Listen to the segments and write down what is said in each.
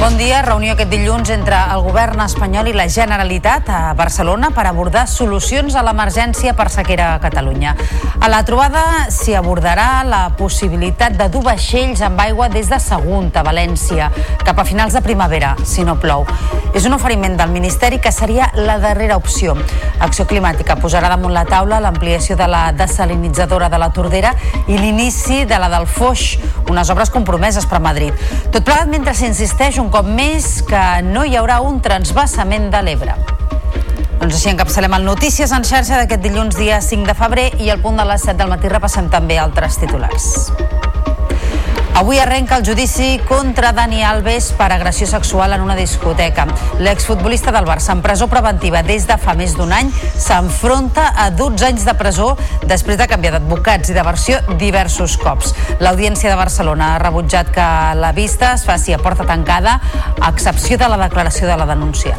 Bon dia. Reunió aquest dilluns entre el govern espanyol i la Generalitat a Barcelona per abordar solucions a l'emergència per sequera a Catalunya. A la trobada s'hi abordarà la possibilitat de dur vaixells amb aigua des de Sagunt a València cap a finals de primavera, si no plou. És un oferiment del Ministeri que seria la darrera opció. Acció Climàtica posarà damunt la taula l'ampliació de la desalinitzadora de la Tordera i l'inici de la del Foix, unes obres compromeses per Madrid. Tot plegat mentre s'insisteix un cop més que no hi haurà un transbassament de l'Ebre. Doncs així encapçalem el Notícies en xarxa d'aquest dilluns dia 5 de febrer i al punt de les 7 del matí repassem també altres titulars. Avui arrenca el judici contra Dani Alves per agressió sexual en una discoteca. L'exfutbolista del Barça en presó preventiva des de fa més d'un any s'enfronta a 12 anys de presó després de canviar d'advocats i de versió diversos cops. L'Audiència de Barcelona ha rebutjat que la vista es faci a porta tancada a excepció de la declaració de la denúncia.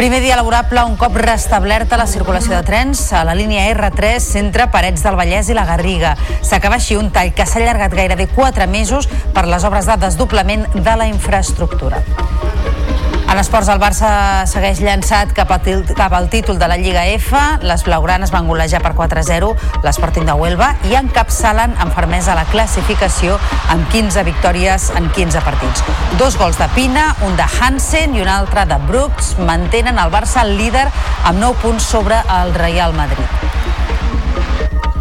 Primer dia laborable, un cop restablerta la circulació de trens a la línia R3 entre Parets del Vallès i la Garriga. S'acaba així un tall que s'ha allargat gairebé 4 mesos per les obres de desdoblament de la infraestructura. En esports, el Barça segueix llançat cap, a, cap al títol de la Lliga F. Les blaugranes van golejar per 4-0 l'Sporting de Huelva i encapçalen amb fermesa la classificació amb 15 victòries en 15 partits. Dos gols de Pina, un de Hansen i un altre de Brooks mantenen el Barça líder amb 9 punts sobre el Real Madrid.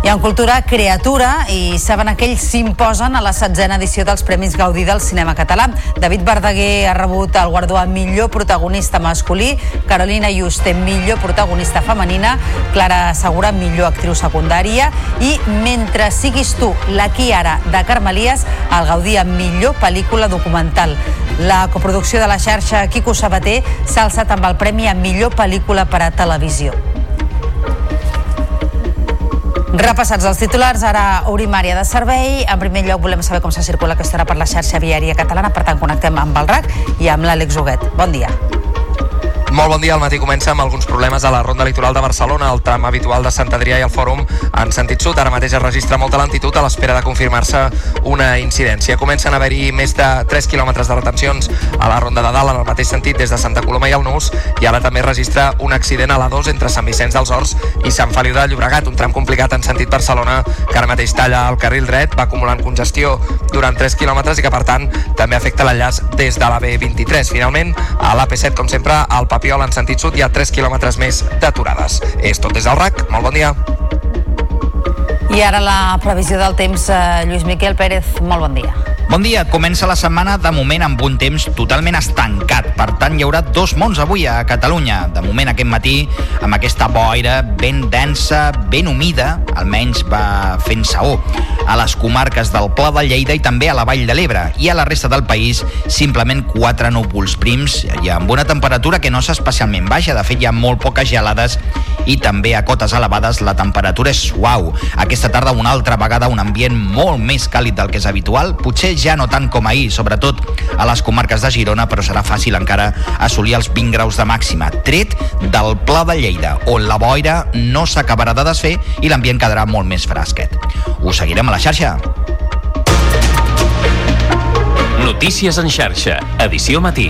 I en cultura, Creatura i saben aquells s'imposen a la setzena edició dels Premis Gaudí del cinema català. David Verdaguer ha rebut el guardó a millor protagonista masculí, Carolina Juste, millor protagonista femenina, Clara Segura, millor actriu secundària i Mentre siguis tu, l'aquí ara, de Carmelies, el Gaudí a millor pel·lícula documental. La coproducció de la xarxa Quico Sabater s'ha alçat amb el premi a millor pel·lícula per a televisió. Repassats els titulars, ara obrim àrea de servei. En primer lloc volem saber com se circula aquesta hora per la xarxa viària catalana, per tant connectem amb el RAC i amb l'Àlex Huguet. Bon dia. Molt bon dia, el matí comença amb alguns problemes a la ronda litoral de Barcelona, el tram habitual de Sant Adrià i el Fòrum en sentit sud. Ara mateix es registra molta lentitud a l'espera de confirmar-se una incidència. Comencen a haver-hi més de 3 quilòmetres de retencions a la ronda de dalt en el mateix sentit des de Santa Coloma i el Nus i ara també registra un accident a la 2 entre Sant Vicenç dels Horts i Sant Feliu de Llobregat, un tram complicat en sentit Barcelona que ara mateix talla el carril dret, va acumulant congestió durant 3 quilòmetres i que per tant també afecta l'enllaç des de la B23. Finalment, a l'AP7, com sempre, al Papiol en sentit sud hi ha 3 quilòmetres més d'aturades. És tot des del RAC, molt bon dia. I ara la previsió del temps, eh, Lluís Miquel Pérez, molt bon dia. Bon dia, comença la setmana de moment amb un temps totalment estancat. Per tant, hi haurà dos mons avui a Catalunya. De moment aquest matí, amb aquesta boira ben densa, ben humida, almenys va fent saó a les comarques del Pla de Lleida i també a la Vall de l'Ebre. I a la resta del país, simplement quatre núvols prims i amb una temperatura que no és especialment baixa. De fet, hi ha molt poques gelades i també a cotes elevades la temperatura és suau. Aquesta tarda, una altra vegada, un ambient molt més càlid del que és habitual, potser ja no tant com ahir, sobretot a les comarques de Girona, però serà fàcil encara assolir els 20 graus de màxima, tret del Pla de Lleida, on la boira no s'acabarà de desfer i l'ambient quedarà molt més fresquet. Us seguirem a la xarxa. Notícies en xarxa, edició matí.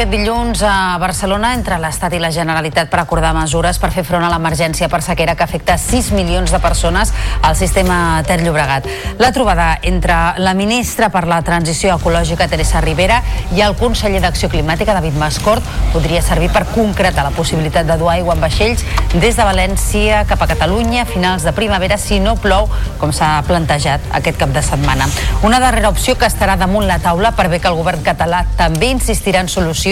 Aquest dilluns a Barcelona entre l'Estat i la Generalitat per acordar mesures per fer front a l'emergència per sequera que afecta 6 milions de persones al sistema Ter Llobregat. La trobada entre la ministra per la Transició Ecològica, Teresa Rivera, i el conseller d'Acció Climàtica, David Mascort, podria servir per concretar la possibilitat de dur aigua en vaixells des de València cap a Catalunya a finals de primavera si no plou, com s'ha plantejat aquest cap de setmana. Una darrera opció que estarà damunt la taula per bé que el govern català també insistirà en solucions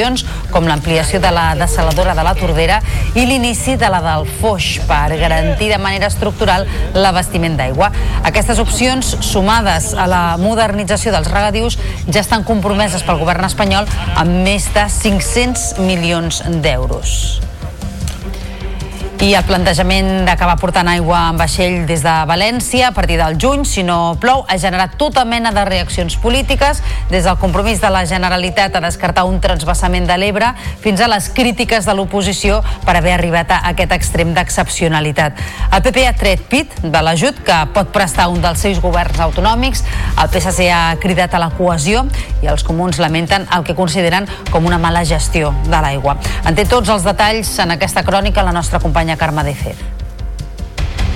com l'ampliació de la desaladora de la Tordera i l'inici de la del Foix per garantir de manera estructural l'abastiment d'aigua. Aquestes opcions, sumades a la modernització dels regadius, ja estan compromeses pel govern espanyol amb més de 500 milions d'euros. I el plantejament d'acabar portant aigua en vaixell des de València a partir del juny, si no plou, ha generat tota mena de reaccions polítiques, des del compromís de la Generalitat a descartar un transbassament de l'Ebre fins a les crítiques de l'oposició per haver arribat a aquest extrem d'excepcionalitat. El PP ha tret pit de l'ajut que pot prestar un dels seus governs autonòmics, el PSC ha cridat a la cohesió i els comuns lamenten el que consideren com una mala gestió de l'aigua. En té tots els detalls en aquesta crònica la nostra companya acompanya Carme de Fer.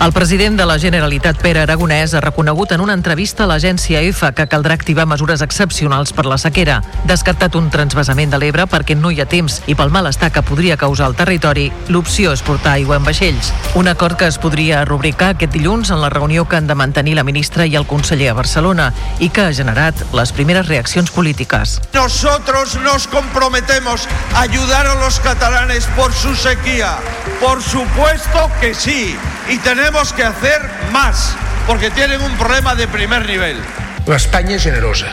El president de la Generalitat, Pere Aragonès, ha reconegut en una entrevista a l'agència EFA que caldrà activar mesures excepcionals per la sequera. Descartat un transvasament de l'Ebre perquè no hi ha temps i pel malestar que podria causar al territori, l'opció és portar aigua en vaixells. Un acord que es podria rubricar aquest dilluns en la reunió que han de mantenir la ministra i el conseller a Barcelona i que ha generat les primeres reaccions polítiques. Nosotros nos comprometemos a ayudar a los catalanes por su sequía. Por supuesto que sí. Y tenemos tenemos que hacer más, porque tienen un problema de primer nivel. L'Espanya generosa,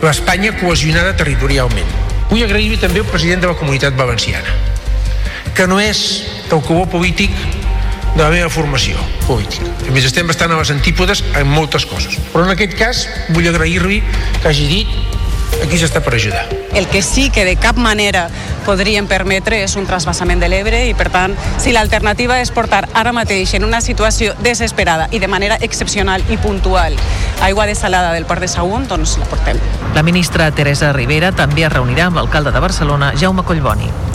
l'Espanya cohesionada territorialment. Vull agrair també al president de la Comunitat Valenciana, que no és el cubó polític de la meva formació política. A més, estem bastant a les antípodes en moltes coses. Però en aquest cas vull agrair-li que hagi dit aquí s'està per ajudar. El que sí que de cap manera podríem permetre és un trasbassament de l'Ebre i, per tant, si l'alternativa és portar ara mateix en una situació desesperada i de manera excepcional i puntual aigua desalada del port de Sagunt, doncs la portem. La ministra Teresa Rivera també es reunirà amb l'alcalde de Barcelona, Jaume Collboni.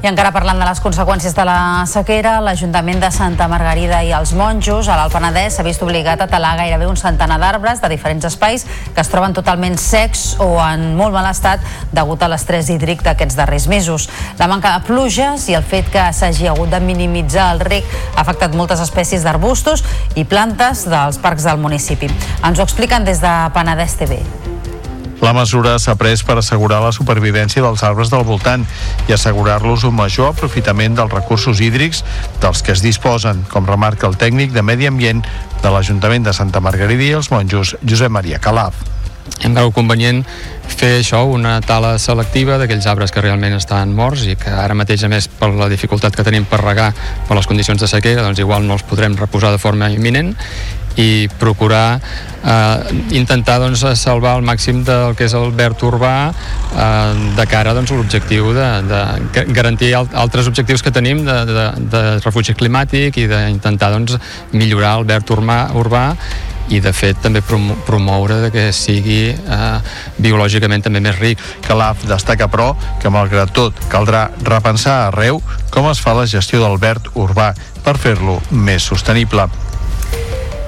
I encara parlant de les conseqüències de la sequera, l'Ajuntament de Santa Margarida i els monjos a l'Alt Penedès s'ha vist obligat a talar gairebé un centenar d'arbres de diferents espais que es troben totalment secs o en molt mal estat degut a l'estrès hídric d'aquests darrers mesos. La manca de pluges i el fet que s'hagi hagut de minimitzar el rec ha afectat moltes espècies d'arbustos i plantes dels parcs del municipi. Ens ho expliquen des de Penedès TV. La mesura s'ha pres per assegurar la supervivència dels arbres del voltant i assegurar-los un major aprofitament dels recursos hídrics dels que es disposen, com remarca el tècnic de Medi Ambient de l'Ajuntament de Santa Margarida i els monjos, Josep Maria Calaf. Hem cregut convenient fer això, una tala selectiva d'aquells arbres que realment estan morts i que ara mateix, a més, per la dificultat que tenim per regar per les condicions de sequera, doncs igual no els podrem reposar de forma imminent i procurar eh, intentar doncs, salvar el màxim del que és el verd urbà eh, de cara doncs, a l'objectiu de, de garantir altres objectius que tenim de, de, de refugi climàtic i d'intentar doncs, millorar el verd urbà, urbà i de fet també promoure que sigui eh, biològicament també més ric. Calaf destaca però que malgrat tot caldrà repensar arreu com es fa la gestió del verd urbà per fer-lo més sostenible.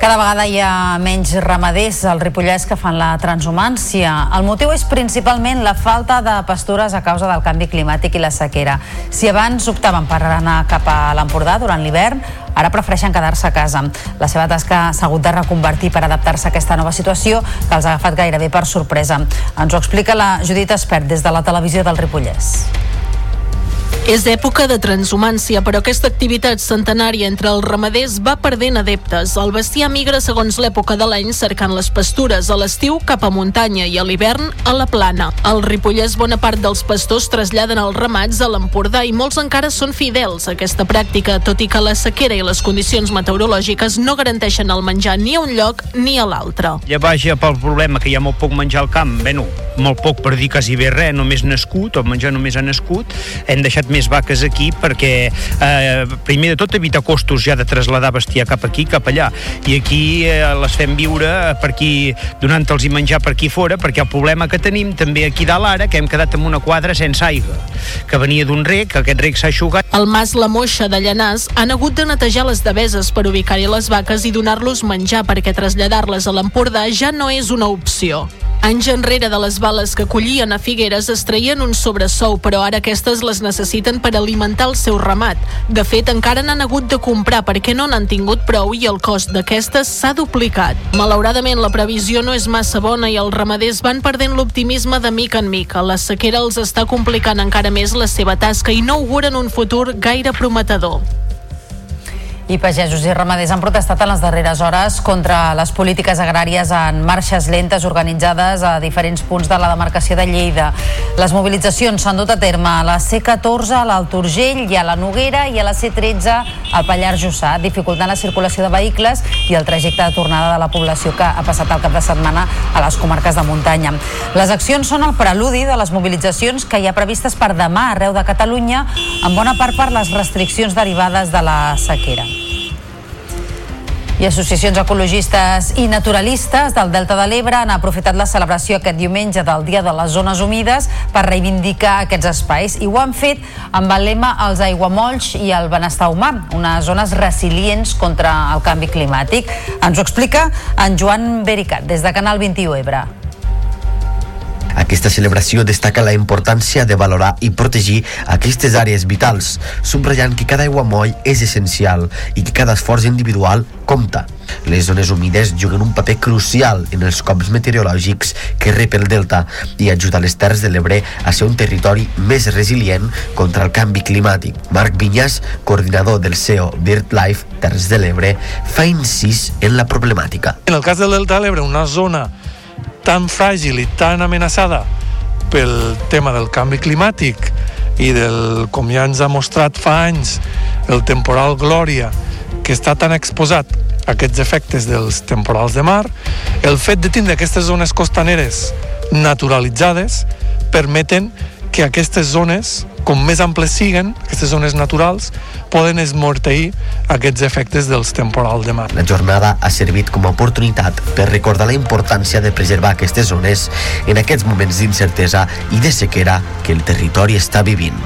Cada vegada hi ha menys ramaders al Ripollès que fan la transhumància. El motiu és principalment la falta de pastures a causa del canvi climàtic i la sequera. Si abans optaven per anar cap a l'Empordà durant l'hivern, ara prefereixen quedar-se a casa. La seva tasca s'ha hagut de reconvertir per adaptar-se a aquesta nova situació que els ha agafat gairebé per sorpresa. Ens ho explica la Judit Espert des de la televisió del Ripollès. És època de transhumància, però aquesta activitat centenària entre els ramaders va perdent adeptes. El bestiar migra segons l'època de l'any cercant les pastures, a l'estiu cap a muntanya i a l'hivern a la plana. Al Ripollès bona part dels pastors traslladen els ramats a l'Empordà i molts encara són fidels a aquesta pràctica, tot i que la sequera i les condicions meteorològiques no garanteixen el menjar ni a un lloc ni a l'altre. Ja vaja pel problema que hi ha molt poc menjar al camp, bueno, molt poc per dir quasi bé res, només nascut, el menjar només ha nascut, hem deixat més vaques aquí perquè eh, primer de tot evita costos ja de traslladar bestiar cap aquí, cap allà i aquí eh, les fem viure per aquí donant-los i menjar per aquí fora perquè el problema que tenim també aquí dalt ara que hem quedat amb una quadra sense aigua que venia d'un rec, aquest rec s'ha aixugat El mas La Moixa de Llanàs han hagut de netejar les deveses per ubicar-hi les vaques i donar-los menjar perquè traslladar-les a l'Empordà ja no és una opció. Anys enrere de les bales que collien a Figueres es traien un sobresou, però ara aquestes les necessiten per alimentar el seu ramat. De fet, encara n'han hagut de comprar perquè no n'han tingut prou i el cost d'aquestes s'ha duplicat. Malauradament, la previsió no és massa bona i els ramaders van perdent l'optimisme de mica en mica. La sequera els està complicant encara més la seva tasca i no auguren un futur gaire prometedor. I pagesos i ramaders han protestat en les darreres hores contra les polítiques agràries en marxes lentes organitzades a diferents punts de la demarcació de Lleida. Les mobilitzacions s'han dut a terme a la C14, a l'Alt Urgell i a la Noguera i a la C13 al Pallars Jussà, dificultant la circulació de vehicles i el trajecte de tornada de la població que ha passat el cap de setmana a les comarques de muntanya. Les accions són el preludi de les mobilitzacions que hi ha previstes per demà arreu de Catalunya, en bona part per les restriccions derivades de la sequera i associacions ecologistes i naturalistes del Delta de l'Ebre han aprofitat la celebració aquest diumenge del Dia de les Zones Humides per reivindicar aquests espais i ho han fet amb el lema Els aiguamolls i el benestar humà, unes zones resilients contra el canvi climàtic. Ens ho explica en Joan Bericat, des de Canal 21 Ebre. Aquesta celebració destaca la importància de valorar i protegir aquestes àrees vitals, subratllant que cada aiguamoll és essencial i que cada esforç individual compta. Les zones humides juguen un paper crucial en els cops meteorològics que rep el delta i ajuda les Terres de l'Ebre a ser un territori més resilient contra el canvi climàtic. Marc Vinyas, coordinador del CEO BirdLife Terres de l'Ebre, fa incís en la problemàtica. En el cas del delta de l'Ebre, una zona tan fràgil i tan amenaçada pel tema del canvi climàtic i del, com ja ens ha mostrat fa anys, el temporal Glòria, que està tan exposat a aquests efectes dels temporals de mar, el fet de tindre aquestes zones costaneres naturalitzades permeten que aquestes zones, com més amples siguen, aquestes zones naturals, poden esmorteir aquests efectes dels temporals de mar. La jornada ha servit com a oportunitat per recordar la importància de preservar aquestes zones en aquests moments d'incertesa i de sequera que el territori està vivint.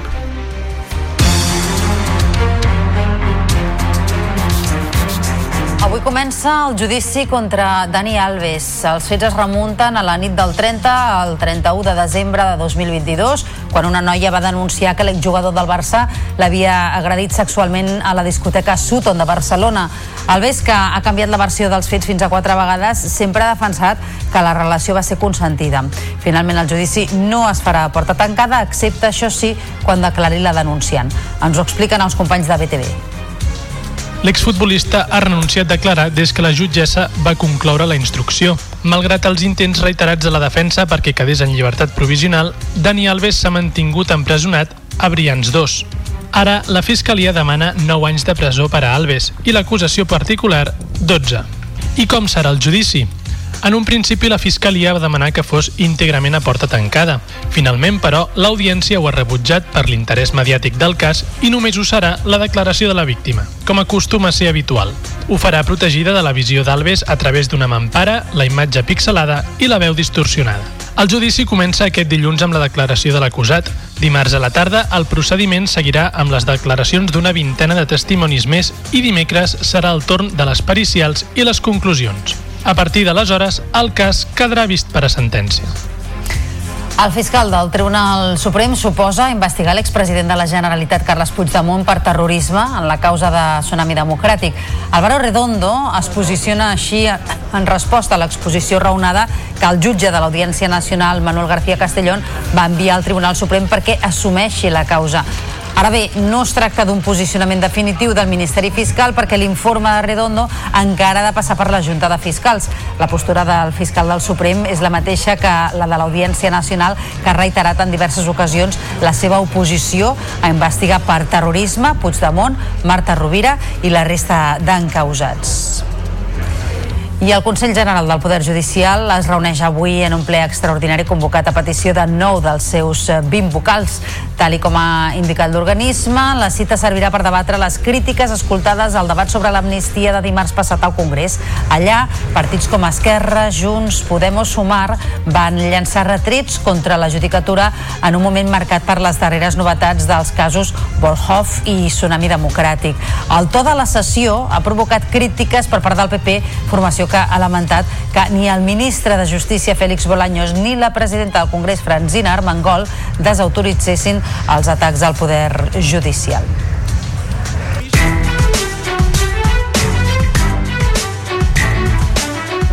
Avui comença el judici contra Dani Alves. Els fets es remunten a la nit del 30 al 31 de desembre de 2022, quan una noia va denunciar que l'exjugador del Barça l'havia agredit sexualment a la discoteca Sutton de Barcelona. Alves, que ha canviat la versió dels fets fins a quatre vegades, sempre ha defensat que la relació va ser consentida. Finalment, el judici no es farà a porta tancada, excepte, això sí, quan declari la denunciant. Ens ho expliquen els companys de BTV. L'exfutbolista ha renunciat a declarar des que la jutgessa va concloure la instrucció. Malgrat els intents reiterats de la defensa perquè quedés en llibertat provisional, Dani Alves s'ha mantingut empresonat a Brians 2. Ara, la Fiscalia demana 9 anys de presó per a Alves i l'acusació particular 12. I com serà el judici? En un principi, la Fiscalia va demanar que fos íntegrament a porta tancada. Finalment, però, l'audiència ho ha rebutjat per l'interès mediàtic del cas i només ho serà la declaració de la víctima, com acostuma a ser habitual. Ho farà protegida de la visió d'Alves a través d'una mampara, la imatge pixelada i la veu distorsionada. El judici comença aquest dilluns amb la declaració de l'acusat. Dimarts a la tarda, el procediment seguirà amb les declaracions d'una vintena de testimonis més i dimecres serà el torn de les pericials i les conclusions. A partir d'aleshores, el cas quedarà vist per a sentència. El fiscal del Tribunal Suprem suposa investigar l'expresident de la Generalitat, Carles Puigdemont, per terrorisme en la causa de Tsunami Democràtic. Álvaro Redondo es posiciona així en resposta a l'exposició raonada que el jutge de l'Audiència Nacional, Manuel García Castellón, va enviar al Tribunal Suprem perquè assumeixi la causa. Ara bé, no es tracta d'un posicionament definitiu del Ministeri Fiscal perquè l'informe de Redondo encara ha de passar per la Junta de Fiscals. La postura del fiscal del Suprem és la mateixa que la de l'Audiència Nacional, que ha reiterat en diverses ocasions la seva oposició a investigar per terrorisme Puigdemont, Marta Rovira i la resta d'encausats. I el Consell General del Poder Judicial es reuneix avui en un ple extraordinari convocat a petició de nou dels seus 20 vocals. Tal i com ha indicat l'organisme, la cita servirà per debatre les crítiques escoltades al debat sobre l'amnistia de dimarts passat al Congrés. Allà, partits com Esquerra, Junts, Podem o Sumar van llançar retrets contra la judicatura en un moment marcat per les darreres novetats dels casos Volhoff i Tsunami Democràtic. El to de la sessió ha provocat crítiques per part del PP, formació que ha lamentat que ni el ministre de Justícia, Félix Bolaños, ni la presidenta del Congrés, Francina Armengol, desautoritzessin els atacs al poder judicial.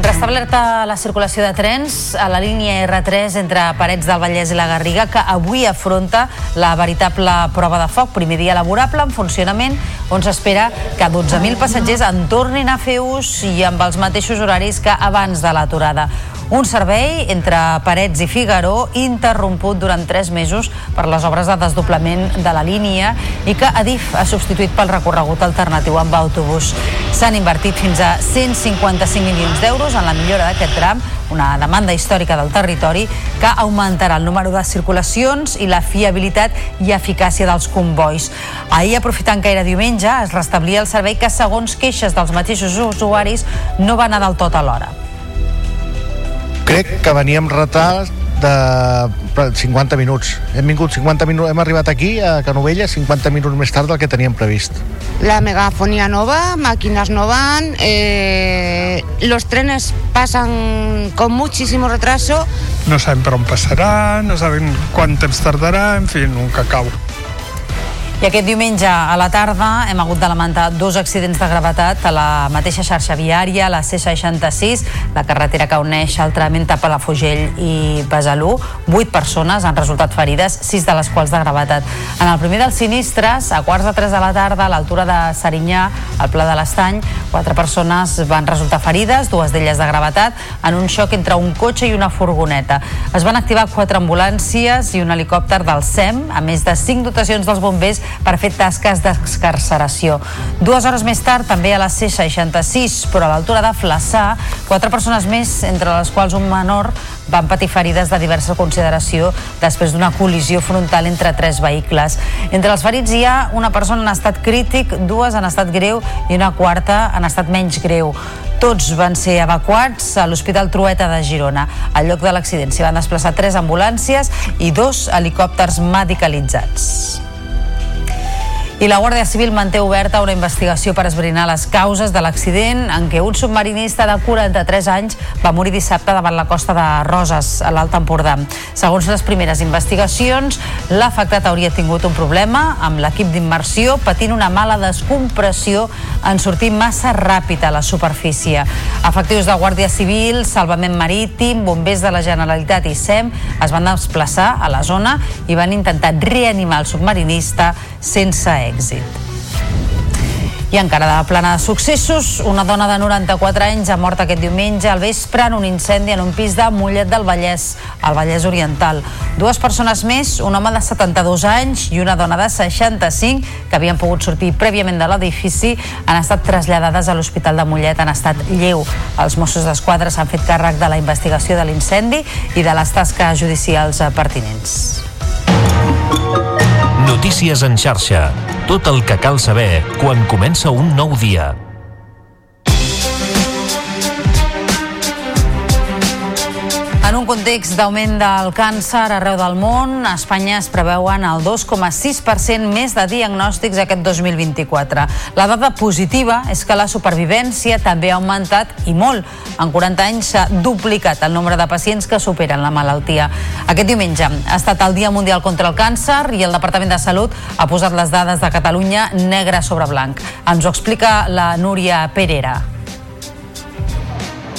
Restablerta la circulació de trens a la línia R3 entre Parets del Vallès i la Garriga, que avui afronta la veritable prova de foc. Primer dia laborable en funcionament, on s'espera que 12.000 passatgers en tornin a fer ús i amb els mateixos horaris que abans de l'aturada. Un servei entre Parets i Figaró interromput durant tres mesos per les obres de desdoblament de la línia i que Adif ha substituït pel recorregut alternatiu amb autobús. S'han invertit fins a 155 milions d'euros en la millora d'aquest tram, una demanda històrica del territori que augmentarà el número de circulacions i la fiabilitat i eficàcia dels convois. Ahir, aprofitant que era diumenge, es restablia el servei que, segons queixes dels mateixos usuaris, no va anar del tot a l'hora crec que veníem retard de 50 minuts. Hem vingut 50 minuts, hem arribat aquí a Canovella 50 minuts més tard del que teníem previst. La megafonía nova, máquinas no van, eh, los trenes pasan con muchísimo retraso. No saben per on passarà, no saben quant temps tardarà, en fi, un cacau. I aquest diumenge a la tarda hem hagut de lamentar dos accidents de gravetat a la mateixa xarxa viària, la C66, la carretera que uneix altrament a Palafugell i Besalú. Vuit persones han resultat ferides, sis de les quals de gravetat. En el primer dels sinistres, a quarts de tres de la tarda, a l'altura de Serinyà, al Pla de l'Estany, quatre persones van resultar ferides, dues d'elles de gravetat, en un xoc entre un cotxe i una furgoneta. Es van activar quatre ambulàncies i un helicòpter del SEM, a més de cinc dotacions dels bombers per fer tasques d'excarceració. Dues hores més tard, també a la C66, però a l'altura de Flaçà, quatre persones més, entre les quals un menor, van patir ferides de diversa consideració després d'una col·lisió frontal entre tres vehicles. Entre els ferits hi ha una persona en estat crític, dues en estat greu i una quarta en estat menys greu. Tots van ser evacuats a l'Hospital Trueta de Girona. Al lloc de l'accident s'hi van desplaçar tres ambulàncies i dos helicòpters medicalitzats. I la Guàrdia Civil manté oberta una investigació per esbrinar les causes de l'accident en què un submarinista de 43 anys va morir dissabte davant la costa de Roses, a l'Alt Empordà. Segons les primeres investigacions, l'afectat hauria tingut un problema amb l'equip d'immersió patint una mala descompressió en sortir massa ràpid a la superfície. Efectius de Guàrdia Civil, Salvament Marítim, bombers de la Generalitat i SEM es van desplaçar a la zona i van intentar reanimar el submarinista sense èxit. I encara de plana de successos, una dona de 94 anys ha mort aquest diumenge al vespre en un incendi en un pis de Mollet del Vallès, al Vallès Oriental. Dues persones més, un home de 72 anys i una dona de 65, que havien pogut sortir prèviament de l'edifici, han estat traslladades a l'Hospital de Mollet en estat lleu. Els Mossos d'Esquadra s'han fet càrrec de la investigació de l'incendi i de les tasques judicials pertinents. Notícies en xarxa. Tot el que cal saber quan comença un nou dia. Un context d'augment del càncer arreu del món, a Espanya es preveuen el 2,6% més de diagnòstics aquest 2024. La dada positiva és que la supervivència també ha augmentat i molt. En 40 anys s'ha duplicat el nombre de pacients que superen la malaltia. Aquest diumenge ha estat el Dia Mundial contra el Càncer i el Departament de Salut ha posat les dades de Catalunya negre sobre blanc. Ens ho explica la Núria Perera.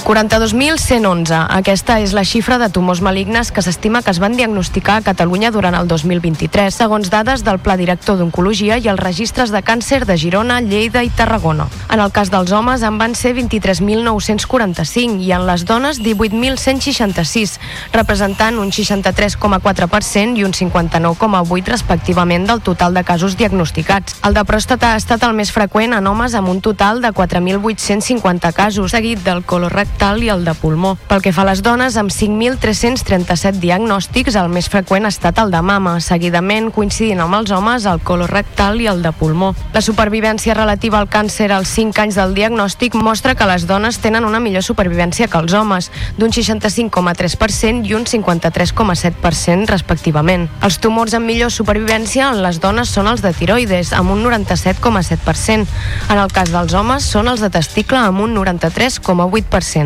42.111. Aquesta és la xifra de tumors malignes que s'estima que es van diagnosticar a Catalunya durant el 2023, segons dades del Pla Director d'Oncologia i els registres de càncer de Girona, Lleida i Tarragona. En el cas dels homes en van ser 23.945 i en les dones 18.166, representant un 63,4% i un 59,8% respectivament del total de casos diagnosticats. El de pròstata ha estat el més freqüent en homes amb un total de 4.850 casos, seguit del colorectal rectal i el de pulmó. Pel que fa a les dones, amb 5.337 diagnòstics, el més freqüent ha estat el de mama, seguidament coincidint amb els homes el colorectal i el de pulmó. La supervivència relativa al càncer als 5 anys del diagnòstic mostra que les dones tenen una millor supervivència que els homes, d'un 65,3% i un 53,7% respectivament. Els tumors amb millor supervivència en les dones són els de tiroides, amb un 97,7%. En el cas dels homes són els de testicle amb un 93,8%.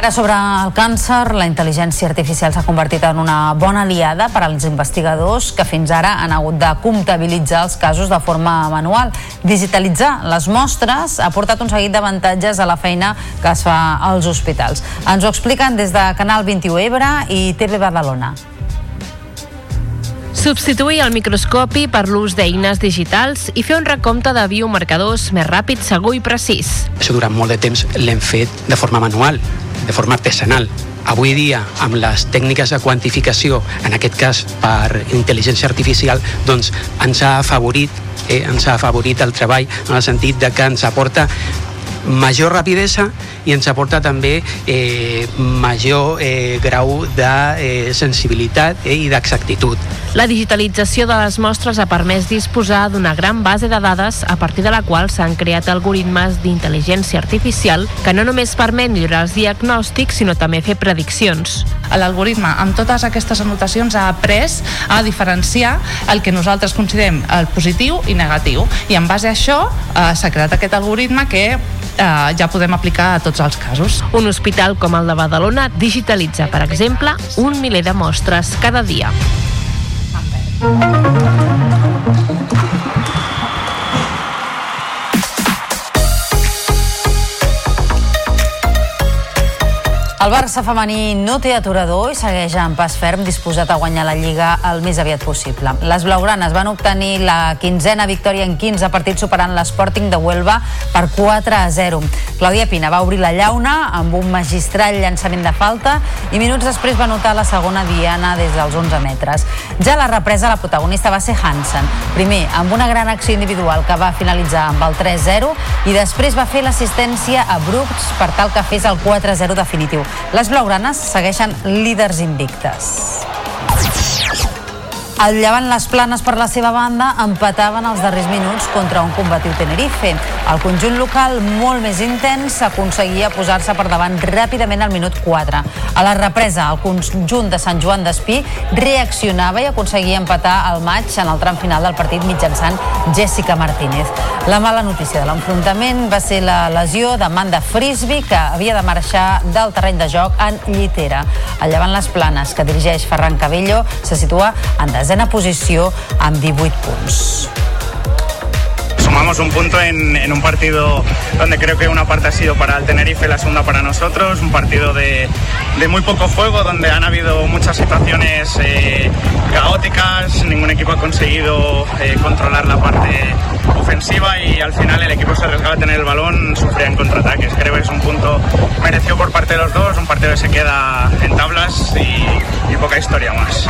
Ara sobre el càncer, la intel·ligència artificial s'ha convertit en una bona aliada per als investigadors que fins ara han hagut de comptabilitzar els casos de forma manual. Digitalitzar les mostres ha portat un seguit d'avantatges a la feina que es fa als hospitals. Ens ho expliquen des de Canal 21 Ebre i TV Badalona. Substituir el microscopi per l'ús d'eines digitals i fer un recompte de biomarcadors més ràpid, segur i precís. Això durant molt de temps l'hem fet de forma manual, de forma artesanal. Avui dia, amb les tècniques de quantificació, en aquest cas per intel·ligència artificial, doncs ens ha afavorit, eh, ens ha afavorit el treball en el sentit de que ens aporta major rapidesa i ens aporta també eh, major eh, grau de eh, sensibilitat eh, i d'exactitud. La digitalització de les mostres ha permès disposar d'una gran base de dades a partir de la qual s'han creat algoritmes d'intel·ligència artificial que no només permet millorar els diagnòstics, sinó també fer prediccions. L'algoritme, amb totes aquestes anotacions, ha après a diferenciar el que nosaltres considerem el positiu i negatiu. I en base a això eh, s'ha creat aquest algoritme que eh, ja podem aplicar a tots els casos. Un hospital com el de Badalona digitalitza, per exemple, un miler de mostres cada dia. Música El Barça femení no té aturador i segueix en pas ferm disposat a guanyar la Lliga el més aviat possible. Les blaugranes van obtenir la quinzena victòria en 15 partits superant l'Sporting de Huelva per 4 a 0. Clàudia Pina va obrir la llauna amb un magistral llançament de falta i minuts després va notar la segona diana des dels 11 metres. Ja la represa la protagonista va ser Hansen. Primer amb una gran acció individual que va finalitzar amb el 3-0 i després va fer l'assistència a Brooks per tal que fes el 4-0 definitiu. Les blaugranes segueixen líders invictes. El Llevant les Planes per la seva banda empataven els darrers minuts contra un combatiu Tenerife. El conjunt local, molt més intens, aconseguia posar-se per davant ràpidament al minut 4. A la represa, el conjunt de Sant Joan d'Espí reaccionava i aconseguia empatar el maig en el tram final del partit mitjançant Jessica Martínez. La mala notícia de l'enfrontament va ser la lesió d'Amanda Frisby, que havia de marxar del terreny de joc en Llitera. El Llevant les Planes, que dirigeix Ferran Cabello, se situa en desena posició amb 18 punts. sumamos un punto en, un partido donde creo que una parte ha sido para el Tenerife, la segunda para nosotros, un partido de, de muy poco juego, donde han habido muchas situaciones eh, caóticas, ningún equipo ha conseguido eh, controlar la parte ofensiva y al final el equipo se arriesgaba a tener el balón, sufría en contraataques. Creo que es un punto merecido por parte de los dos, un partido que se queda en tablas y poca historia más.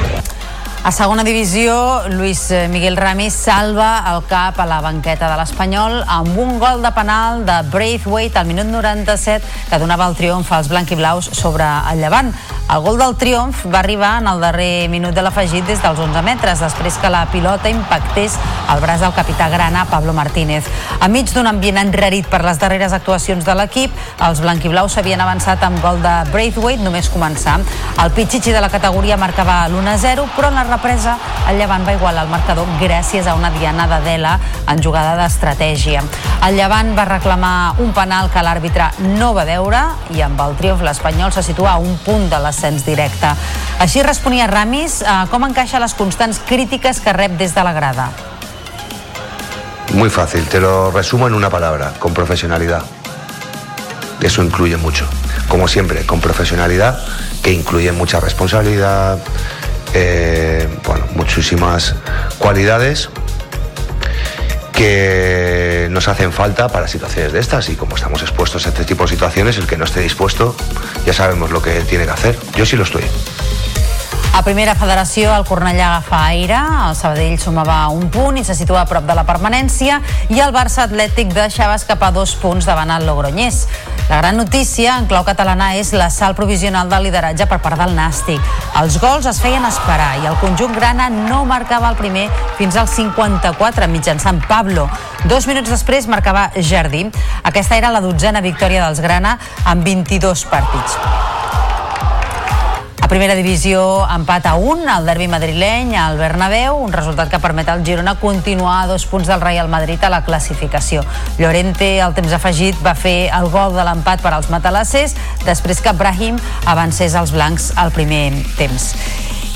A segona divisió, Luis Miguel Ramis salva el cap a la banqueta de l'Espanyol amb un gol de penal de Braithwaite al minut 97 que donava el triomf als blanquiblaus sobre el Llevant. El gol del triomf va arribar en el darrer minut de l'afegit des dels 11 metres, després que la pilota impactés el braç del capità grana Pablo Martínez. Enmig d'un ambient enrarit per les darreres actuacions de l'equip, els blanquiblaus s'havien avançat amb gol de Braithwaite només començar. El pitxitxi de la categoria marcava l'1-0, però en la represa el Llevant va igualar el marcador gràcies a una diana de Dela en jugada d'estratègia. El Llevant va reclamar un penal que l'àrbitre no va veure i amb el triomf l'Espanyol se situa a un punt de l'ascens directe. Així responia Ramis a com encaixa les constants crítiques que rep des de la grada. Muy fácil, te lo resumo en una palabra, con profesionalidad. Eso incluye mucho. Como siempre, con profesionalidad, que incluye mucha responsabilidad, eh, bueno, muchísimas cualidades que nos hacen falta para situaciones de estas y como estamos expuestos a este tipo de situaciones, el que no esté dispuesto ya sabemos lo que tiene que hacer. Yo sí lo estoy. A primera federació, el Cornellà agafa aire, el Sabadell sumava un punt i se situa a prop de la permanència i el Barça Atlètic deixava escapar dos punts davant el Logroñés. La gran notícia en clau catalana és la salt provisional del lideratge per part del Nàstic. Els gols es feien esperar i el conjunt grana no marcava el primer fins al 54 mitjançant Pablo. Dos minuts després marcava Jardí. Aquesta era la dotzena victòria dels grana en 22 partits. Primera divisió, empat a un, al derbi madrileny, al Bernabéu, un resultat que permet al Girona continuar a dos punts del Real Madrid a la classificació. Llorente, al temps afegit, va fer el gol de l'empat per als matalassers, després que Brahim avancés als blancs al primer temps.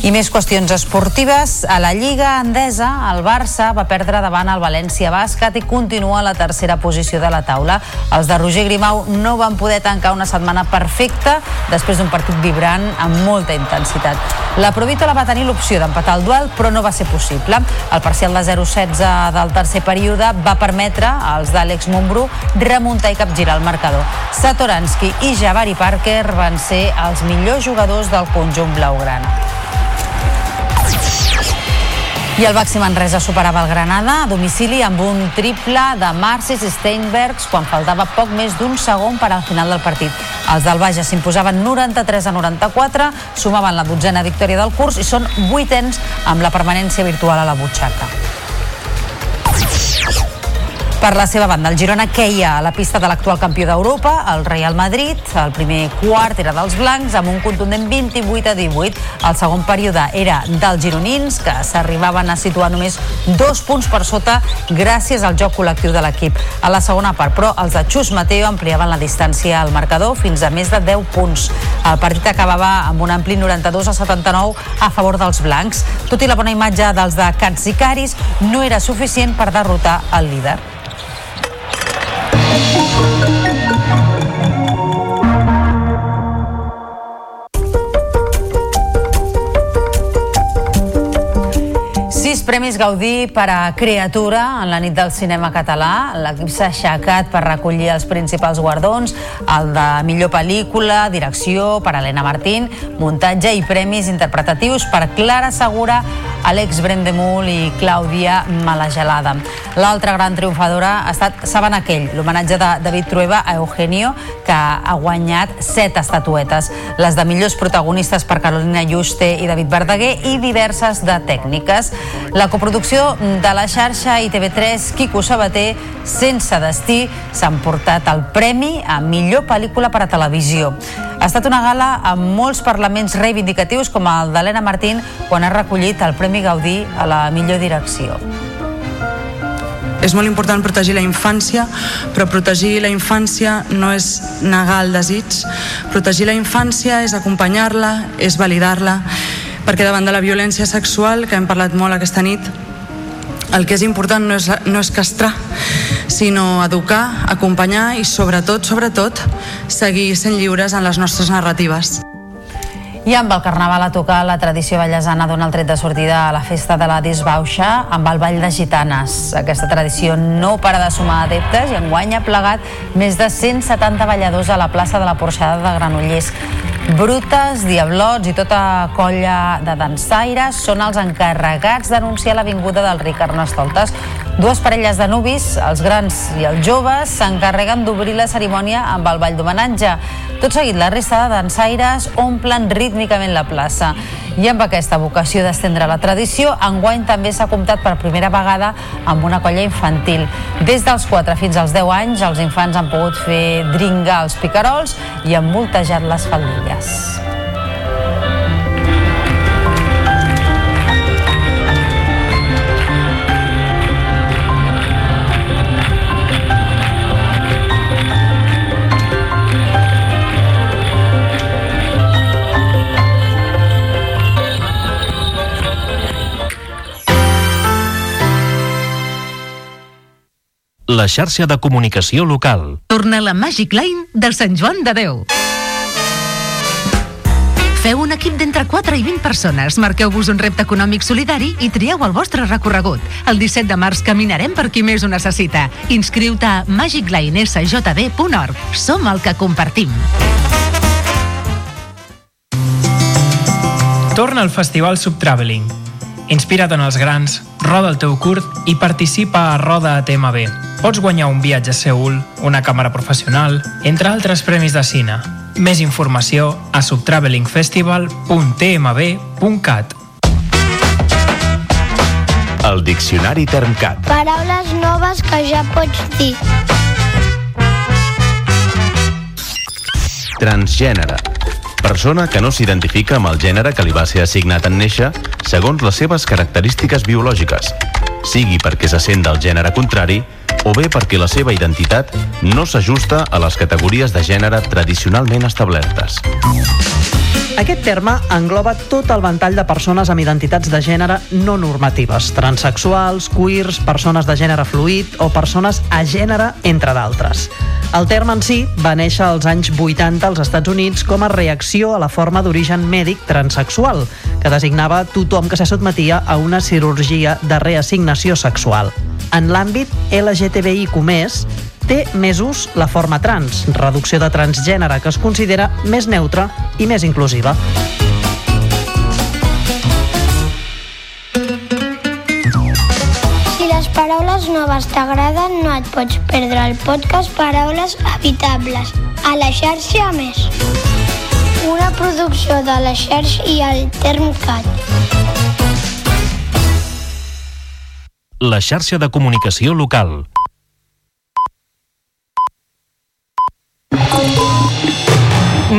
I més qüestions esportives. A la Lliga Endesa, el Barça va perdre davant el València Bàsquet i continua a la tercera posició de la taula. Els de Roger Grimau no van poder tancar una setmana perfecta després d'un partit vibrant amb molta intensitat. La Provítola va tenir l'opció d'empatar el duel, però no va ser possible. El parcial de 0-16 del tercer període va permetre als d'Àlex Montbrú remuntar i capgirar el marcador. Satoransky i Javari Parker van ser els millors jugadors del conjunt blaugrana. I el Baxi Manresa superava el Granada a domicili amb un triple de Marcis Steinbergs quan faltava poc més d'un segon per al final del partit. Els del Baja s'imposaven 93 a 94, sumaven la dotzena victòria del curs i són vuitens amb la permanència virtual a la butxaca. Per la seva banda, el Girona queia a la pista de l'actual campió d'Europa, el Real Madrid. El primer quart era dels blancs, amb un contundent 28 a 18. El segon període era dels gironins, que s'arribaven a situar només dos punts per sota gràcies al joc col·lectiu de l'equip. A la segona part, però, els de Xus Mateo ampliaven la distància al marcador fins a més de 10 punts. El partit acabava amb un ampli 92 a 79 a favor dels blancs. Tot i la bona imatge dels de Caris, no era suficient per derrotar el líder. Sis premis Gaudí per a Creatura en la nit del cinema català. L'equip s'ha aixecat per recollir els principals guardons, el de millor pel·lícula, direcció per a Helena Martín, muntatge i premis interpretatius per Clara Segura, Àlex Brendemul i Clàudia Malagelada. L'altra gran triomfadora ha estat Saben aquell, l'homenatge de David Trueba a Eugenio, que ha guanyat set estatuetes. Les de millors protagonistes per Carolina Juste i David Verdaguer i diverses de tècniques. La coproducció de la xarxa i TV3, Quico Sabater, sense destí, s'han portat el premi a millor pel·lícula per a televisió. Ha estat una gala amb molts parlaments reivindicatius com el d'Helena Martín quan ha recollit el Premi Gaudí a la millor direcció. És molt important protegir la infància, però protegir la infància no és negar el desig. Protegir la infància és acompanyar-la, és validar-la, perquè davant de la violència sexual, que hem parlat molt aquesta nit, el que és important no és, no és castrar, sinó educar, acompanyar i sobretot, sobretot, seguir sent lliures en les nostres narratives. I amb el Carnaval a tocar, la tradició ballesana dona el tret de sortida a la festa de la Disbauxa amb el Ball de Gitanes. Aquesta tradició no para de sumar adeptes i enguany ha plegat més de 170 balladors a la plaça de la Porxada de Granollers. Brutes, diablots i tota colla de dansaires són els encarregats d'anunciar la vinguda del ric Carnestoltes. Dues parelles de nuvis, els grans i els joves, s'encarreguen d'obrir la cerimònia amb el ball d'homenatge. Tot seguit, la resta de dansaires omplen rítmicament la plaça. I amb aquesta vocació d'estendre la tradició, enguany també s'ha comptat per primera vegada amb una colla infantil. Des dels 4 fins als 10 anys, els infants han pogut fer dringar els picarols i han voltejat les faldilles. La xarxa de comunicació local. Torna la Magic Line del Sant Joan de Déu. Feu un equip d'entre 4 i 20 persones, marqueu-vos un repte econòmic solidari i trieu el vostre recorregut. El 17 de març caminarem per qui més ho necessita. Inscriu-te a magiclinesjb.org. Som el que compartim. Torna al Festival Subtraveling. Inspira't en els grans, roda el teu curt i participa a Roda a TMB. Pots guanyar un viatge a Seul, una càmera professional, entre altres premis de cine. Més informació a subtravelingfestival.tmb.cat El Diccionari Termcat. Paraules noves que ja pots dir. Transgènere. Persona que no s'identifica amb el gènere que li va ser assignat en néixer segons les seves característiques biològiques, sigui perquè se sent del gènere contrari o bé perquè la seva identitat no s'ajusta a les categories de gènere tradicionalment establertes. Aquest terme engloba tot el ventall de persones amb identitats de gènere no normatives, transexuals, queers, persones de gènere fluid o persones a gènere, entre d'altres. El terme en si va néixer als anys 80 als Estats Units com a reacció a la forma d'origen mèdic transexual, que designava tothom que se sotmetia a una cirurgia de reassignació sexual. En l'àmbit LGTBIQ+, té més ús la forma trans, reducció de transgènere que es considera més neutra i més inclusiva. Si les paraules noves t'agraden, no et pots perdre el podcast Paraules Habitables a la xarxa Més. Una producció de la xarxa i el Termcat. La xarxa de comunicació local.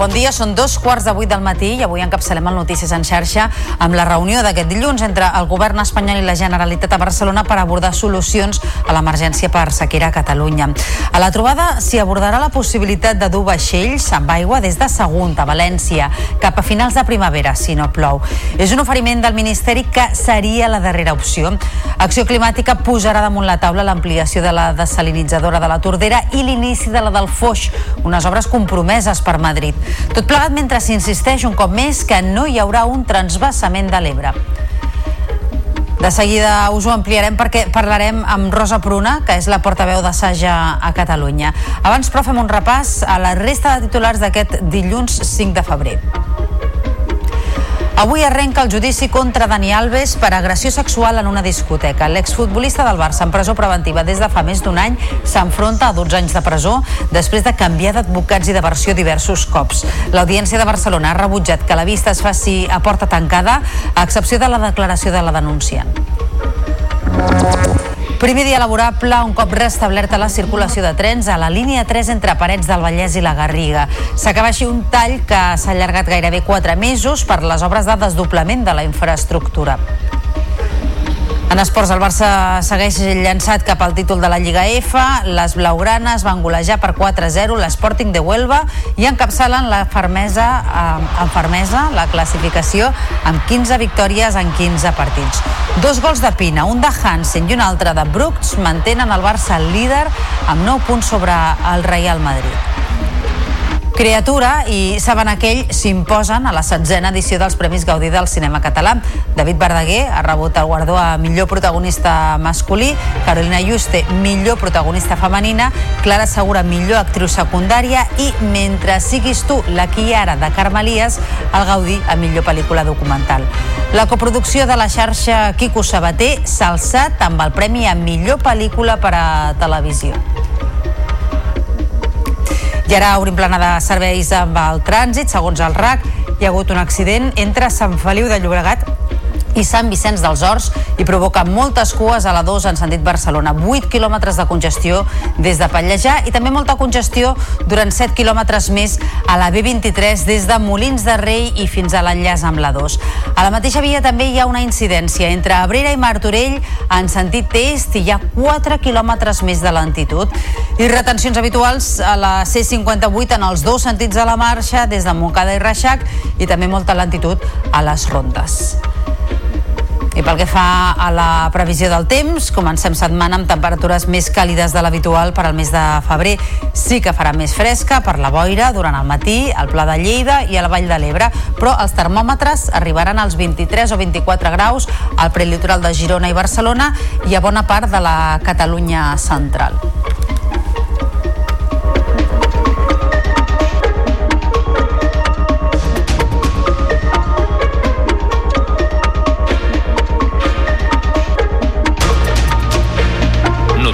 Bon dia, són dos quarts de vuit del matí i avui encapçalem el Notícies en xarxa amb la reunió d'aquest dilluns entre el govern espanyol i la Generalitat a Barcelona per abordar solucions a l'emergència per sequera a Catalunya. A la trobada s'hi abordarà la possibilitat de dur vaixells amb aigua des de Sagunt a València cap a finals de primavera, si no plou. És un oferiment del Ministeri que seria la darrera opció. Acció Climàtica posarà damunt la taula l'ampliació de la desalinitzadora de la Tordera i l'inici de la del Foix, unes obres compromeses per Madrid. Tot plegat mentre s'insisteix un cop més que no hi haurà un transvasament de l'Ebre. De seguida us ho ampliarem perquè parlarem amb Rosa Pruna, que és la portaveu de Saja a Catalunya. Abans, però, fem un repàs a la resta de titulars d'aquest dilluns 5 de febrer. Avui arrenca el judici contra Dani Alves per agressió sexual en una discoteca. L'exfutbolista del Barça en presó preventiva des de fa més d'un any s'enfronta a 12 anys de presó després de canviar d'advocats i de versió diversos cops. L'Audiència de Barcelona ha rebutjat que la vista es faci a porta tancada, a excepció de la declaració de la denunciant. Primer dia laborable, un cop restablerta la circulació de trens a la línia 3 entre Parets del Vallès i la Garriga. S'acaba així un tall que s'ha allargat gairebé 4 mesos per les obres de desdoblament de la infraestructura. En esports, el Barça segueix llançat cap al títol de la Lliga F. Les blaugranes van golejar per 4-0 l'Sporting de Huelva i encapçalen la fermesa, eh, amb fermesa la classificació amb 15 victòries en 15 partits. Dos gols de Pina, un de Hansen i un altre de Brooks mantenen el Barça líder amb 9 punts sobre el Real Madrid. Criatura i Saben aquell s'imposen a la setzena edició dels Premis Gaudí del cinema català. David Verdaguer ha rebut el guardó a millor protagonista masculí, Carolina Juste, millor protagonista femenina, Clara Segura, millor actriu secundària i Mentre siguis tu, l'aquí i ara de Carme Elias, el Gaudí a millor pel·lícula documental. La coproducció de la xarxa Quico Sabater s'ha alçat amb el premi a millor pel·lícula per a televisió. I ara obrim plana de serveis amb el trànsit. Segons el RAC, hi ha hagut un accident entre Sant Feliu de Llobregat i Sant Vicenç dels Horts i provoca moltes cues a la 2 en sentit Barcelona. 8 quilòmetres de congestió des de Pallejà i també molta congestió durant 7 quilòmetres més a la B23 des de Molins de Rei i fins a l'enllaç amb la 2. A la mateixa via també hi ha una incidència entre Abrera i Martorell en sentit est i hi ha 4 quilòmetres més de lentitud. I retencions habituals a la C58 en els dos sentits de la marxa des de Montcada i Reixac i també molta lentitud a les rondes. I pel que fa a la previsió del temps, comencem setmana amb temperatures més càlides de l'habitual per al mes de febrer. Sí que farà més fresca per la boira durant el matí, al Pla de Lleida i a la Vall de l'Ebre, però els termòmetres arribaran als 23 o 24 graus al prelitoral de Girona i Barcelona i a bona part de la Catalunya central.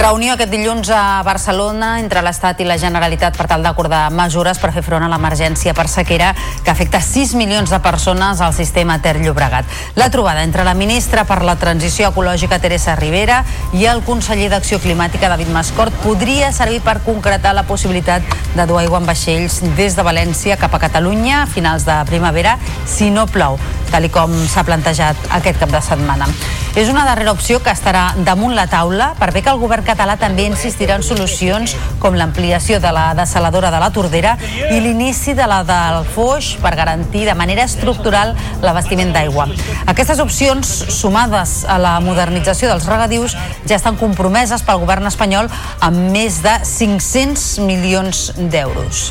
Reunió aquest dilluns a Barcelona entre l'Estat i la Generalitat per tal d'acordar mesures per fer front a l'emergència per sequera que afecta 6 milions de persones al sistema Ter Llobregat. La trobada entre la ministra per la Transició Ecològica Teresa Rivera i el conseller d'Acció Climàtica David Mascort podria servir per concretar la possibilitat de dur aigua en vaixells des de València cap a Catalunya a finals de primavera si no plou, tal com s'ha plantejat aquest cap de setmana. És una darrera opció que estarà damunt la taula per bé que el govern català també insistirà en solucions com l'ampliació de la desaladora de la Tordera i l'inici de la del Foix per garantir de manera estructural l'abastiment d'aigua. Aquestes opcions, sumades a la modernització dels regadius, ja estan compromeses pel govern espanyol amb més de 500 milions d'euros.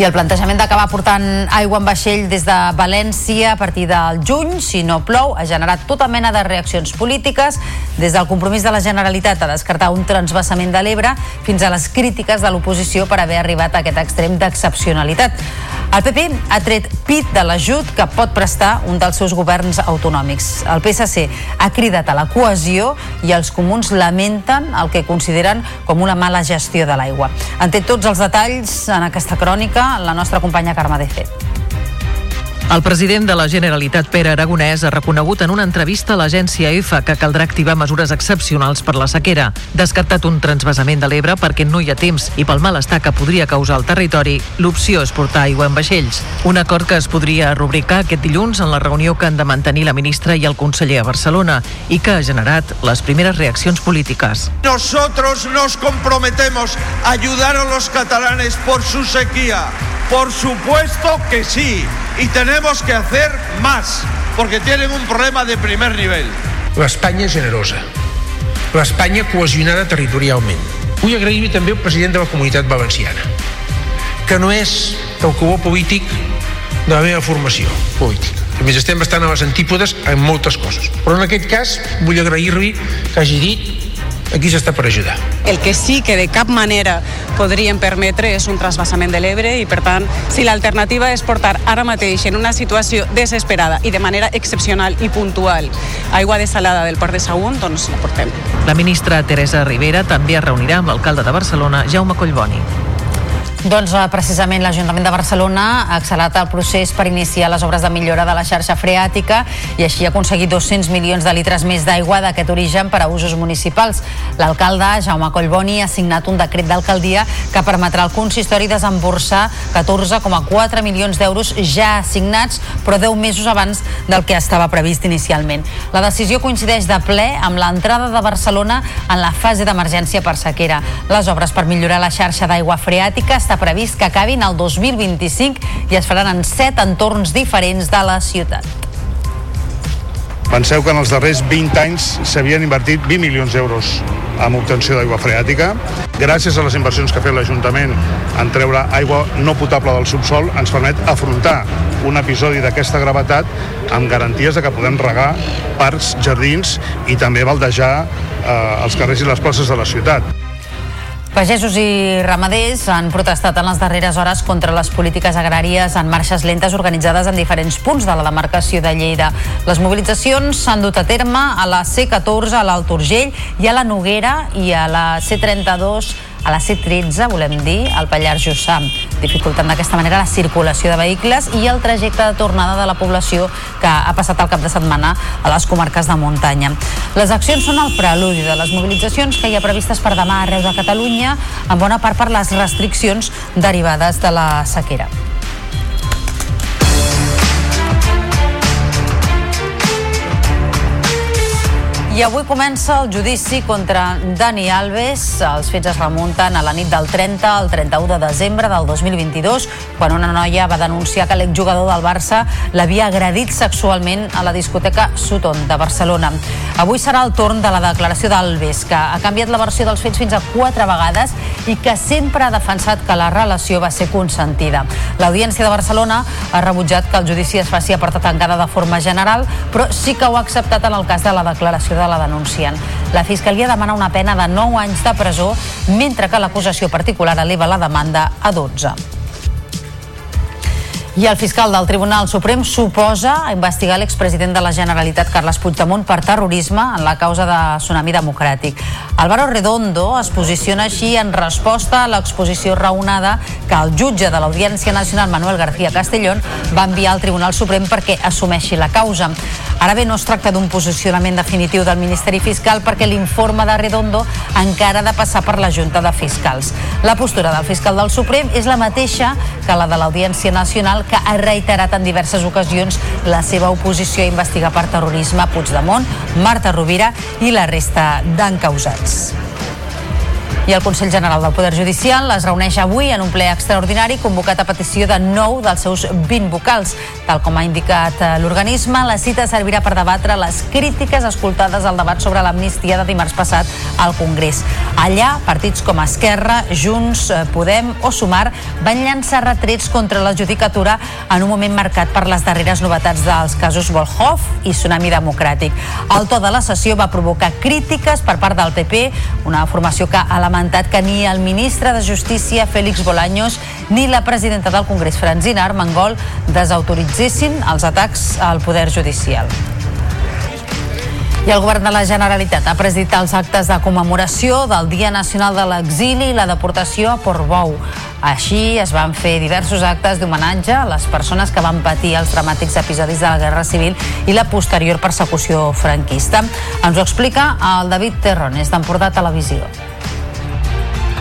I el plantejament d'acabar portant aigua en vaixell des de València a partir del juny, si no plou, ha generat tota mena de reaccions polítiques, des del compromís de la Generalitat a descartar un transvasament de l'Ebre fins a les crítiques de l'oposició per haver arribat a aquest extrem d'excepcionalitat. El PP ha tret pit de l'ajut que pot prestar un dels seus governs autonòmics. El PSC ha cridat a la cohesió i els comuns lamenten el que consideren com una mala gestió de l'aigua. En té tots els detalls en aquesta crònica la nostra companya Carme de. El president de la Generalitat, Pere Aragonès, ha reconegut en una entrevista a l'agència EFA que caldrà activar mesures excepcionals per la sequera. Descartat un transvasament de l'Ebre perquè no hi ha temps i pel malestar que podria causar al territori, l'opció és portar aigua en vaixells. Un acord que es podria rubricar aquest dilluns en la reunió que han de mantenir la ministra i el conseller a Barcelona i que ha generat les primeres reaccions polítiques. Nosotros nos comprometemos a ayudar a los catalanes por su sequía. Por supuesto que sí. Y tenemos que hacer más, porque tienen un problema de primer nivel. L'Espanya generosa. L'Espanya cohesionada territorialment. Vull agrair també al president de la Comunitat Valenciana, que no és el cubó polític de la meva formació política. A més, estem bastant a les antípodes en moltes coses. Però en aquest cas vull agrair-li que hagi dit aquí s'està per ajudar. El que sí que de cap manera podríem permetre és un trasbassament de l'Ebre i, per tant, si l'alternativa és portar ara mateix en una situació desesperada i de manera excepcional i puntual aigua desalada del port de Sagunt, doncs la portem. La ministra Teresa Rivera també es reunirà amb l'alcalde de Barcelona, Jaume Collboni. Doncs eh, precisament l'Ajuntament de Barcelona ha accelerat el procés per iniciar les obres de millora de la xarxa freàtica i així ha aconseguit 200 milions de litres més d'aigua d'aquest origen per a usos municipals. L'alcalde, Jaume Collboni, ha signat un decret d'alcaldia que permetrà al consistori desemborsar 14,4 milions d'euros ja assignats, però 10 mesos abans del que estava previst inicialment. La decisió coincideix de ple amb l'entrada de Barcelona en la fase d'emergència per sequera. Les obres per millorar la xarxa d'aigua freàtica està previst que acabin el 2025 i es faran en set entorns diferents de la ciutat. Penseu que en els darrers 20 anys s'havien invertit 20 milions d'euros en obtenció d'aigua freàtica. Gràcies a les inversions que ha fet l'Ajuntament en treure aigua no potable del subsol, ens permet afrontar un episodi d'aquesta gravetat amb garanties de que podem regar parcs, jardins i també baldejar eh, els carrers i les places de la ciutat. Pagesos i ramaders han protestat en les darreres hores contra les polítiques agràries en marxes lentes organitzades en diferents punts de la demarcació de Lleida. Les mobilitzacions s'han dut a terme a la C14, a l'Alt Urgell i a la Noguera i a la C32 a la C13, volem dir, al Pallars Jussà, dificultant d'aquesta manera la circulació de vehicles i el trajecte de tornada de la població que ha passat el cap de setmana a les comarques de muntanya. Les accions són el preludi de les mobilitzacions que hi ha previstes per demà arreu de Catalunya, en bona part per les restriccions derivades de la sequera. I avui comença el judici contra Dani Alves. Els fets es remunten a la nit del 30 al 31 de desembre del 2022, quan una noia va denunciar que l'exjugador del Barça l'havia agredit sexualment a la discoteca Sutton de Barcelona. Avui serà el torn de la declaració d'Alves, que ha canviat la versió dels fets fins a quatre vegades i que sempre ha defensat que la relació va ser consentida. L'Audiència de Barcelona ha rebutjat que el judici es faci a porta tancada de forma general, però sí que ho ha acceptat en el cas de la declaració de de la denunciant. La Fiscalia demana una pena de 9 anys de presó, mentre que l'acusació particular eleva la demanda a 12. I el fiscal del Tribunal Suprem suposa a investigar l'expresident de la Generalitat, Carles Puigdemont, per terrorisme en la causa de Tsunami Democràtic. Álvaro Redondo es posiciona així en resposta a l'exposició raonada que el jutge de l'Audiència Nacional, Manuel García Castellón, va enviar al Tribunal Suprem perquè assumeixi la causa. Ara bé, no es tracta d'un posicionament definitiu del Ministeri Fiscal perquè l'informe de Redondo encara ha de passar per la Junta de Fiscals. La postura del fiscal del Suprem és la mateixa que la de l'Audiència Nacional que ha reiterat en diverses ocasions la seva oposició a investigar per terrorisme Puigdemont, Marta Rovira i la resta d'encausats. I el Consell General del Poder Judicial es reuneix avui en un ple extraordinari convocat a petició de nou dels seus 20 vocals. Tal com ha indicat eh, l'organisme, la cita servirà per debatre les crítiques escoltades al debat sobre l'amnistia de dimarts passat al Congrés. Allà, partits com Esquerra, Junts, eh, Podem o Sumar van llançar retrets contra la judicatura en un moment marcat per les darreres novetats dels casos Volhov i Tsunami Democràtic. El to de la sessió va provocar crítiques per part del PP, una formació que a la lamentat que ni el ministre de Justícia, Félix Bolaños, ni la presidenta del Congrés, Francina Armengol, desautoritzessin els atacs al poder judicial. I el govern de la Generalitat ha presidit els actes de commemoració del Dia Nacional de l'Exili i la deportació a Portbou. Així es van fer diversos actes d'homenatge a les persones que van patir els dramàtics episodis de la Guerra Civil i la posterior persecució franquista. Ens ho explica el David Terrones d'Empordà Televisió.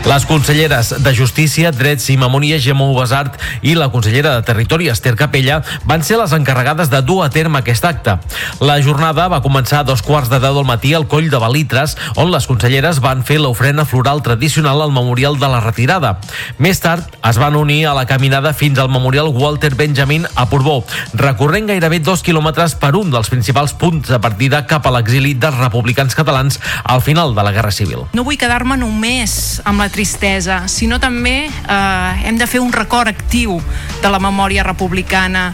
Les conselleres de Justícia, Drets i Memòria, Gemma Ubasart i la consellera de Territori, Esther Capella, van ser les encarregades de dur a terme aquest acte. La jornada va començar a dos quarts de deu del matí al coll de Balitres, on les conselleres van fer l'ofrena floral tradicional al Memorial de la Retirada. Més tard es van unir a la caminada fins al Memorial Walter Benjamin a Portbó, recorrent gairebé dos quilòmetres per un dels principals punts de partida cap a l'exili dels republicans catalans al final de la Guerra Civil. No vull quedar-me només amb la tristesa, sinó també eh, hem de fer un record actiu de la memòria republicana,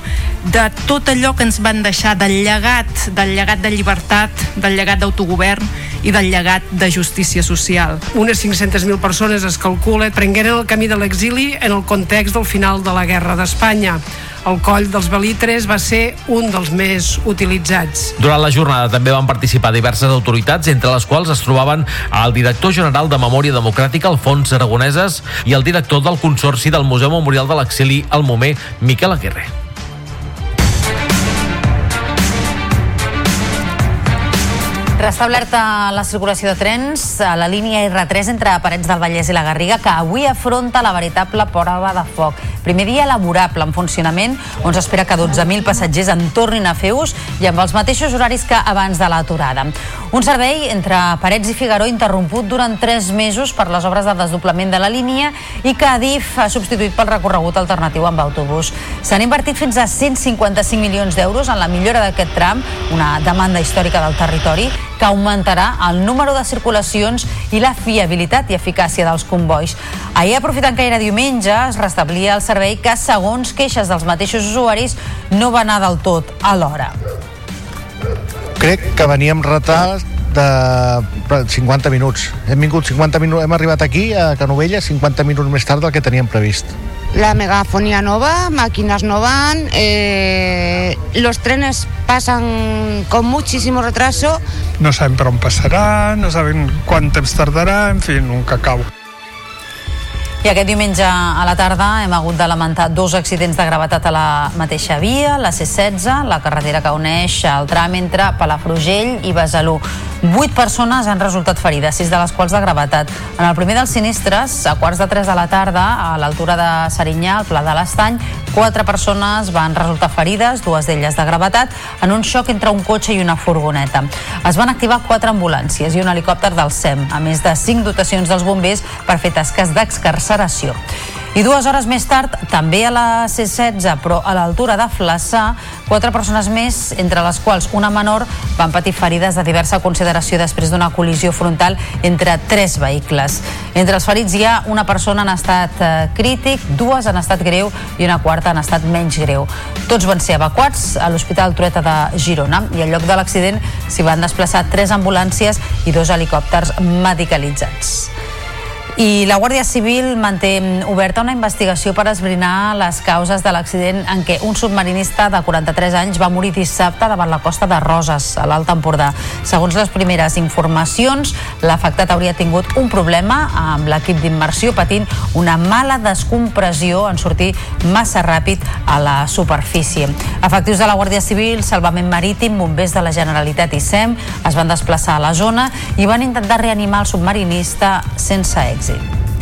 de tot allò que ens van deixar, del llegat, del llegat de llibertat, del llegat d'autogovern i del llegat de justícia social. Unes 500.000 persones es calcula prengueren el camí de l'exili en el context del final de la Guerra d'Espanya el coll dels Belitres va ser un dels més utilitzats. Durant la jornada també van participar diverses autoritats, entre les quals es trobaven el director general de Memòria Democràtica, Alfons Aragoneses, i el director del Consorci del Museu Memorial de l'Exili, al Momer, Miquel Aguirre. Restablerta la circulació de trens a la línia R3 entre Parets del Vallès i la Garriga, que avui afronta la veritable prova de foc. Primer dia laborable en funcionament, on s'espera que 12.000 passatgers en tornin a fer ús i amb els mateixos horaris que abans de l'aturada. Un servei entre Parets i Figaró interromput durant 3 mesos per les obres de desdoblament de la línia i que Adif ha substituït pel recorregut alternatiu amb autobús. S'han invertit fins a 155 milions d'euros en la millora d'aquest tram, una demanda històrica del territori, que augmentarà el número de circulacions i la fiabilitat i eficàcia dels convois. Ahir, aprofitant que era diumenge, es restablia el servei que, segons queixes dels mateixos usuaris, no va anar del tot a l'hora. Crec que veníem retard de 50 minuts. Hem vingut 50 minuts, hem arribat aquí a Canovella 50 minuts més tard del que teníem previst. La megafonía no va, máquinas no van, eh, los trenes pasan con muchísimo retraso. No sabem per on passarà, no sabem quant temps tardarà, en fi, un cacau. I aquest diumenge a la tarda hem hagut de lamentar dos accidents de gravetat a la mateixa via, la C-16, la carretera que uneix el tram entre Palafrugell i Besalú. Vuit persones han resultat ferides, sis de les quals de gravetat. En el primer dels sinistres, a quarts de tres de la tarda, a l'altura de Serinyà, al Pla de l'Estany, quatre persones van resultar ferides, dues d'elles de gravetat, en un xoc entre un cotxe i una furgoneta. Es van activar quatre ambulàncies i un helicòpter del SEM, a més de cinc dotacions dels bombers per fer tasques d'excarceració. I dues hores més tard, també a la C-16, però a l'altura de Flaçà, quatre persones més, entre les quals una menor, van patir ferides de diversa consideració després d'una col·lisió frontal entre tres vehicles. Entre els ferits hi ha una persona en estat eh, crític, dues en estat greu i una quarta en estat menys greu. Tots van ser evacuats a l'Hospital Trueta de Girona i al lloc de l'accident s'hi van desplaçar tres ambulàncies i dos helicòpters medicalitzats. I la Guàrdia Civil manté oberta una investigació per esbrinar les causes de l'accident en què un submarinista de 43 anys va morir dissabte davant la costa de Roses, a l'Alt Empordà. Segons les primeres informacions, l'afectat hauria tingut un problema amb l'equip d'immersió patint una mala descompressió en sortir massa ràpid a la superfície. Efectius de la Guàrdia Civil, Salvament Marítim, bombers de la Generalitat i SEM es van desplaçar a la zona i van intentar reanimar el submarinista sense èxit èxit.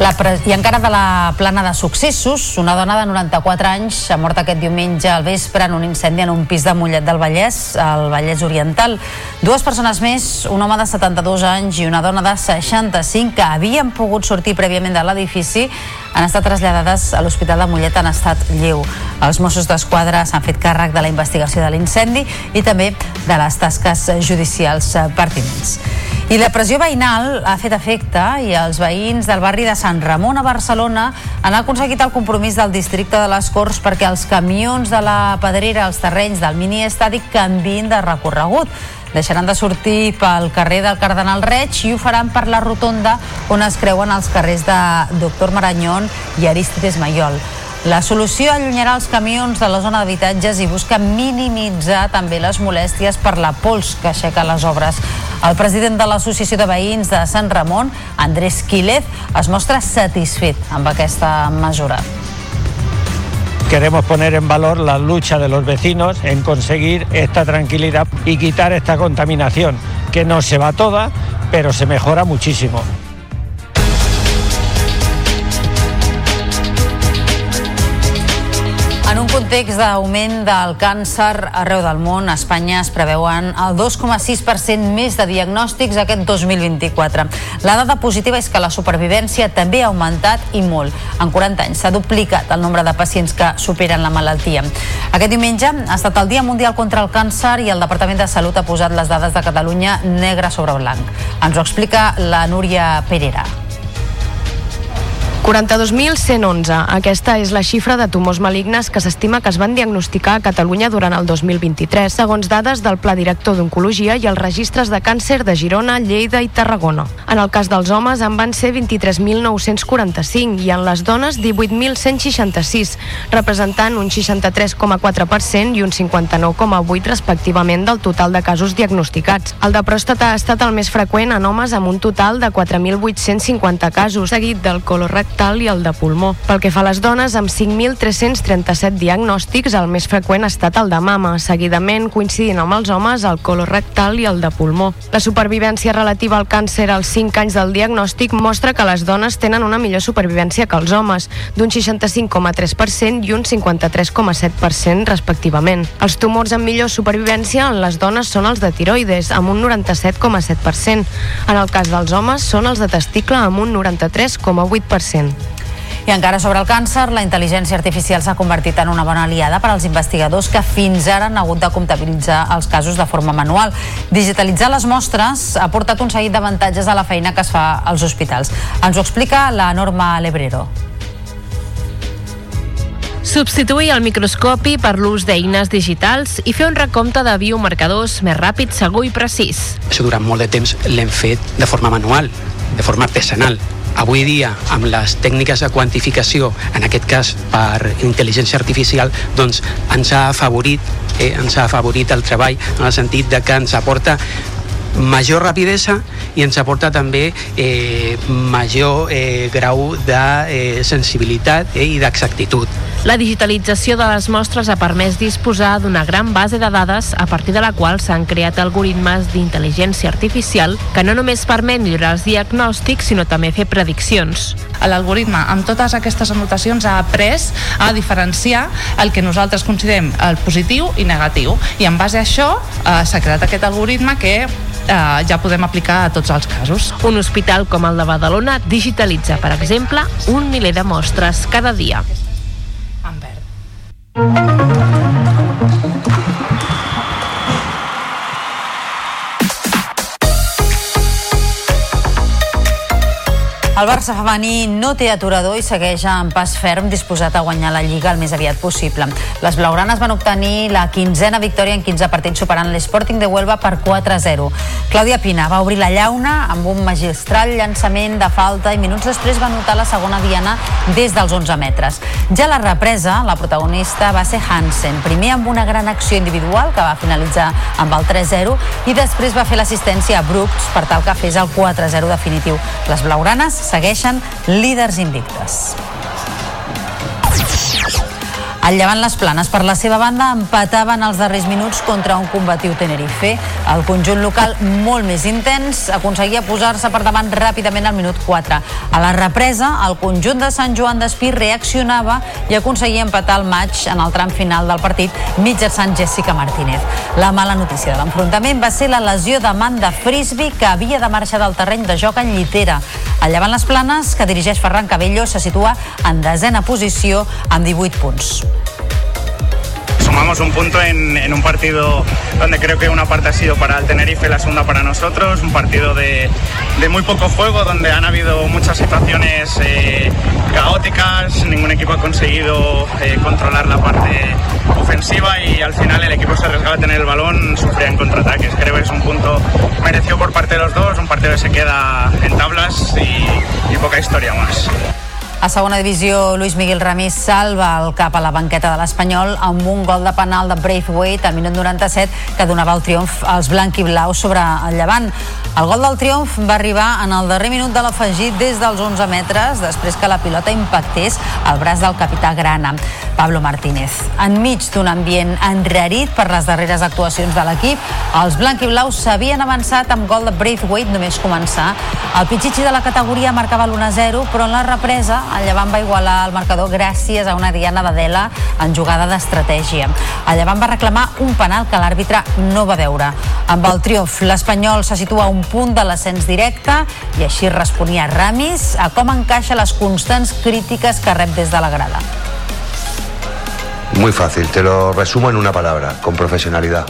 La pre... I encara de la plana de successos, una dona de 94 anys ha mort aquest diumenge al vespre en un incendi en un pis de Mollet del Vallès, al Vallès Oriental. Dues persones més, un home de 72 anys i una dona de 65 que havien pogut sortir prèviament de l'edifici, han estat traslladades a l'Hospital de Mollet en estat lleu. Els Mossos d'Esquadra s'han fet càrrec de la investigació de l'incendi i també de les tasques judicials pertinents. I la pressió veïnal ha fet efecte i els veïns del barri de Sant Ramon a Barcelona han aconseguit el compromís del districte de les Corts perquè els camions de la Pedrera als terrenys del mini-estadi canvin de recorregut. Deixaran de sortir pel carrer del Cardenal Reig i ho faran per la rotonda on es creuen els carrers de Doctor Maranyón i Aristides Mayol. La solució allunyarà els camions de la zona d'habitatges i busca minimitzar també les molèsties per la pols que aixeca les obres. El president de l'Associació de Veïns de Sant Ramon, Andrés Quílez, es mostra satisfet amb aquesta mesura. Queremos poner en valor la lucha de los vecinos en conseguir esta tranquilidad y quitar esta contaminación, que no se va toda, pero se mejora muchísimo. Context d'augment del càncer arreu del món, a Espanya es preveuen el 2,6% més de diagnòstics aquest 2024. La dada positiva és que la supervivència també ha augmentat i molt. En 40 anys s'ha duplicat el nombre de pacients que superen la malaltia. Aquest diumenge ha estat el Dia Mundial contra el Càncer i el Departament de Salut ha posat les dades de Catalunya negre sobre blanc. Ens ho explica la Núria Perera. 42.111. Aquesta és la xifra de tumors malignes que s'estima que es van diagnosticar a Catalunya durant el 2023, segons dades del Pla Director d'Oncologia i els registres de càncer de Girona, Lleida i Tarragona. En el cas dels homes en van ser 23.945 i en les dones 18.166, representant un 63,4% i un 59,8% respectivament del total de casos diagnosticats. El de pròstata ha estat el més freqüent en homes amb un total de 4.850 casos, seguit del colorectal rectal i el de pulmó. Pel que fa a les dones, amb 5.337 diagnòstics, el més freqüent ha estat el de mama, seguidament coincidint amb els homes el colorectal i el de pulmó. La supervivència relativa al càncer als 5 anys del diagnòstic mostra que les dones tenen una millor supervivència que els homes, d'un 65,3% i un 53,7% respectivament. Els tumors amb millor supervivència en les dones són els de tiroides, amb un 97,7%. En el cas dels homes són els de testicle amb un 93,8%. I encara sobre el càncer, la intel·ligència artificial s'ha convertit en una bona aliada per als investigadors que fins ara han hagut de comptabilitzar els casos de forma manual. Digitalitzar les mostres ha portat un seguit d'avantatges a la feina que es fa als hospitals. Ens ho explica la Norma Lebrero. Substituir el microscopi per l'ús d'eines digitals i fer un recompte de biomarcadors més ràpid, segur i precís. Això durant molt de temps l'hem fet de forma manual, de forma artesanal. Avui dia, amb les tècniques de quantificació, en aquest cas per intel·ligència artificial, doncs ens ha afavorit, eh, ens ha afavorit el treball en el sentit de que ens aporta major rapidesa i ens aporta també eh, major eh, grau de eh, sensibilitat eh, i d'exactitud. La digitalització de les mostres ha permès disposar d'una gran base de dades a partir de la qual s'han creat algoritmes d'intel·ligència artificial que no només permet millorar els diagnòstics, sinó també fer prediccions. L'algoritme, amb totes aquestes anotacions, ha après a diferenciar el que nosaltres considerem el positiu i negatiu. I en base a això eh, s'ha creat aquest algoritme que eh, ja podem aplicar a tots els casos. Un hospital com el de Badalona digitalitza, per exemple, un miler de mostres cada dia. Música El Barça femení no té aturador i segueix en pas ferm disposat a guanyar la Lliga el més aviat possible. Les blaugranes van obtenir la quinzena victòria en 15 partits superant l'Sporting de Huelva per 4-0. Clàudia Pina va obrir la llauna amb un magistral llançament de falta i minuts després va notar la segona diana des dels 11 metres. Ja la represa, la protagonista va ser Hansen, primer amb una gran acció individual que va finalitzar amb el 3-0 i després va fer l'assistència a Brooks per tal que fes el 4-0 definitiu. Les blaugranes segueixen líders invictes. El Llevant Les Planes, per la seva banda, empataven els darrers minuts contra un combatiu Tenerife. El conjunt local, molt més intens, aconseguia posar-se per davant ràpidament al minut 4. A la represa, el conjunt de Sant Joan d'Espí reaccionava i aconseguia empatar el maig en el tram final del partit mitjançant Jessica Martínez. La mala notícia de l'enfrontament va ser la lesió d'Amanda Frisby, que havia de marxar del terreny de joc en llitera. El Llevant Les Planes, que dirigeix Ferran Cabello, se situa en desena posició amb 18 punts. Sumamos un punto en, un partido donde creo que una parte ha sido para el Tenerife la segunda para nosotros, un partido de, muy poco juego, donde han habido muchas situaciones eh, caóticas, ningún equipo ha conseguido eh, controlar la parte ofensiva y al final el equipo se arriesgaba a tener el balón, sufría en contraataques. Creo que es un punto merecido por parte de los dos, un partido que se queda en tablas y poca historia más. A segona divisió, Luis Miguel Ramís salva el cap a la banqueta de l'Espanyol amb un gol de penal de Braithwaite al minut 97 que donava el triomf als blau sobre el Llevant. El gol del triomf va arribar en el darrer minut de l'afegit des dels 11 metres després que la pilota impactés al braç del capità Grana, Pablo Martínez. Enmig d'un ambient enrarit per les darreres actuacions de l'equip, els blanc i blaus s'havien avançat amb gol de Braithwaite només començar. El pitxitxi de la categoria marcava l'1-0, però en la represa el Llevant va igualar el marcador gràcies a una diana d'Adela en jugada d'estratègia. El Llevant va reclamar un penal que l'àrbitre no va veure. Amb el triomf, l'Espanyol se situa a un punt de l'ascens directe i així responia Ramis a com encaixa les constants crítiques que rep des de la grada. Muy fácil, te lo resumo en una palabra, con profesionalidad.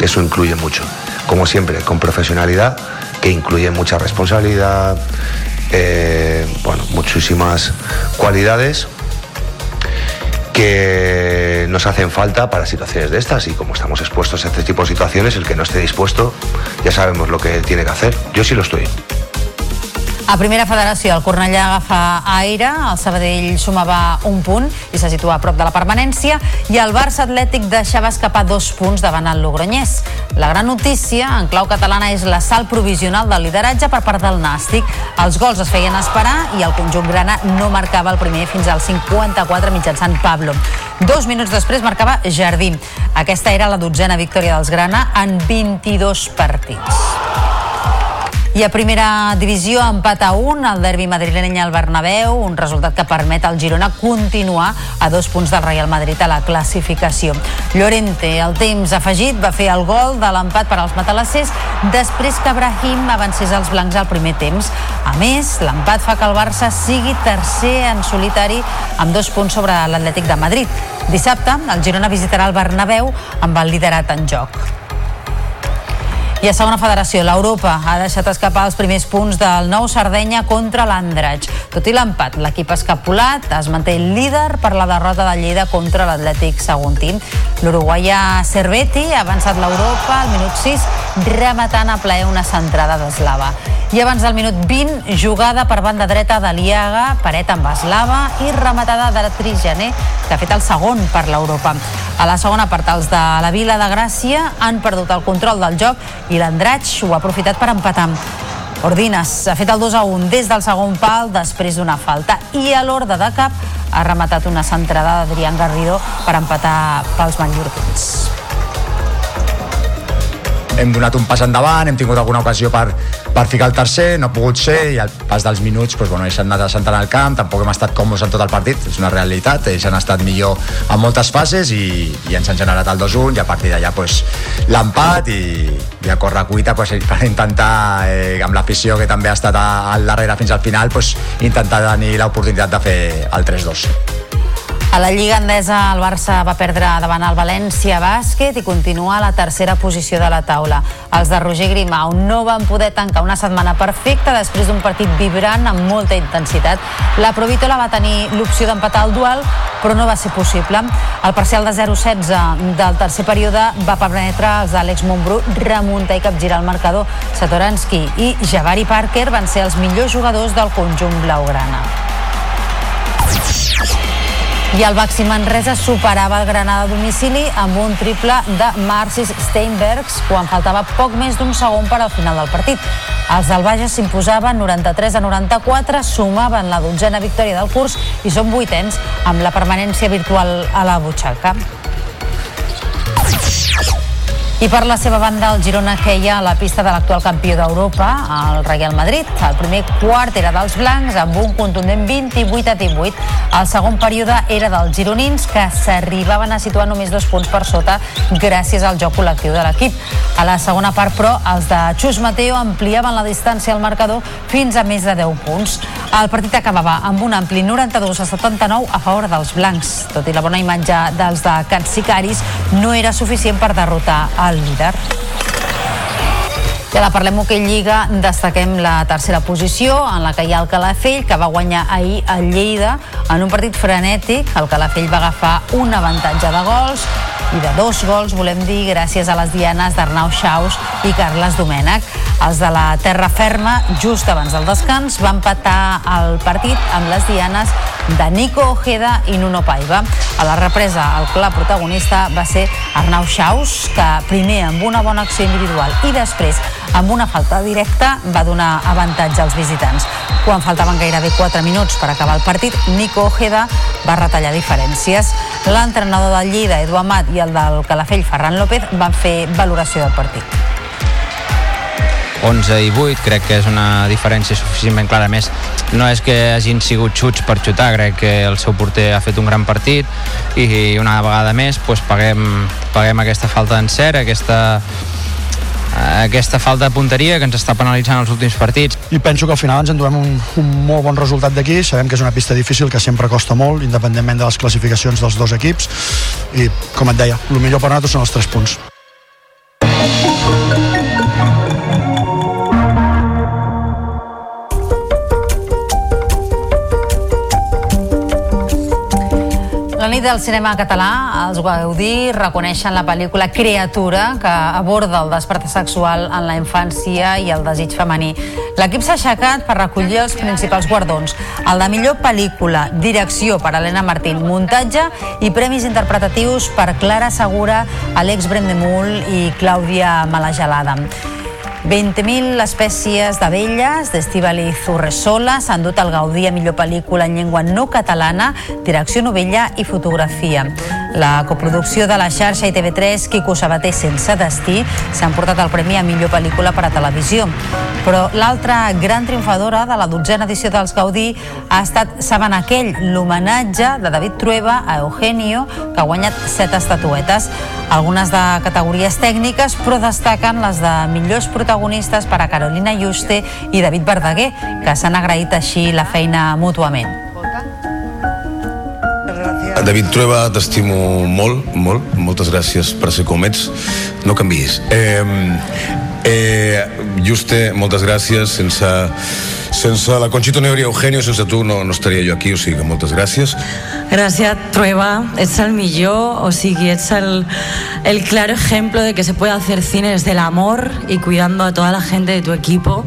Eso incluye mucho. Como siempre, con profesionalidad, que incluye mucha responsabilidad, eh, bueno, muchísimas cualidades que nos hacen falta para situaciones de estas y como estamos expuestos a este tipo de situaciones, el que no esté dispuesto ya sabemos lo que tiene que hacer. Yo sí lo estoy. A primera federació, el Cornellà agafa aire, el Sabadell sumava un punt i se situa a prop de la permanència i el Barça Atlètic deixava escapar dos punts davant el Logroñés. La gran notícia, en clau catalana, és la salt provisional del lideratge per part del Nàstic. Els gols es feien esperar i el conjunt grana no marcava el primer fins al 54 mitjançant Pablo. Dos minuts després marcava Jardí. Aquesta era la dotzena victòria dels grana en 22 partits. I a primera divisió, empat a un, el derbi madrileny al Bernabéu, un resultat que permet al Girona continuar a dos punts del Real Madrid a la classificació. Llorente, el temps afegit, va fer el gol de l'empat per als matalassers després que Brahim avancés els blancs al primer temps. A més, l'empat fa que el Barça sigui tercer en solitari amb dos punts sobre l'Atlètic de Madrid. Dissabte, el Girona visitarà el Bernabéu amb el liderat en joc. I a segona federació, l'Europa ha deixat escapar els primers punts del nou Sardenya contra l'Andratx. Tot i l'empat, l'equip escapulat es manté líder per la derrota de Lleida contra l'Atlètic Saguntí. L'uruguaià Cerveti ha avançat l'Europa al minut 6, rematant a plaer una centrada d'Eslava. I abans del minut 20, jugada per banda dreta de Liaga, paret amb Eslava i rematada de Trigener, que ha fet el segon per l'Europa. A la segona part, els de la Vila de Gràcia han perdut el control del joc i l'Andratx ho ha aprofitat per empatar. Ordines ha fet el 2 a 1 des del segon pal després d'una falta i a l'ordre de cap ha rematat una centrada d'Adrián Garrido per empatar pels mallorquins hem donat un pas endavant, hem tingut alguna ocasió per, per ficar el tercer, no ha pogut ser i al pas dels minuts doncs, bueno, ells han anat assentant al camp, tampoc hem estat còmodes en tot el partit, és una realitat, ells han estat millor en moltes fases i, i ens han generat el 2-1 i a partir d'allà doncs, l'empat i, i a córrer cuita doncs, per intentar, eh, amb l'afició que també ha estat al darrere fins al final, doncs, intentar tenir l'oportunitat de fer el 3-2. A la Lliga Endesa, el Barça va perdre davant el València Bàsquet i continua a la tercera posició de la taula. Els de Roger Grimau no van poder tancar una setmana perfecta després d'un partit vibrant amb molta intensitat. La Provitola va tenir l'opció d'empatar el duel, però no va ser possible. El parcial de 0-16 del tercer període va permetre als d'Àlex Montbrú remuntar i capgirar el marcador. Satoransky i Javari Parker van ser els millors jugadors del conjunt blaugrana. I el Baxi Manresa superava el Granada a domicili amb un triple de Marcis Steinbergs quan faltava poc més d'un segon per al final del partit. Els del Bages s'imposaven 93 a 94, sumaven la dotzena victòria del curs i són vuitens amb la permanència virtual a la butxaca. I per la seva banda, el Girona queia a la pista de l'actual campió d'Europa, el Real Madrid. El primer quart era dels blancs, amb un contundent 28 a 18. El segon període era dels gironins, que s'arribaven a situar només dos punts per sota gràcies al joc col·lectiu de l'equip. A la segona part, però, els de Xus Mateo ampliaven la distància al marcador fins a més de 10 punts. El partit acabava amb un ampli 92 a 79 a favor dels blancs. Tot i la bona imatge dels de Catsicaris, no era suficient per derrotar el líder. I ara parlem hoquei Lliga, destaquem la tercera posició en la que hi ha el Calafell, que va guanyar ahir a Lleida en un partit frenètic. El Calafell va agafar un avantatge de gols i de dos gols, volem dir, gràcies a les dianes d'Arnau Xaus i Carles Domènech. Els de la terra ferma, just abans del descans, van empatar el partit amb les dianes de Nico Ojeda i Nuno Paiva. A la represa, el clar protagonista va ser Arnau Xaus, que primer amb una bona acció individual i després amb una falta directa va donar avantatge als visitants. Quan faltaven gairebé 4 minuts per acabar el partit, Nico Ojeda va retallar diferències. L'entrenador del Lleida, Edu Amat, i el del Calafell, Ferran López, van fer valoració del partit. 11 i 8, crec que és una diferència suficientment clara. A més, no és que hagin sigut xuts per xutar, crec que el seu porter ha fet un gran partit i una vegada més doncs, paguem, paguem aquesta falta d'encert, aquesta, aquesta falta de punteria que ens està penalitzant els últims partits. I penso que al final ens endurem un, un molt bon resultat d'aquí. Sabem que és una pista difícil, que sempre costa molt, independentment de les classificacions dels dos equips. I, com et deia, el millor per nosaltres són els tres punts. Del cinema català, els Gaudí reconeixen la pel·lícula Creatura, que aborda el despertar sexual en la infància i el desig femení. L'equip s'ha aixecat per recollir els principals guardons. El de millor pel·lícula, direcció per Helena Martín, muntatge i premis interpretatius per Clara Segura, Alex Brendemul i Clàudia Malagelada. 20.000 espècies d'abelles d'Estivaliz Urresola s'han dut al Gaudí a millor pel·lícula en llengua no catalana, direcció novella i fotografia. La coproducció de la xarxa i TV3, Quico Sabater sense destí, s'han portat el premi a millor pel·lícula per a televisió. Però l'altra gran triomfadora de la dotzena edició dels Gaudí ha estat Saben aquell, l'homenatge de David Trueba a Eugenio, que ha guanyat set estatuetes, algunes de categories tècniques, però destaquen les de millors protagonistes per a Carolina Juste i David Verdaguer, que s'han agraït així la feina mútuament. David Trueba, t'estimo molt, molt. Moltes gràcies per ser com ets. No canvis. Eh, eh, Juste, moltes gràcies. Sense, sense la Conchita Neuri i Eugenio, sense tu no, no estaria jo aquí, o sigui que moltes gràcies. Gracias, Trueba. Ets el millor, o sigui, ets el, el claro ejemplo de que se puede hacer cine desde el amor y cuidando a toda la gente de tu equipo.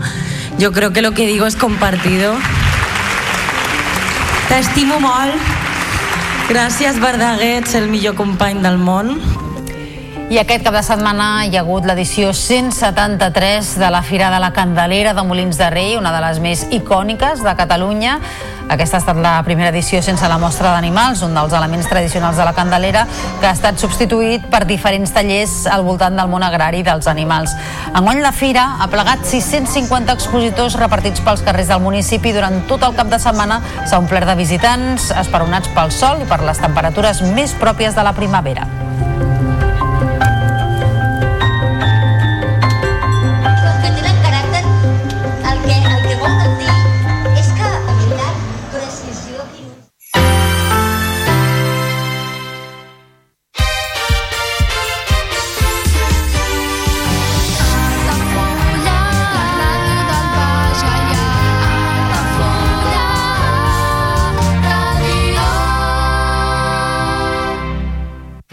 Yo creo que lo que digo es compartido. T'estimo molt. Gràcies, Verdaguer, ets el millor company del món. I aquest cap de setmana hi ha hagut l'edició 173 de la Fira de la Candelera de Molins de Rei, una de les més icòniques de Catalunya. Aquesta ha estat la primera edició sense la mostra d'animals, un dels elements tradicionals de la Candelera, que ha estat substituït per diferents tallers al voltant del món agrari dels animals. Enguany la Fira ha plegat 650 expositors repartits pels carrers del municipi durant tot el cap de setmana s'ha omplert de visitants esperonats pel sol i per les temperatures més pròpies de la primavera.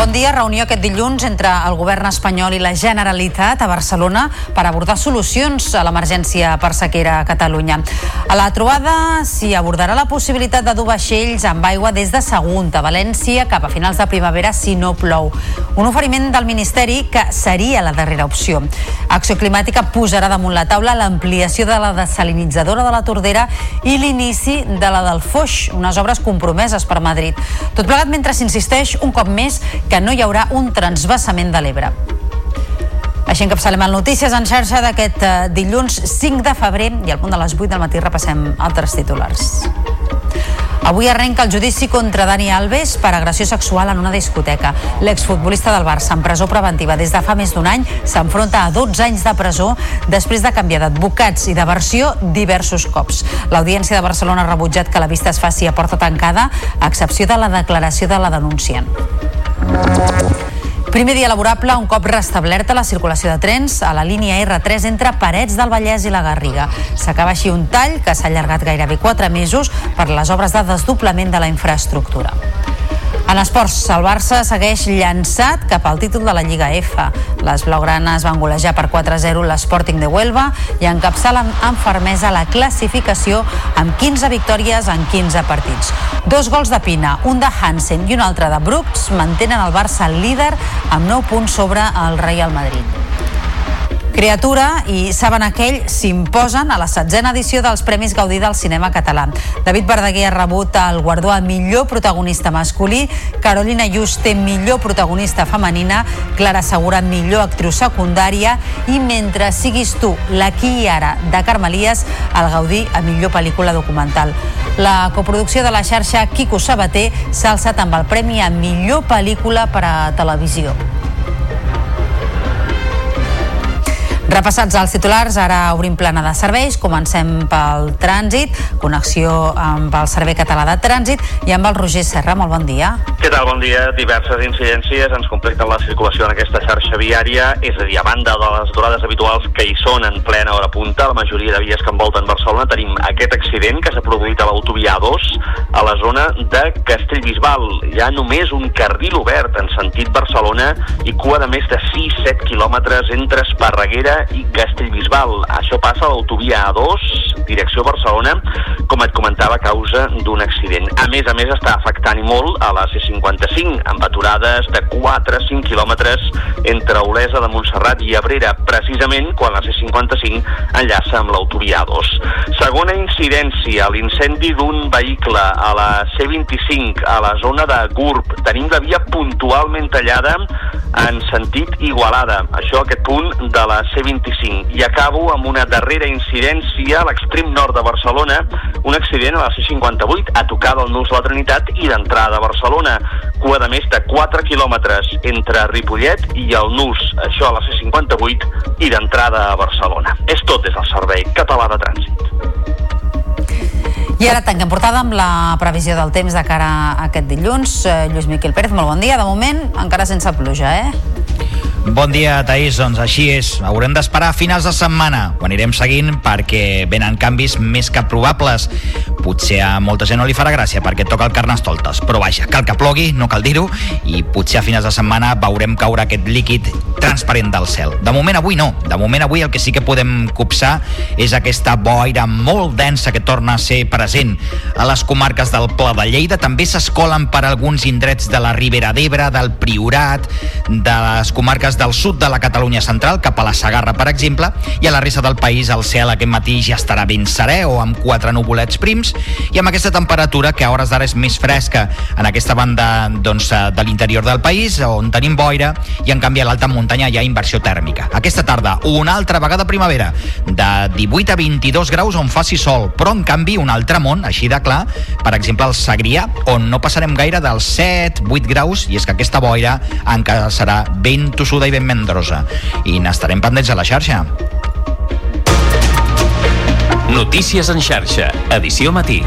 Bon dia, reunió aquest dilluns entre el govern espanyol i la Generalitat a Barcelona per abordar solucions a l'emergència per sequera a Catalunya. A la trobada s'hi abordarà la possibilitat de dur vaixells amb aigua des de Sagunt a València cap a finals de primavera si no plou. Un oferiment del Ministeri que seria la darrera opció. Acció Climàtica posarà damunt la taula l'ampliació de la desalinitzadora de la Tordera i l'inici de la del Foix, unes obres compromeses per Madrid. Tot plegat mentre s'insisteix un cop més que no hi haurà un transvasament de l'Ebre. Així encapçalem el Notícies en xarxa d'aquest eh, dilluns 5 de febrer i al punt de les 8 del matí repassem altres titulars. Avui arrenca el judici contra Dani Alves per agressió sexual en una discoteca. L'exfutbolista del Barça en presó preventiva des de fa més d'un any s'enfronta a 12 anys de presó després de canviar d'advocats i de versió diversos cops. L'Audiència de Barcelona ha rebutjat que la vista es faci a porta tancada, a excepció de la declaració de la denunciant. Primer dia laborable, un cop restablerta la circulació de trens a la línia R3 entre Parets del Vallès i la Garriga. S'acaba així un tall que s'ha allargat gairebé 4 mesos per les obres de desdoblament de la infraestructura. En esports, el Barça segueix llançat cap al títol de la Lliga F. Les blaugranes van golejar per 4-0 l'Sporting de Huelva i encapçalen amb fermesa la classificació amb 15 victòries en 15 partits. Dos gols de Pina, un de Hansen i un altre de Brooks mantenen el Barça líder amb 9 punts sobre el Real Madrid. Criatura i Saben aquell s'imposen a la setzena edició dels Premis Gaudí del cinema català. David Verdaguer ha rebut el guardó a millor protagonista masculí, Carolina Juste millor protagonista femenina, Clara Segura millor actriu secundària i Mentre siguis tu, l'aquí i ara de Carmelies, el Gaudí a millor pel·lícula documental. La coproducció de la xarxa Quico Sabater s'ha alçat amb el premi a millor pel·lícula per a televisió. Repassats els titulars, ara obrim plana de serveis. Comencem pel trànsit, connexió amb el Servei Català de Trànsit i amb el Roger Serra. Molt bon dia. Què tal? Bon dia. Diverses incidències ens completen la circulació en aquesta xarxa viària, és a dir, a banda de les durades habituals que hi són en plena hora punta, la majoria de vies que envolten Barcelona, tenim aquest accident que s'ha produït a l'autovia A2 a la zona de Castellbisbal. Hi ha només un carril obert en sentit Barcelona i cua de més de 6-7 quilòmetres entre Esparreguera i Castellbisbal. Això passa a l'autovia A2, direcció Barcelona, com et comentava, a causa d'un accident. A més a més, està afectant i molt a la C55, amb aturades de 4-5 quilòmetres entre Olesa de Montserrat i Abrera, precisament quan la C55 enllaça amb l'autovia A2. Segona incidència, l'incendi d'un vehicle a la C25, a la zona de Gurb. Tenim la via puntualment tallada en sentit Igualada. Això aquest punt de la C25. I acabo amb una darrera incidència a l'extrem nord de Barcelona, un accident a la C58 a tocar del Nus la Trinitat i d'entrada a Barcelona. Cua de més de 4 quilòmetres entre Ripollet i el Nus, això a la C58 i d'entrada a Barcelona. És tot des del Servei Català de Trànsit. I ara tanquem portada amb la previsió del temps de cara a aquest dilluns. Eh, Lluís Miquel Pérez, molt bon dia. De moment, encara sense pluja, eh? Bon dia, Taís. Doncs així és. Haurem d'esperar finals de setmana. Ho anirem seguint perquè venen canvis més que probables. Potser a molta gent no li farà gràcia perquè toca el Carnestoltes, però vaja, cal que plogui, no cal dir-ho, i potser a finals de setmana veurem caure aquest líquid transparent del cel. De moment avui no. De moment avui el que sí que podem copsar és aquesta boira molt densa que torna a ser present a les comarques del Pla de Lleida. També s'escolen per alguns indrets de la Ribera d'Ebre, del Priorat, de les comarques del sud de la Catalunya central, cap a la Sagarra, per exemple, i a la resta del país el cel aquest matí ja estarà ben serè o amb quatre nuvolets prims i amb aquesta temperatura que a hores d'ara és més fresca en aquesta banda doncs, eh, de l'interior del país on tenim boira i en canvi a l'alta muntanya hi ha inversió tèrmica. Aquesta tarda una altra vegada primavera de 18 a 22 graus on faci sol, però en canvi un altre món, així de clar, per exemple el Segrià, on no passarem gaire dels 7-8 graus i és que aquesta boira encara serà ben tossuda i ben mendrosa. I n'estarem pendents a la xarxa. Notícies en xarxa, edició matí.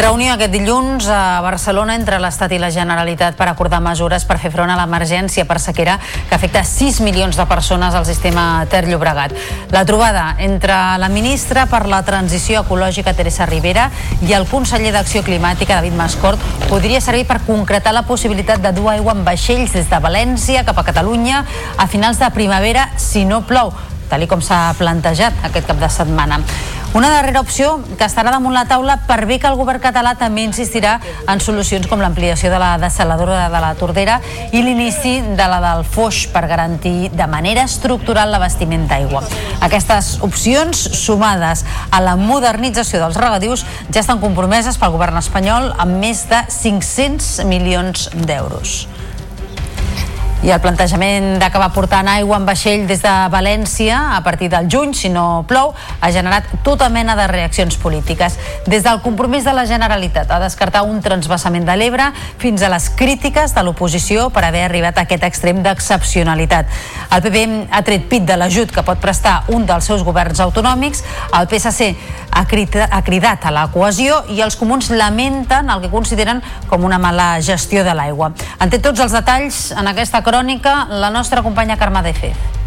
Reunió aquest dilluns a Barcelona entre l'Estat i la Generalitat per acordar mesures per fer front a l'emergència per sequera que afecta 6 milions de persones al sistema Ter Llobregat. La trobada entre la ministra per la Transició Ecològica Teresa Rivera i el conseller d'Acció Climàtica David Mascort podria servir per concretar la possibilitat de dur aigua en vaixells des de València cap a Catalunya a finals de primavera si no plou tal com s'ha plantejat aquest cap de setmana. Una darrera opció que estarà damunt la taula per bé que el govern català també insistirà en solucions com l'ampliació de la desaladora de la Tordera i l'inici de la del Foix per garantir de manera estructural l'abastiment d'aigua. Aquestes opcions, sumades a la modernització dels regadius, ja estan compromeses pel govern espanyol amb més de 500 milions d'euros. I el plantejament d'acabar portant aigua en vaixell des de València a partir del juny, si no plou, ha generat tota mena de reaccions polítiques. Des del compromís de la Generalitat a descartar un transvasament de l'Ebre fins a les crítiques de l'oposició per haver arribat a aquest extrem d'excepcionalitat. El PP ha tret pit de l'ajut que pot prestar un dels seus governs autonòmics, el PSC ha cridat, a la cohesió i els comuns lamenten el que consideren com una mala gestió de l'aigua. En té tots els detalls en aquesta crònica la nostra companya Carme de Fez.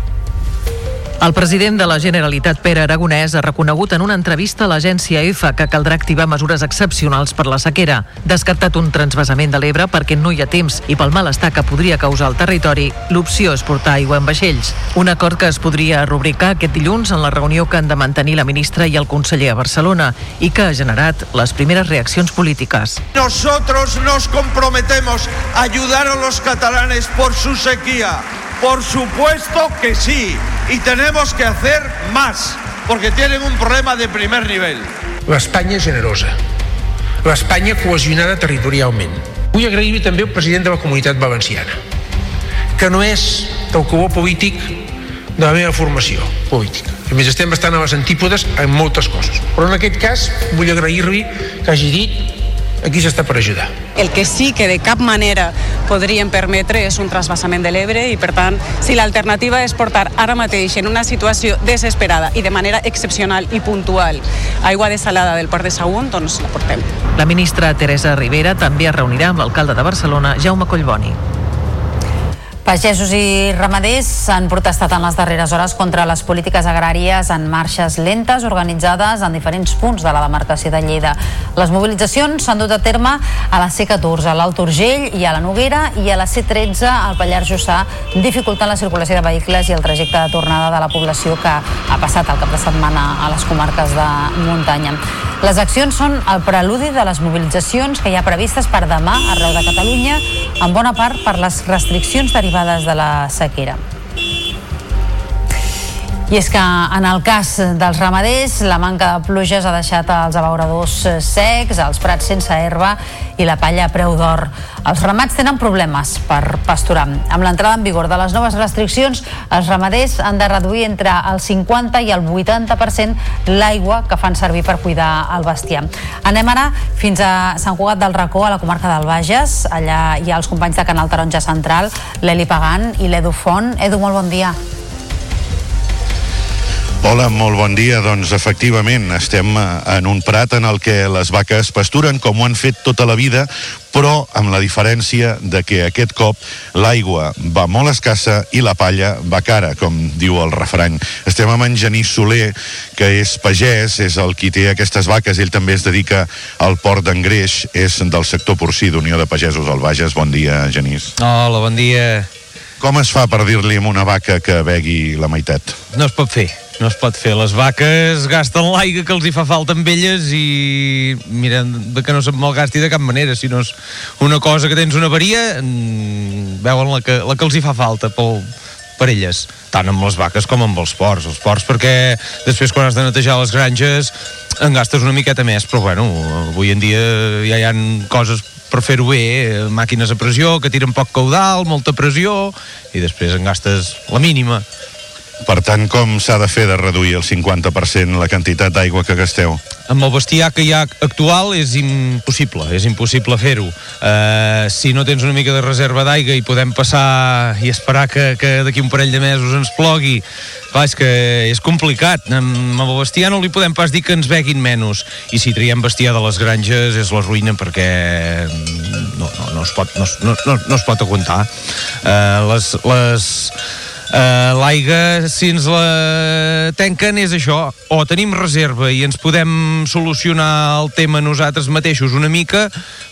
El president de la Generalitat, Pere Aragonès, ha reconegut en una entrevista a l'agència EFA que caldrà activar mesures excepcionals per la sequera. Descartat un transvasament de l'Ebre perquè no hi ha temps i pel malestar que podria causar al territori, l'opció és portar aigua en vaixells. Un acord que es podria rubricar aquest dilluns en la reunió que han de mantenir la ministra i el conseller a Barcelona i que ha generat les primeres reaccions polítiques. Nosotros nos comprometemos a ayudar a los catalanes por su sequía. Por supuesto que sí. Y tenemos que hacer más, porque tienen un problema de primer nivel. L'Espanya generosa. L'Espanya cohesionada territorialment. Vull agrair també al president de la Comunitat Valenciana, que no és del color polític de la meva formació política. A més, estem bastant a les antípodes en moltes coses. Però en aquest cas vull agrair-li que hagi dit aquí s'està per ajudar. El que sí que de cap manera podríem permetre és un trasbassament de l'Ebre i, per tant, si l'alternativa és portar ara mateix en una situació desesperada i de manera excepcional i puntual aigua desalada del port de Sagunt, doncs la portem. La ministra Teresa Rivera també es reunirà amb l'alcalde de Barcelona, Jaume Collboni. Pagesos i ramaders han protestat en les darreres hores contra les polítiques agràries en marxes lentes organitzades en diferents punts de la demarcació de Lleida. Les mobilitzacions s'han dut a terme a la C14, a l'Alt Urgell i a la Noguera i a la C13 al Pallars Jussà, dificultant la circulació de vehicles i el trajecte de tornada de la població que ha passat el cap de setmana a les comarques de muntanya. Les accions són el preludi de les mobilitzacions que hi ha previstes per demà arreu de Catalunya, en bona part per les restriccions derivades de la sequera. I és que en el cas dels ramaders la manca de pluges ha deixat els abeuradors secs, els prats sense herba i la palla a preu d'or. Els ramats tenen problemes per pasturar. Amb l'entrada en vigor de les noves restriccions, els ramaders han de reduir entre el 50 i el 80% l'aigua que fan servir per cuidar el bestiar. Anem ara fins a Sant Cugat del Racó, a la comarca del Bages. Allà hi ha els companys de Canal Taronja Central, l'Eli Pagant i l'Edu Font. Edu, molt bon dia. Hola, molt bon dia. Doncs efectivament, estem eh, en un prat en el que les vaques pasturen com ho han fet tota la vida, però amb la diferència de que aquest cop l'aigua va molt escassa i la palla va cara, com diu el refrany. Estem amb en Genís Soler, que és pagès, és el qui té aquestes vaques, ell també es dedica al port d'Engreix, és del sector porcí d'Unió de Pagesos al Bages. Bon dia, Genís. Hola, bon dia. Com es fa per dir-li a una vaca que begui la meitat? No es pot fer no es pot fer. Les vaques gasten l'aigua que els hi fa falta amb elles i mira, de que no se'n malgasti de cap manera. Si no és una cosa que tens una avaria, mm, veuen la que, la que els hi fa falta pel, per elles, tant amb les vaques com amb els porcs. Els porcs perquè després quan has de netejar les granges en gastes una miqueta més, però bueno, avui en dia ja hi han coses per fer-ho bé, màquines a pressió que tiren poc caudal, molta pressió i després en gastes la mínima. Per tant, com s'ha de fer de reduir el 50% la quantitat d'aigua que gasteu? Amb el bestiar que hi ha actual és impossible, és impossible fer-ho. Uh, si no tens una mica de reserva d'aigua i podem passar i esperar que, que d'aquí un parell de mesos ens plogui, clar, és que és complicat. Amb el bestiar no li podem pas dir que ens beguin menys. I si triem bestiar de les granges és la ruïna perquè no, no, no, es, pot, no, no, no, no es pot aguantar. Uh, les, les, Uh, l'aigua, si ens la tanquen, és això. O tenim reserva i ens podem solucionar el tema nosaltres mateixos una mica,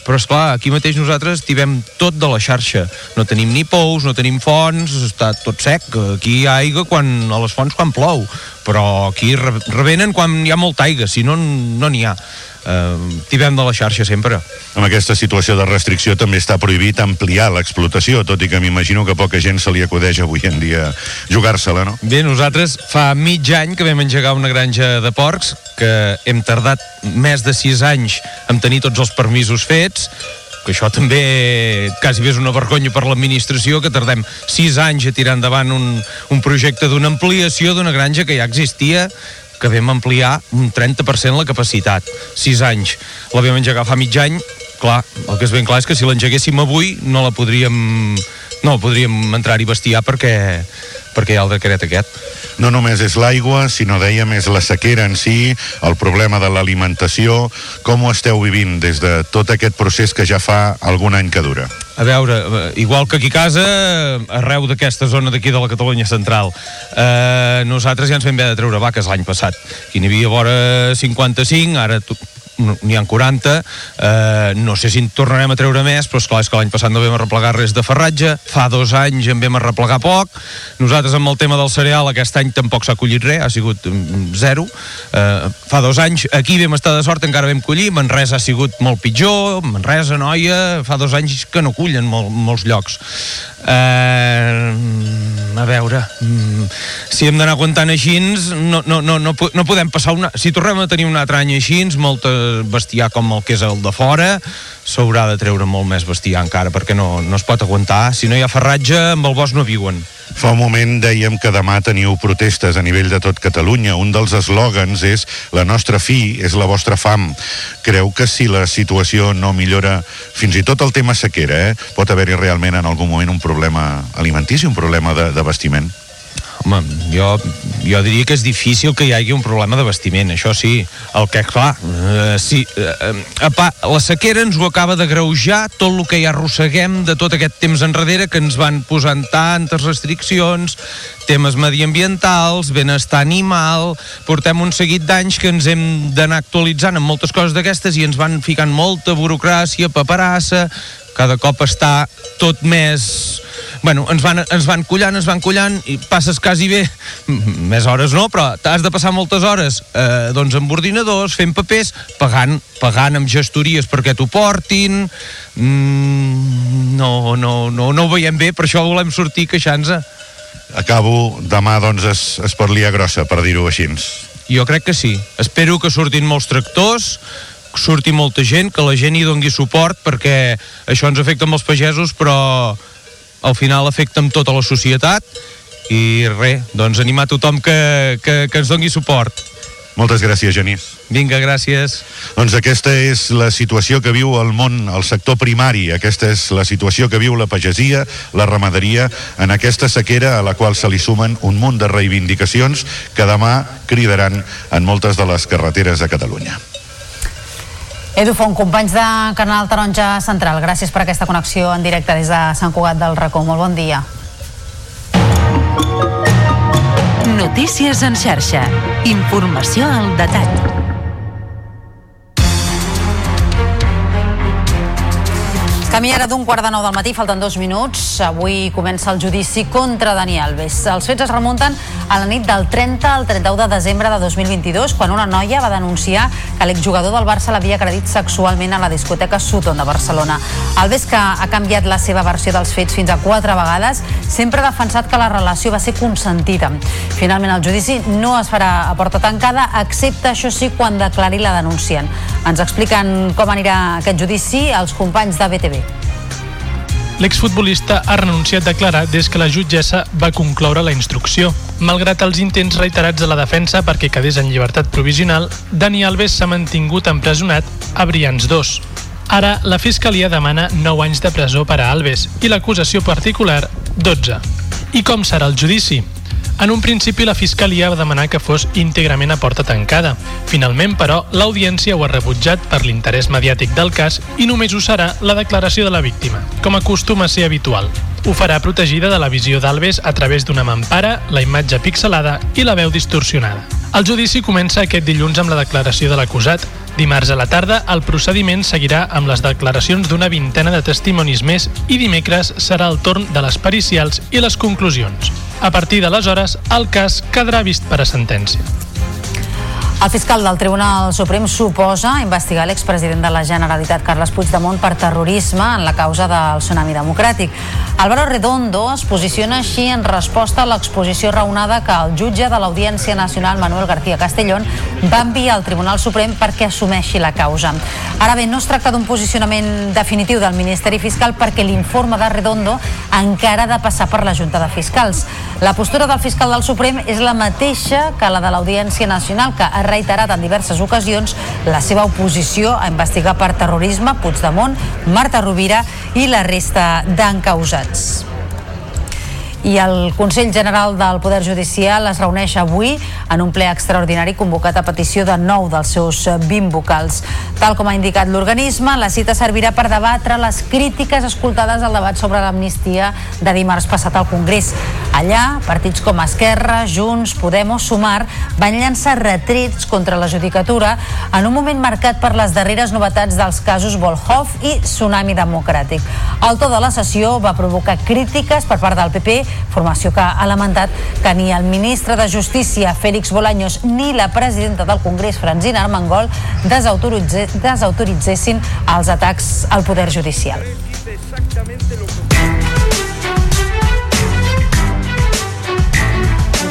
però és clar, aquí mateix nosaltres tibem tot de la xarxa. No tenim ni pous, no tenim fonts, està tot sec. Aquí hi ha aigua quan, a les fonts quan plou, però aquí revenen quan hi ha molta aigua, si no, no n'hi ha eh, tibem de la xarxa sempre. Amb aquesta situació de restricció també està prohibit ampliar l'explotació, tot i que m'imagino que poca gent se li acudeix avui en dia jugar-se-la, no? Bé, nosaltres fa mig any que vam engegar una granja de porcs, que hem tardat més de sis anys en tenir tots els permisos fets, que això també quasi és una vergonya per l'administració que tardem sis anys a tirar endavant un, un projecte d'una ampliació d'una granja que ja existia que vam ampliar un 30% la capacitat. 6 anys. La vam engegar fa mig any. Clar, el que és ben clar és que si l'engeguéssim avui no la podríem no podríem entrar-hi bestiar perquè, perquè hi ha el decret aquest. No només és l'aigua, sinó dèiem és la sequera en si, el problema de l'alimentació. Com ho esteu vivint des de tot aquest procés que ja fa algun any que dura? A veure, eh, igual que aquí a casa, arreu d'aquesta zona d'aquí de la Catalunya central, eh, nosaltres ja ens vam haver de treure vaques l'any passat. Aquí n'hi havia vora 55, ara n'hi ha 40, eh, no sé si en tornarem a treure més, però esclar, és que l'any passat no vam arreplegar res de ferratge, fa dos anys en vam arreplegar poc, nosaltres amb el tema del cereal aquest any tampoc s'ha collit res, ha sigut mm, zero, eh, fa dos anys aquí vam estar de sort, encara vam collir, Manresa ha sigut molt pitjor, Manresa, Noia, fa dos anys que no cullen mol, molts llocs. Eh, a veure, mm, si hem d'anar aguantant així, no, no, no, no, no podem passar una... Si tornem a tenir un altre any així, molta bestiar com el que és el de fora, s'haurà de treure molt més bestiar encara, perquè no, no es pot aguantar. Si no hi ha ferratge, amb el bosc no viuen. Fa un moment dèiem que demà teniu protestes a nivell de tot Catalunya. Un dels eslògans és la nostra fi és la vostra fam. Creu que si la situació no millora, fins i tot el tema sequera, eh, pot haver-hi realment en algun moment un problema alimentici, un problema de, de vestiment? Home, jo, jo diria que és difícil que hi hagi un problema d'abastiment, això sí. El que, clar, eh, sí, eh, apa, la sequera ens ho acaba de greujar tot el que ja arrosseguem de tot aquest temps enrere que ens van posant tantes restriccions, temes mediambientals, benestar animal, portem un seguit d'anys que ens hem d'anar actualitzant amb moltes coses d'aquestes i ens van ficant molta burocràcia, paperassa, cada cop està tot més bueno, ens van, ens van collant, ens van collant i passes quasi bé, més hores no, però has de passar moltes hores eh, doncs amb ordinadors, fent papers pagant, pagant amb gestories perquè t'ho portin mm, no, no, no, no ho veiem bé per això volem sortir queixant-se Acabo, demà doncs es, es pot liar grossa, per dir-ho així. jo crec que sí. Espero que surtin molts tractors, surti molta gent, que la gent hi dongui suport, perquè això ens afecta amb els pagesos, però al final afecta amb tota la societat i res, doncs animar tothom que, que, que ens dongui suport. Moltes gràcies, Genís. Vinga, gràcies. Doncs aquesta és la situació que viu el món, el sector primari. Aquesta és la situació que viu la pagesia, la ramaderia, en aquesta sequera a la qual se li sumen un munt de reivindicacions que demà cridaran en moltes de les carreteres de Catalunya. Edu Font, companys de Canal Taronja Central, gràcies per aquesta connexió en directe des de Sant Cugat del Racó. Molt bon dia. Notícies en xarxa. Informació al detall. Camí ara d'un quart de nou del matí, falten dos minuts. Avui comença el judici contra Dani Alves. Els fets es remunten a la nit del 30 al 31 de desembre de 2022, quan una noia va denunciar que l'exjugador del Barça l'havia agredit sexualment a la discoteca Sutton de Barcelona. Alves, que ha canviat la seva versió dels fets fins a quatre vegades, sempre ha defensat que la relació va ser consentida. Finalment, el judici no es farà a porta tancada, excepte, això sí, quan declari la denunciant. Ens expliquen com anirà aquest judici els companys de BTV. L'exfutbolista ha renunciat a declarar des que la jutgessa va concloure la instrucció. Malgrat els intents reiterats de la defensa perquè quedés en llibertat provisional, Dani Alves s'ha mantingut empresonat a Brians 2. Ara, la Fiscalia demana 9 anys de presó per a Alves i l'acusació particular 12. I com serà el judici? En un principi, la Fiscalia va demanar que fos íntegrament a porta tancada. Finalment, però, l'audiència ho ha rebutjat per l'interès mediàtic del cas i només ho serà la declaració de la víctima, com acostuma a ser habitual. Ho farà protegida de la visió d'Alves a través d'una mampara, la imatge pixelada i la veu distorsionada. El judici comença aquest dilluns amb la declaració de l'acusat. Dimarts a la tarda, el procediment seguirà amb les declaracions d'una vintena de testimonis més i dimecres serà el torn de les pericials i les conclusions. A partir d'aleshores, el cas quedarà vist per a sentència. El fiscal del Tribunal Suprem suposa investigar l'expresident de la Generalitat, Carles Puigdemont, per terrorisme en la causa del tsunami democràtic. Álvaro Redondo es posiciona així en resposta a l'exposició raonada que el jutge de l'Audiència Nacional, Manuel García Castellón, va enviar al Tribunal Suprem perquè assumeixi la causa. Ara bé, no es tracta d'un posicionament definitiu del Ministeri Fiscal perquè l'informe de Redondo encara ha de passar per la Junta de Fiscals. La postura del fiscal del Suprem és la mateixa que la de l'Audiència Nacional, que ha reiterat en diverses ocasions la seva oposició a investigar per terrorisme Puigdemont, Marta Rovira i la resta d'encausats. I el Consell General del Poder Judicial es reuneix avui en un ple extraordinari convocat a petició de nou dels seus 20 vocals. Tal com ha indicat l'organisme, la cita servirà per debatre les crítiques escoltades al debat sobre l'amnistia de dimarts passat al Congrés. Allà, partits com Esquerra, Junts, Podemos, Sumar van llançar retrets contra la judicatura en un moment marcat per les darreres novetats dels casos Volhov i Tsunami Democràtic. El to de la sessió va provocar crítiques per part del PP formació que ha lamentat que ni el ministre de Justícia, Félix Bolaños, ni la presidenta del Congrés, Francina Armengol, desautoritze, desautoritzessin els atacs al poder judicial.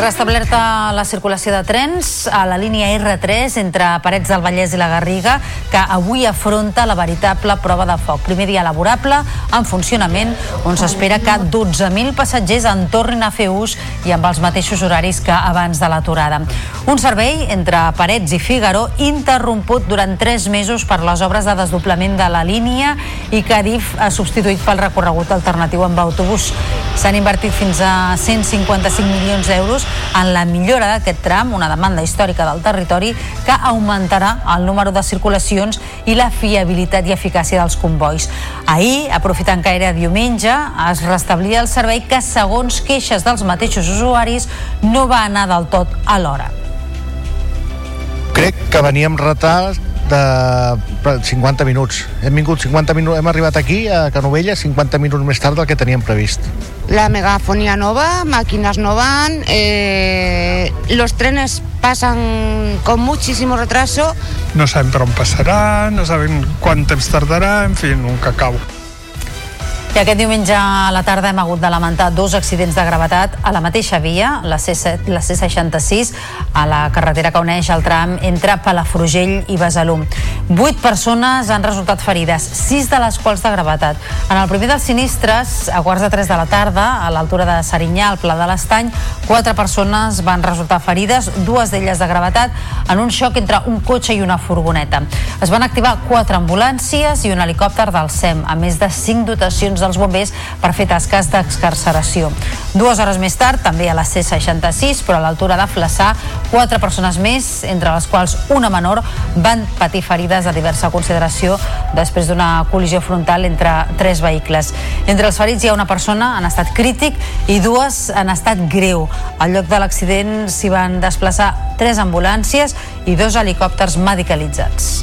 Restablerta la circulació de trens a la línia R3 entre Parets del Vallès i la Garriga, que avui afronta la veritable prova de foc. Primer dia laborable, en funcionament, on s'espera que 12.000 passatgers en tornin a fer ús i amb els mateixos horaris que abans de l'aturada. Un servei entre Parets i Fígaro interromput durant tres mesos per les obres de desdoblament de la línia i que Adif ha substituït pel recorregut alternatiu amb autobús. S'han invertit fins a 155 milions d'euros en la millora d'aquest tram, una demanda històrica del territori que augmentarà el número de circulacions i la fiabilitat i eficàcia dels convois. Ahir, aprofitant que era diumenge, es restablia el servei que, segons queixes dels mateixos usuaris, no va anar del tot a l'hora. Crec que veníem retard de 50 minuts. Hem vingut 50 minuts, hem arribat aquí a Canovella 50 minuts més tard del que teníem previst. La megafonía nova, máquinas no van, eh, los trenes pasan con muchísimo retraso. No sabem per on passarà, no sabem quant temps tardarà, en fi, un cacau. I aquest diumenge a la tarda hem hagut de lamentar dos accidents de gravetat a la mateixa via, la, C, la C66, a la carretera que uneix el tram entre Palafrugell i Besalú. Vuit persones han resultat ferides, sis de les quals de gravetat. En el primer dels sinistres, a quarts de tres de la tarda, a l'altura de Serinyà, al Pla de l'Estany, quatre persones van resultar ferides, dues d'elles de gravetat, en un xoc entre un cotxe i una furgoneta. Es van activar quatre ambulàncies i un helicòpter del SEM, a més de cinc dotacions dels bombers per fer tasques d'excarceració. Dues hores més tard, també a la C66, però a l'altura de Flaçà, quatre persones més, entre les quals una menor, van patir ferides de diversa consideració després d'una col·lisió frontal entre tres vehicles. Entre els ferits hi ha una persona en estat crític i dues en estat greu. Al lloc de l'accident s'hi van desplaçar tres ambulàncies i dos helicòpters medicalitzats.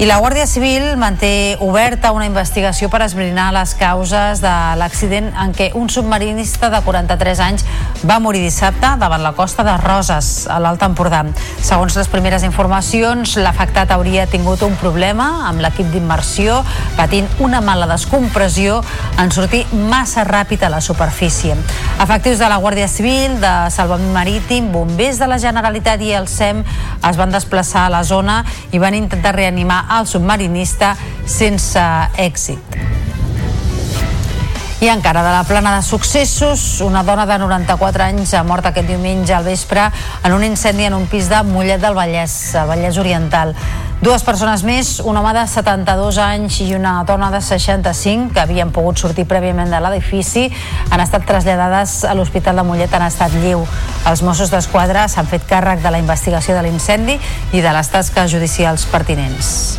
I la Guàrdia Civil manté oberta una investigació per esbrinar les causes de l'accident en què un submarinista de 43 anys va morir dissabte davant la costa de Roses, a l'Alt Empordà. Segons les primeres informacions, l'afectat hauria tingut un problema amb l'equip d'immersió, patint una mala descompressió en sortir massa ràpid a la superfície. Efectius de la Guàrdia Civil, de Salvament Marítim, bombers de la Generalitat i el SEM es van desplaçar a la zona i van intentar reanimar al submarinista sense èxit. I encara de la plana de successos, una dona de 94 anys ha mort aquest diumenge al vespre en un incendi en un pis de Mollet del Vallès, Vallès Oriental. Dues persones més, un home de 72 anys i una dona de 65, que havien pogut sortir prèviament de l'edifici, han estat traslladades a l'Hospital de Mollet en estat lleu. Els Mossos d'Esquadra s'han fet càrrec de la investigació de l'incendi i de les tasques judicials pertinents.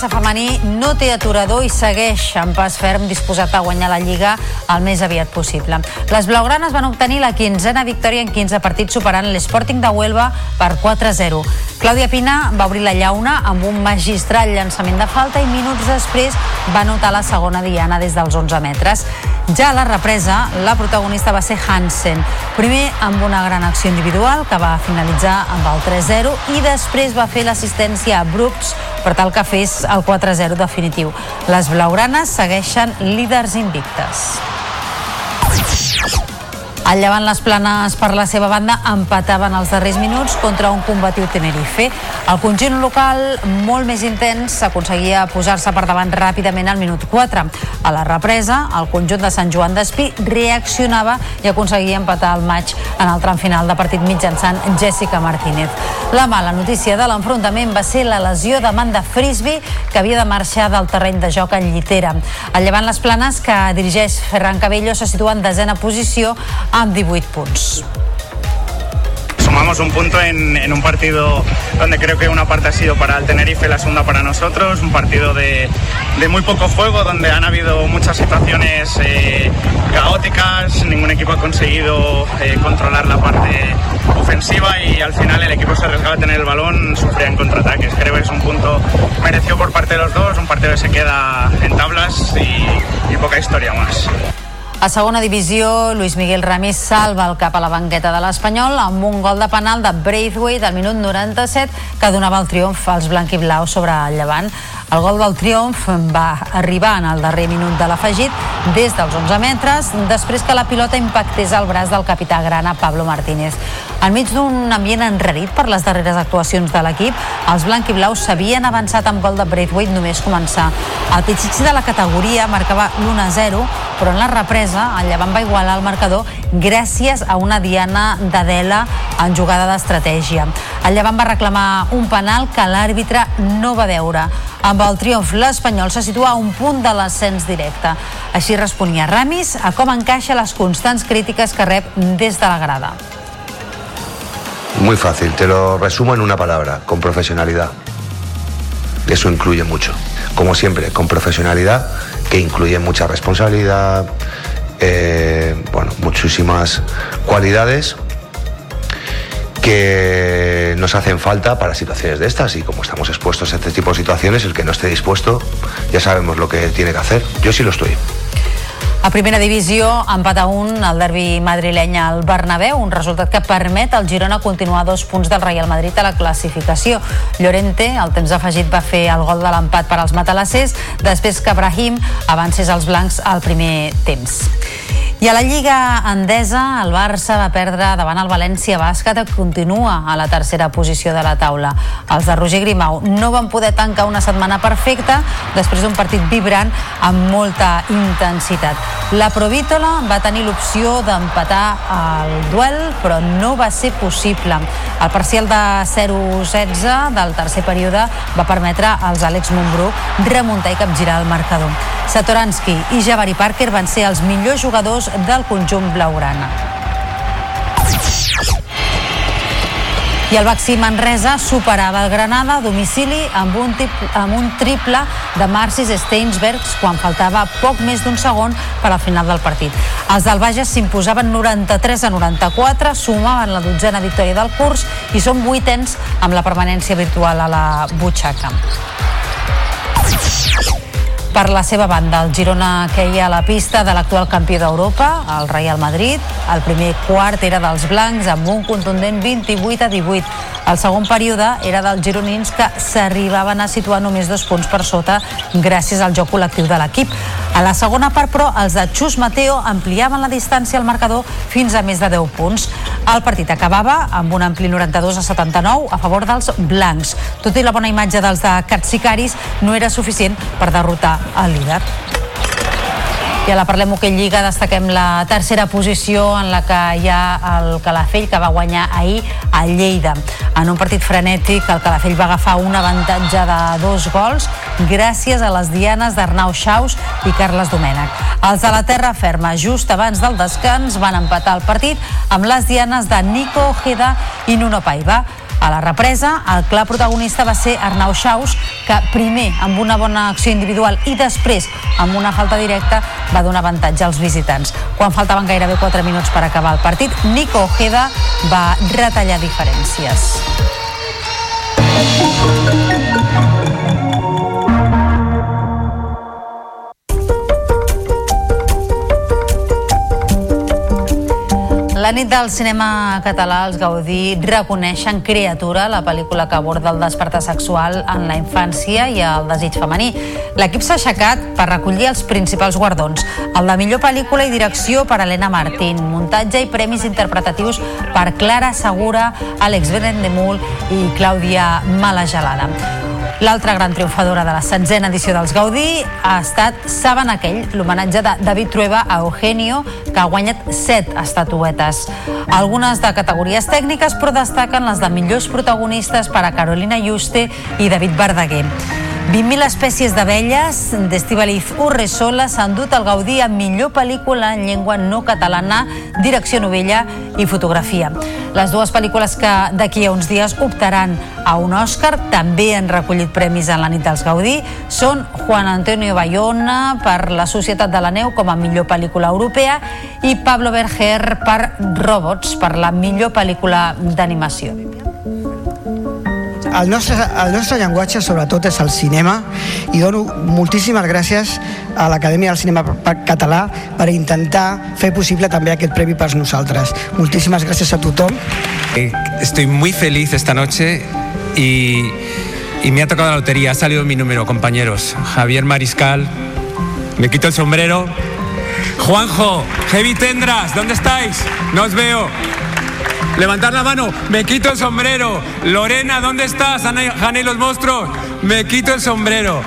Barça femení no té aturador i segueix amb pas ferm disposat a guanyar la Lliga el més aviat possible. Les blaugranes van obtenir la quinzena victòria en 15 partits superant l'Sporting de Huelva per 4-0. Clàudia Pina va obrir la llauna amb un magistral llançament de falta i minuts després va notar la segona diana des dels 11 metres. Ja a la represa, la protagonista va ser Hansen, primer amb una gran acció individual que va finalitzar amb el 3-0 i després va fer l'assistència a Brooks per tal que fes el 4-0 definitiu. Les blaugranes segueixen líders invictes. El Llevant les planes per la seva banda empataven els darrers minuts contra un combatiu Tenerife. El conjunt local, molt més intens, aconseguia posar-se per davant ràpidament al minut 4. A la represa, el conjunt de Sant Joan d'Espí reaccionava i aconseguia empatar el maig en el tram final de partit mitjançant Jessica Martínez. La mala notícia de l'enfrontament va ser la lesió d'Amanda Frisby, que havia de marxar del terreny de joc en llitera. El Llevant les planes, que dirigeix Ferran Cabello, se situa en desena posició 18 punts. Sumamos un punto en, un partido donde creo que una parte ha sido para el Tenerife, la segunda para nosotros, un partido de, muy poco juego, donde han habido muchas situaciones eh, caóticas, ningún equipo ha conseguido eh, controlar la parte ofensiva y al final el equipo se arriesgaba a tener el balón, sufría en contraataques. Creo que es un punto merecido por parte de los dos, un partido que se queda en tablas y poca historia más. A segona divisió, Luis Miguel Ramis salva el cap a la banqueta de l'Espanyol amb un gol de penal de Braithwaite al minut 97 que donava el triomf als blau sobre el Llevant. El gol del triomf va arribar en el darrer minut de l'afegit des dels 11 metres després que la pilota impactés al braç del capità grana Pablo Martínez. Enmig d'un ambient enrarit per les darreres actuacions de l'equip, els blanc i blaus s'havien avançat amb gol de Braithwaite només començar. El Pichichi de la categoria marcava l'1-0, però en la represa el Llevant va igualar el marcador gràcies a una diana d'Adela en jugada d'estratègia. El Llevant va reclamar un penal que l'àrbitre no va veure. Amb el triomf, l'Espanyol se situa a un punt de l'ascens directe. Així responia Ramis a com encaixa les constants crítiques que rep des de la grada. Muy fácil, te lo resumo en una palabra, con profesionalidad. Eso incluye mucho. Como siempre, con profesionalidad, que incluye mucha responsabilidad, eh, bueno, muchísimas cualidades que nos hacen falta para situaciones de estas y como estamos expuestos a este tipo de situaciones, el que no esté dispuesto ya sabemos lo que tiene que hacer. Yo sí lo estoy. A primera divisió, empat a un el derbi madrileny al Bernabéu, un resultat que permet al Girona continuar dos punts del Real Madrid a la classificació. Llorente, al temps afegit, va fer el gol de l'empat per als matalassers, després que Brahim avancés als blancs al primer temps. I a la Lliga Endesa, el Barça va perdre davant el València Bàsquet que continua a la tercera posició de la taula. Els de Roger Grimau no van poder tancar una setmana perfecta després d'un partit vibrant amb molta intensitat. La Provítola va tenir l'opció d'empatar el duel, però no va ser possible. El parcial de 0-16 del tercer període va permetre als Àlex Montbrú remuntar i capgirar el marcador. Satoransky i Jabari Parker van ser els millors jugadors del conjunt blaugrana. I el Baxi Manresa superava el Granada a domicili amb un, amb un triple de Marcis Steinsbergs quan faltava poc més d'un segon per al final del partit. Els del Bages s'imposaven 93 a 94, sumaven la dotzena victòria del curs i són vuitens amb la permanència virtual a la butxaca. Per la seva banda, el Girona queia a la pista de l'actual campió d'Europa, el Real Madrid. El primer quart era dels blancs amb un contundent 28 a 18. El segon període era dels gironins que s'arribaven a situar només dos punts per sota gràcies al joc col·lectiu de l'equip. A la segona part, però, els de Xus Mateo ampliaven la distància al marcador fins a més de 10 punts. El partit acabava amb un ampli 92 a 79 a favor dels blancs. Tot i la bona imatge dels de Catsicaris, no era suficient per derrotar el líder. I a la Parlem Hoquei Lliga destaquem la tercera posició en la que hi ha el Calafell que va guanyar ahir a Lleida. En un partit frenètic el Calafell va agafar un avantatge de dos gols gràcies a les dianes d'Arnau Xaus i Carles Domènech. Els de la terra ferma just abans del descans van empatar el partit amb les dianes de Nico Ojeda i Nuno Paiva. A la represa, el clar protagonista va ser Arnau Xaus, que primer amb una bona acció individual i després amb una falta directa va donar avantatge als visitants. Quan faltaven gairebé 4 minuts per acabar el partit, Nico Ojeda va retallar diferències. La nit del cinema català, els Gaudí reconeixen Criatura, la pel·lícula que aborda el despertar sexual en la infància i el desig femení. L'equip s'ha aixecat per recollir els principals guardons. El de millor pel·lícula i direcció per Helena Martín, muntatge i premis interpretatius per Clara Segura, Àlex Benendemul i Clàudia Malagelada. L'altra gran triomfadora de la setzena edició dels Gaudí ha estat Saben aquell, l'homenatge de David Trueba a Eugenio, que ha guanyat set estatuetes. Algunes de categories tècniques, però destaquen les de millors protagonistes per a Carolina Juste i David Verdaguer. 20.000 espècies d'abelles d'Estibaliz Urresola s'han dut al Gaudí amb millor pel·lícula en llengua no catalana, direcció novella i fotografia. Les dues pel·lícules que d'aquí a uns dies optaran a un Òscar també han recollit premis en la nit dels Gaudí són Juan Antonio Bayona per La Societat de la Neu com a millor pel·lícula europea i Pablo Berger per Robots per la millor pel·lícula d'animació. El nostre, el nostre llenguatge, sobretot, és el cinema i dono moltíssimes gràcies a l'Acadèmia del Cinema Català per intentar fer possible també aquest premi per nosaltres. Moltíssimes gràcies a tothom. Eh, Estoy muy feliz esta noche y, y me ha tocado la lotería. Ha salido mi número, compañeros. Javier Mariscal, me quito el sombrero. Juanjo, Heavy Tendras, ¿dónde estáis? No os veo. Levantar la mano, me quito el sombrero. Lorena, ¿dónde estás? Ana y los monstruos, me quito el sombrero.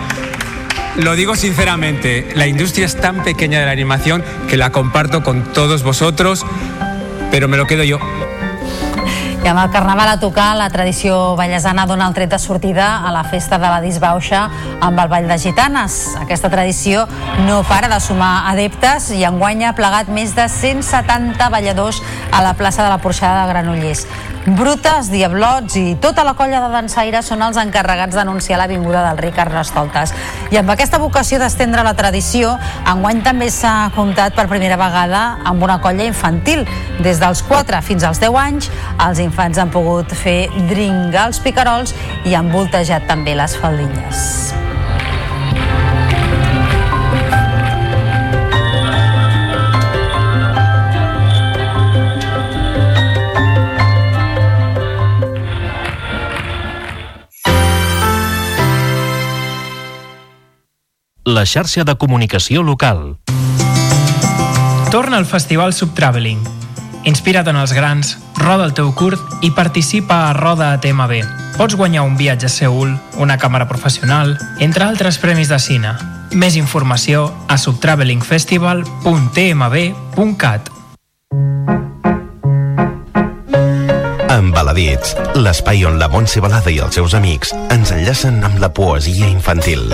lo digo sinceramente, la industria es tan pequeña de la animación que la comparto con todos vosotros, pero me lo quedo yo. I amb el Carnaval a tocar, la tradició ballesana dona el tret de sortida a la festa de la disbauxa amb el Ball de Gitanes. Aquesta tradició no para de sumar adeptes i enguany ha plegat més de 170 balladors a la plaça de la Porxada de Granollers. Brutes, Diablots i tota la colla de dansaires són els encarregats d'anunciar la vinguda del rei Carnestoltes. I amb aquesta vocació d'estendre la tradició, enguany també s'ha comptat per primera vegada amb una colla infantil. Des dels 4 fins als 10 anys, els infants han pogut fer dringar els picarols i han voltejat també les faldilles. La xarxa de comunicació local. Torna al Festival Subtraveling. Inspira't en els grans, roda el teu curt i participa a Roda a TMB. Pots guanyar un viatge a Seul, una càmera professional, entre altres premis de cine. Més informació a subtravelingfestival.tmb.cat Embaladits, l'espai on la Montse Balada i els seus amics ens enllacen amb la poesia infantil.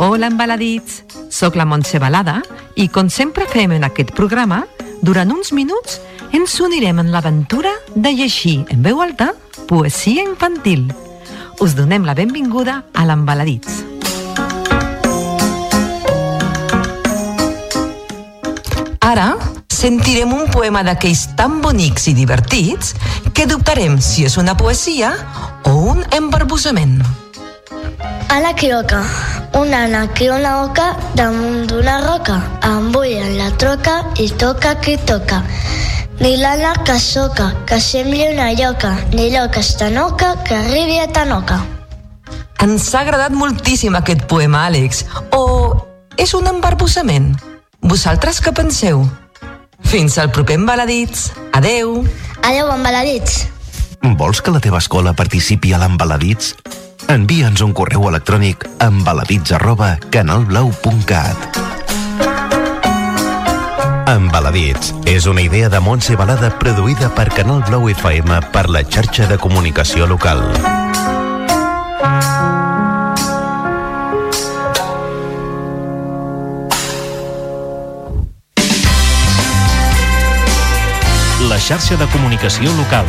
Hola, embaladits! Soc la Montse Balada i, com sempre fem en aquest programa, durant uns minuts ens unirem en l'aventura de llegir en veu alta poesia infantil. Us donem la benvinguda a l'Embaladits. Ara sentirem un poema d'aquells tan bonics i divertits que dubtarem si és una poesia o un embarbussament. A la quioca, una nana que una oca damunt d'una roca, embullen la troca i toca qui toca. Ni l'ana que soca, que sembli una lloca, ni l'oca estanoca, que arribi a Tanoca. Ens ha agradat moltíssim aquest poema, Àlex. O és un embarbussament? Vosaltres què penseu? Fins al proper Embaladits. Adeu. Adeu, embaladits. Vols que la teva escola participi a l'Embaladits? Envia'ns un correu electrònic a embaladits arroba canalblau.cat Embaladits és una idea de Montse Balada produïda per Canal Blau FM per la xarxa de comunicació local. La xarxa de comunicació local.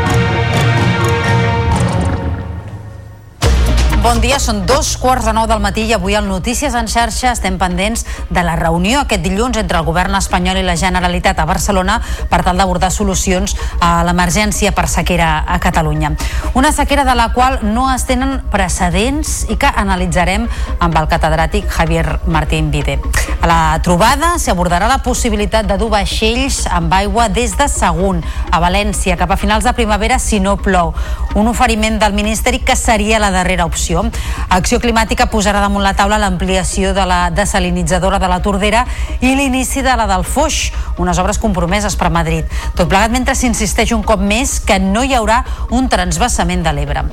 Bon dia, són dos quarts de nou del matí i avui al Notícies en xarxa estem pendents de la reunió aquest dilluns entre el govern espanyol i la Generalitat a Barcelona per tal d'abordar solucions a l'emergència per sequera a Catalunya. Una sequera de la qual no es tenen precedents i que analitzarem amb el catedràtic Javier Martín Vide. A la trobada s'abordarà la possibilitat de dur vaixells amb aigua des de Sagunt a València cap a finals de primavera si no plou. Un oferiment del Ministeri que seria la darrera opció. Acció Climàtica posarà damunt la taula l'ampliació de la desalinitzadora de la Tordera i l'inici de la del Foix, unes obres compromeses per Madrid. Tot plegat mentre s'insisteix un cop més que no hi haurà un transvasament de l'Ebre.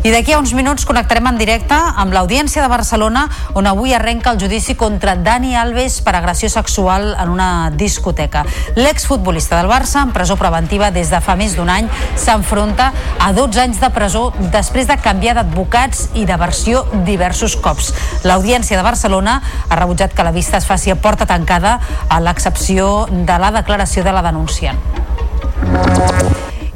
I d'aquí a uns minuts connectarem en directe amb l'Audiència de Barcelona, on avui arrenca el judici contra Dani Alves per agressió sexual en una discoteca. L'exfutbolista del Barça, en presó preventiva des de fa més d'un any, s'enfronta a 12 anys de presó després de canviar d'advocats i de versió diversos cops. L'Audiència de Barcelona ha rebutjat que la vista es faci a porta tancada a l'excepció de la declaració de la denunciant.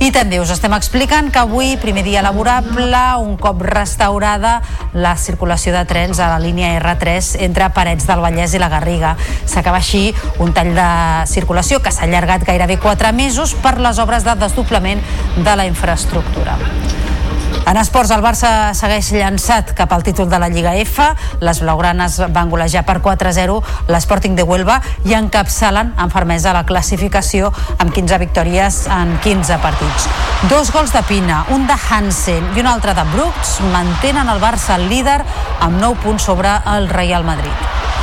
I també us estem explicant que avui, primer dia laborable, un cop restaurada la circulació de trens a la línia R3 entre Parets del Vallès i la Garriga. S'acaba així un tall de circulació que s'ha allargat gairebé 4 mesos per les obres de desdoblament de la infraestructura. En esports, el Barça segueix llançat cap al títol de la Lliga F. Les blaugranes van golejar per 4-0 l'Sporting de Huelva i encapçalen amb fermesa la classificació amb 15 victòries en 15 partits. Dos gols de Pina, un de Hansen i un altre de Brooks mantenen el Barça líder amb 9 punts sobre el Real Madrid.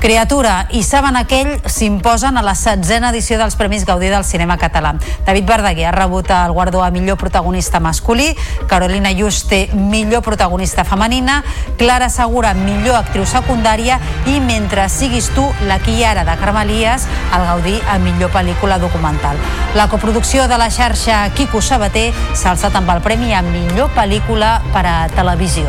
Criatura i Saben aquell s'imposen a la setzena edició dels Premis Gaudí del cinema català. David Verdaguer ha rebut el guardó a millor protagonista masculí, Carolina Juste millor protagonista femenina, Clara Segura millor actriu secundària i Mentre siguis tu, la Quiara de Carmelies, el Gaudí a millor pel·lícula documental. La coproducció de la xarxa Quico Sabater s'ha alçat amb el premi a millor pel·lícula per a televisió.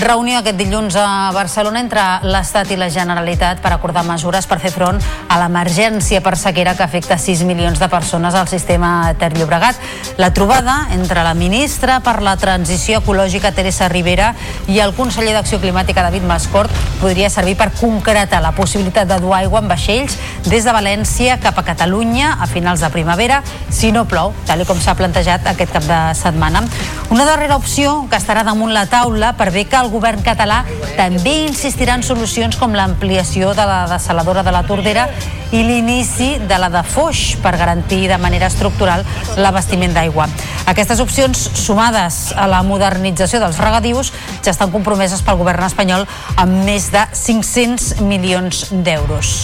Reunió aquest dilluns a Barcelona entre l'Estat i la Generalitat per acordar mesures per fer front a l'emergència per sequera que afecta 6 milions de persones al sistema Ter Llobregat. La trobada entre la ministra per la Transició Ecològica Teresa Rivera i el conseller d'Acció Climàtica David Mascort podria servir per concretar la possibilitat de dur aigua en vaixells des de València cap a Catalunya a finals de primavera si no plou, tal com s'ha plantejat aquest cap de setmana. Una darrera opció que estarà damunt la taula per bé que el govern català també insistirà en solucions com l'ampliació de la desaladora de la Tordera i l'inici de la de Foix per garantir de manera estructural l'abastiment d'aigua. Aquestes opcions, sumades a la modernització dels regadius, ja estan compromeses pel govern espanyol amb més de 500 milions d'euros.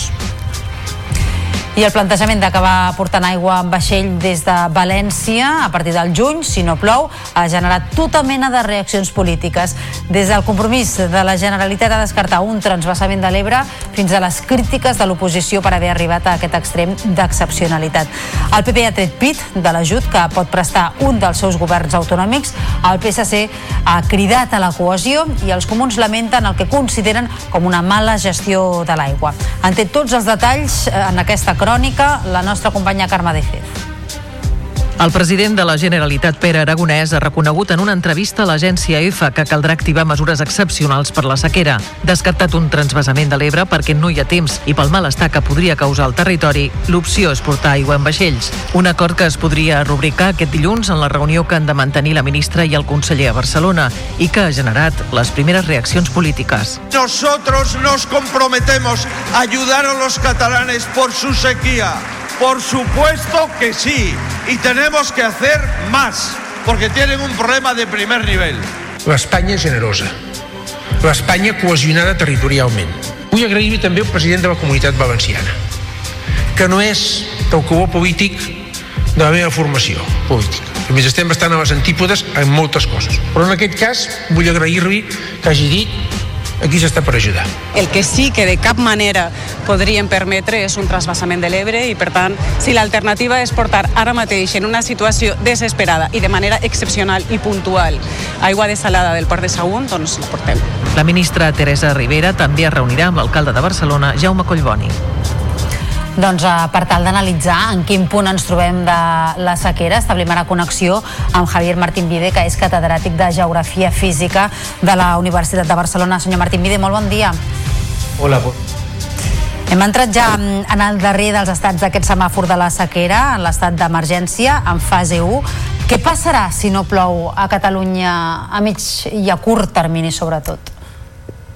I el plantejament d'acabar portant aigua amb vaixell des de València a partir del juny, si no plou, ha generat tota mena de reaccions polítiques. Des del compromís de la Generalitat a descartar un transvasament de l'Ebre fins a les crítiques de l'oposició per haver arribat a aquest extrem d'excepcionalitat. El PP ha tret pit de l'ajut que pot prestar un dels seus governs autonòmics. El PSC ha cridat a la cohesió i els comuns lamenten el que consideren com una mala gestió de l'aigua. En té tots els detalls eh, en aquesta crònica la nostra companya Carme de Fez. El president de la Generalitat, Pere Aragonès, ha reconegut en una entrevista a l'agència EFA que caldrà activar mesures excepcionals per la sequera. Descartat un transvasament de l'Ebre perquè no hi ha temps i pel malestar que podria causar al territori, l'opció és portar aigua en vaixells. Un acord que es podria rubricar aquest dilluns en la reunió que han de mantenir la ministra i el conseller a Barcelona i que ha generat les primeres reaccions polítiques. Nosotros nos comprometemos a ayudar a los catalanes por su sequía. Por supuesto que sí. Y tenemos que hacer más, porque tienen un problema de primer nivel. L'Espanya generosa. L'Espanya cohesionada territorialment. Vull agrair-li també al president de la Comunitat Valenciana, que no és del cubó polític de la meva formació política. A més, estem bastant a les antípodes en moltes coses. Però en aquest cas vull agrair-li que hagi dit aquí s'està per ajudar. El que sí que de cap manera podrien permetre és un trasbassament de l'Ebre i, per tant, si l'alternativa és portar ara mateix en una situació desesperada i de manera excepcional i puntual aigua desalada del port de Sagunt, doncs la portem. La ministra Teresa Rivera també es reunirà amb l'alcalde de Barcelona, Jaume Collboni. Doncs eh, per tal d'analitzar en quin punt ens trobem de la sequera, establim ara connexió amb Javier Martín Vide, que és catedràtic de Geografia Física de la Universitat de Barcelona. Senyor Martín Vide, molt bon dia. Hola, hem entrat ja en el darrer dels estats d'aquest semàfor de la sequera, en l'estat d'emergència, en fase 1. Què passarà si no plou a Catalunya a mig i a curt termini, sobretot?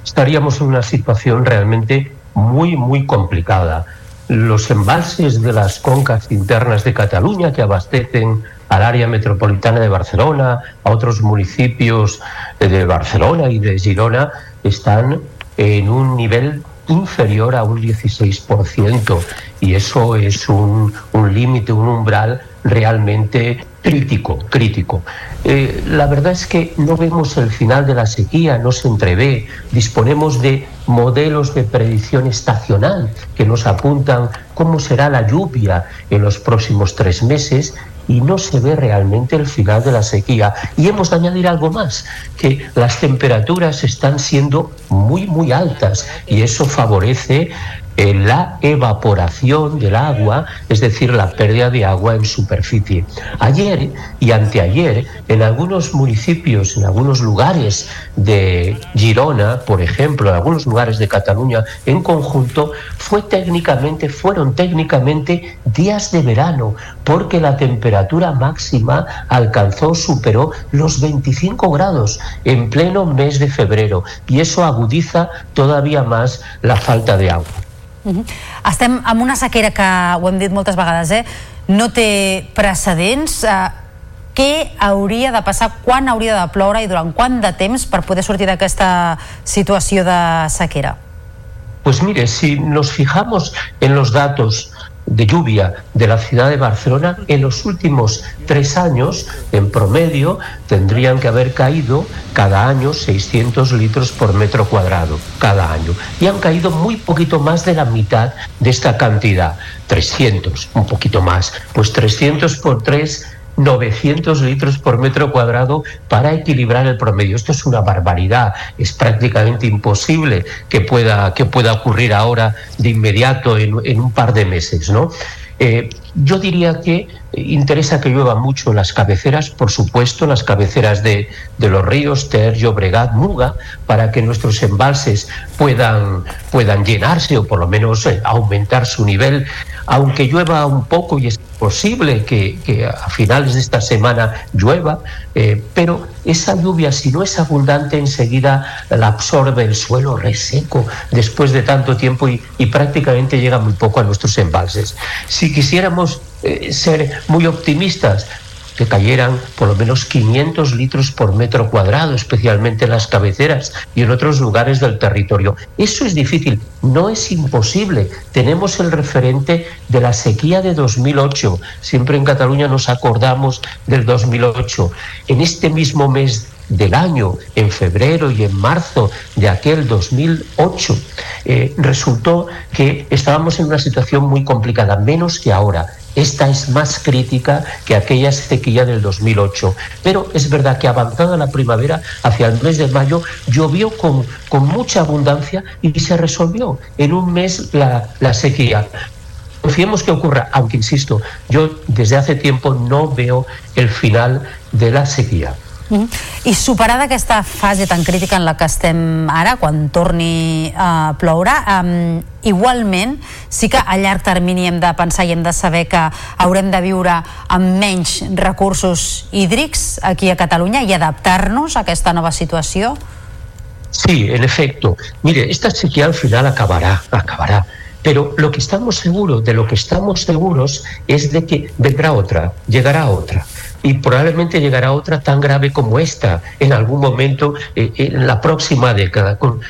Estaríamos en una situación realmente muy, muy complicada. Los embalses de las concas internas de Cataluña que abastecen al área metropolitana de Barcelona, a otros municipios de Barcelona y de Girona, están en un nivel inferior a un 16% y eso es un, un límite, un umbral realmente crítico, crítico. Eh, la verdad es que no vemos el final de la sequía, no se entrevé, disponemos de modelos de predicción estacional que nos apuntan cómo será la lluvia en los próximos tres meses y no se ve realmente el final de la sequía. Y hemos de añadir algo más, que las temperaturas están siendo muy, muy altas y eso favorece eh, la evaporación del agua, es decir, la pérdida de agua en superficie. Ayer y anteayer, en algunos municipios, en algunos lugares de Girona, por ejemplo, en algunos lugares de Cataluña en conjunto, fue técnicamente, fueron técnicamente días de verano, porque la temperatura máxima alcanzó, superó los 25 grados en pleno mes de febrero, y eso agudiza todavía más la falta de agua. Uh -huh. Estem amb una sequera que, ho hem dit moltes vegades, eh, no té precedents. Uh, què hauria de passar, quan hauria de ploure i durant quant de temps per poder sortir d'aquesta situació de sequera? Pues mire, si nos fijamos en los datos de lluvia de la ciudad de Barcelona, en los últimos tres años, en promedio, tendrían que haber caído cada año 600 litros por metro cuadrado, cada año. Y han caído muy poquito más de la mitad de esta cantidad, 300, un poquito más. Pues 300 por 3 900 litros por metro cuadrado para equilibrar el promedio. Esto es una barbaridad, es prácticamente imposible que pueda, que pueda ocurrir ahora de inmediato en, en un par de meses, ¿no? Eh, yo diría que interesa que llueva mucho las cabeceras, por supuesto, las cabeceras de, de los ríos Ter, Llobregat, Muga, para que nuestros embalses puedan, puedan llenarse o por lo menos eh, aumentar su nivel, aunque llueva un poco y es posible que, a finales de esta semana llueva, eh, pero esa lluvia, si no es abundante, enseguida la absorbe el suelo reseco después de tanto tiempo y, prácticamente llega muy poco a nuestros embalses. Si quisiéramos eh, ser muy optimistas, que cayeran por lo menos 500 litros por metro cuadrado, especialmente en las cabeceras y en otros lugares del territorio. Eso es difícil, no es imposible. Tenemos el referente de la sequía de 2008. Siempre en Cataluña nos acordamos del 2008. En este mismo mes del año, en febrero y en marzo de aquel 2008, eh, resultó que estábamos en una situación muy complicada, menos que ahora. Esta es más crítica que aquella sequía del 2008. Pero es verdad que avanzada la primavera, hacia el mes de mayo, llovió con, con mucha abundancia y se resolvió en un mes la, la sequía. Confiemos que ocurra, aunque insisto, yo desde hace tiempo no veo el final de la sequía. -hmm. I superada aquesta fase tan crítica en la que estem ara, quan torni a ploure, um, igualment sí que a llarg termini hem de pensar i hem de saber que haurem de viure amb menys recursos hídrics aquí a Catalunya i adaptar-nos a aquesta nova situació? Sí, en efecto. Mire, esta sequía al final acabará, acabará. Pero lo que estamos seguros, de lo que estamos seguros, es de que vendrá otra, llegará otra. Y probablemente llegará otra tan grave como esta en algún momento eh, en la próxima década. Con,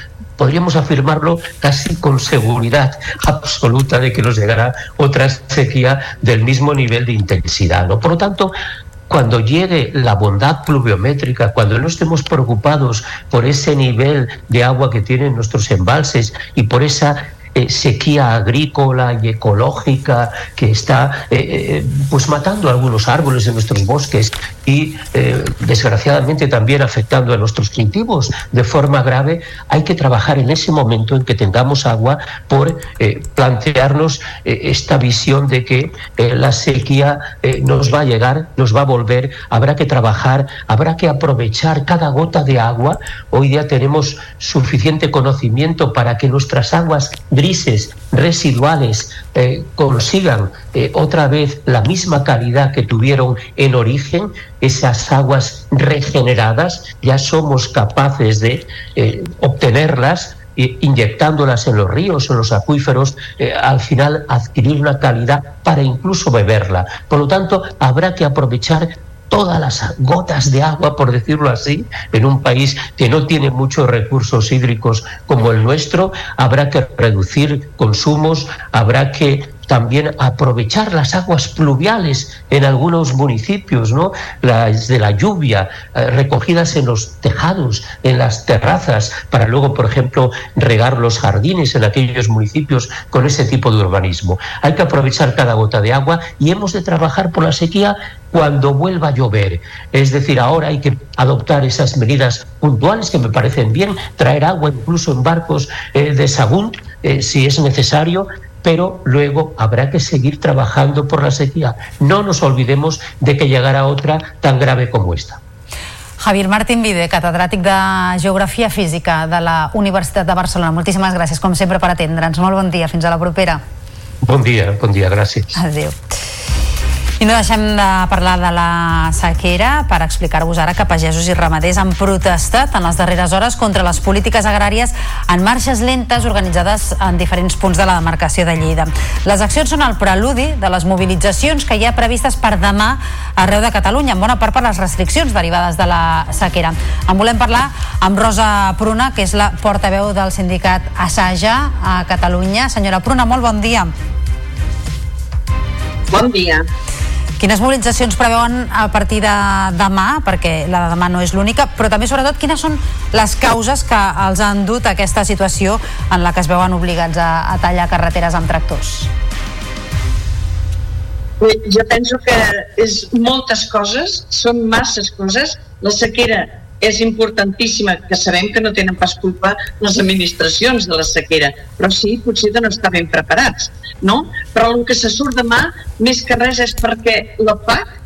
podríamos afirmarlo casi con seguridad absoluta de que nos llegará otra sequía del mismo nivel de intensidad. ¿no? Por lo tanto, cuando llegue la bondad pluviométrica, cuando no estemos preocupados por ese nivel de agua que tienen nuestros embalses y por esa eh, sequía agrícola y ecológica que está eh, eh, pues matando algunos árboles en nuestros bosques y desgraciadamente también afectando a nuestros cultivos de forma grave, hay que trabajar en ese momento en que tengamos agua por plantearnos esta visión de que la sequía nos va a llegar, nos va a volver, habrá que trabajar, habrá que aprovechar cada gota de agua. Hoy día tenemos suficiente conocimiento para que nuestras aguas residuales, consigan otra vez la misma calidad que tuvieron en origen, esas aguas regeneradas, ya somos capaces de eh, obtenerlas eh, inyectándolas en los ríos en los acuíferos, eh, al final adquirir una calidad para incluso beberla. Por lo tanto, habrá que aprovechar todas las gotas de agua, por decirlo así, en un país que no tiene muchos recursos hídricos como el nuestro, habrá que reducir consumos, habrá que también aprovechar las aguas pluviales en algunos municipios, ¿no? Las de la lluvia eh, recogidas en los tejados, en las terrazas, para luego, por ejemplo, regar los jardines en aquellos municipios con ese tipo de urbanismo. Hay que aprovechar cada gota de agua y hemos de trabajar por la sequía cuando vuelva a llover. Es decir, ahora hay que adoptar esas medidas puntuales que me parecen bien, traer agua incluso en barcos eh, de Sagunt, eh, si es necesario, pero luego habrá que seguir trabajando por la sequía. No nos olvidemos de que llegará otra tan grave como esta. Javier Martín Vide, catedràtic de Geografia Física de la Universitat de Barcelona. Moltíssimes gràcies, com sempre, per atendre'ns. Molt bon dia, fins a la propera. Bon dia, bon dia, gràcies. Adéu. I no deixem de parlar de la sequera per explicar-vos ara que pagesos i ramaders han protestat en les darreres hores contra les polítiques agràries en marxes lentes organitzades en diferents punts de la demarcació de Lleida. Les accions són el preludi de les mobilitzacions que hi ha previstes per demà arreu de Catalunya, en bona part per les restriccions derivades de la sequera. En volem parlar amb Rosa Pruna, que és la portaveu del sindicat Assaja a Catalunya. Senyora Pruna, molt bon dia. Bon dia. Quines mobilitzacions preveuen a partir de demà, perquè la de demà no és l'única, però també sobretot quines són les causes que els han dut a aquesta situació en la que es veuen obligats a, a tallar carreteres amb tractors? Jo penso que és moltes coses, són masses coses. La sequera és importantíssima, que sabem que no tenen pas culpa les administracions de la sequera, però sí, potser de no estar ben preparats, no? Però el que se surt demà, més que res, és perquè la PAC,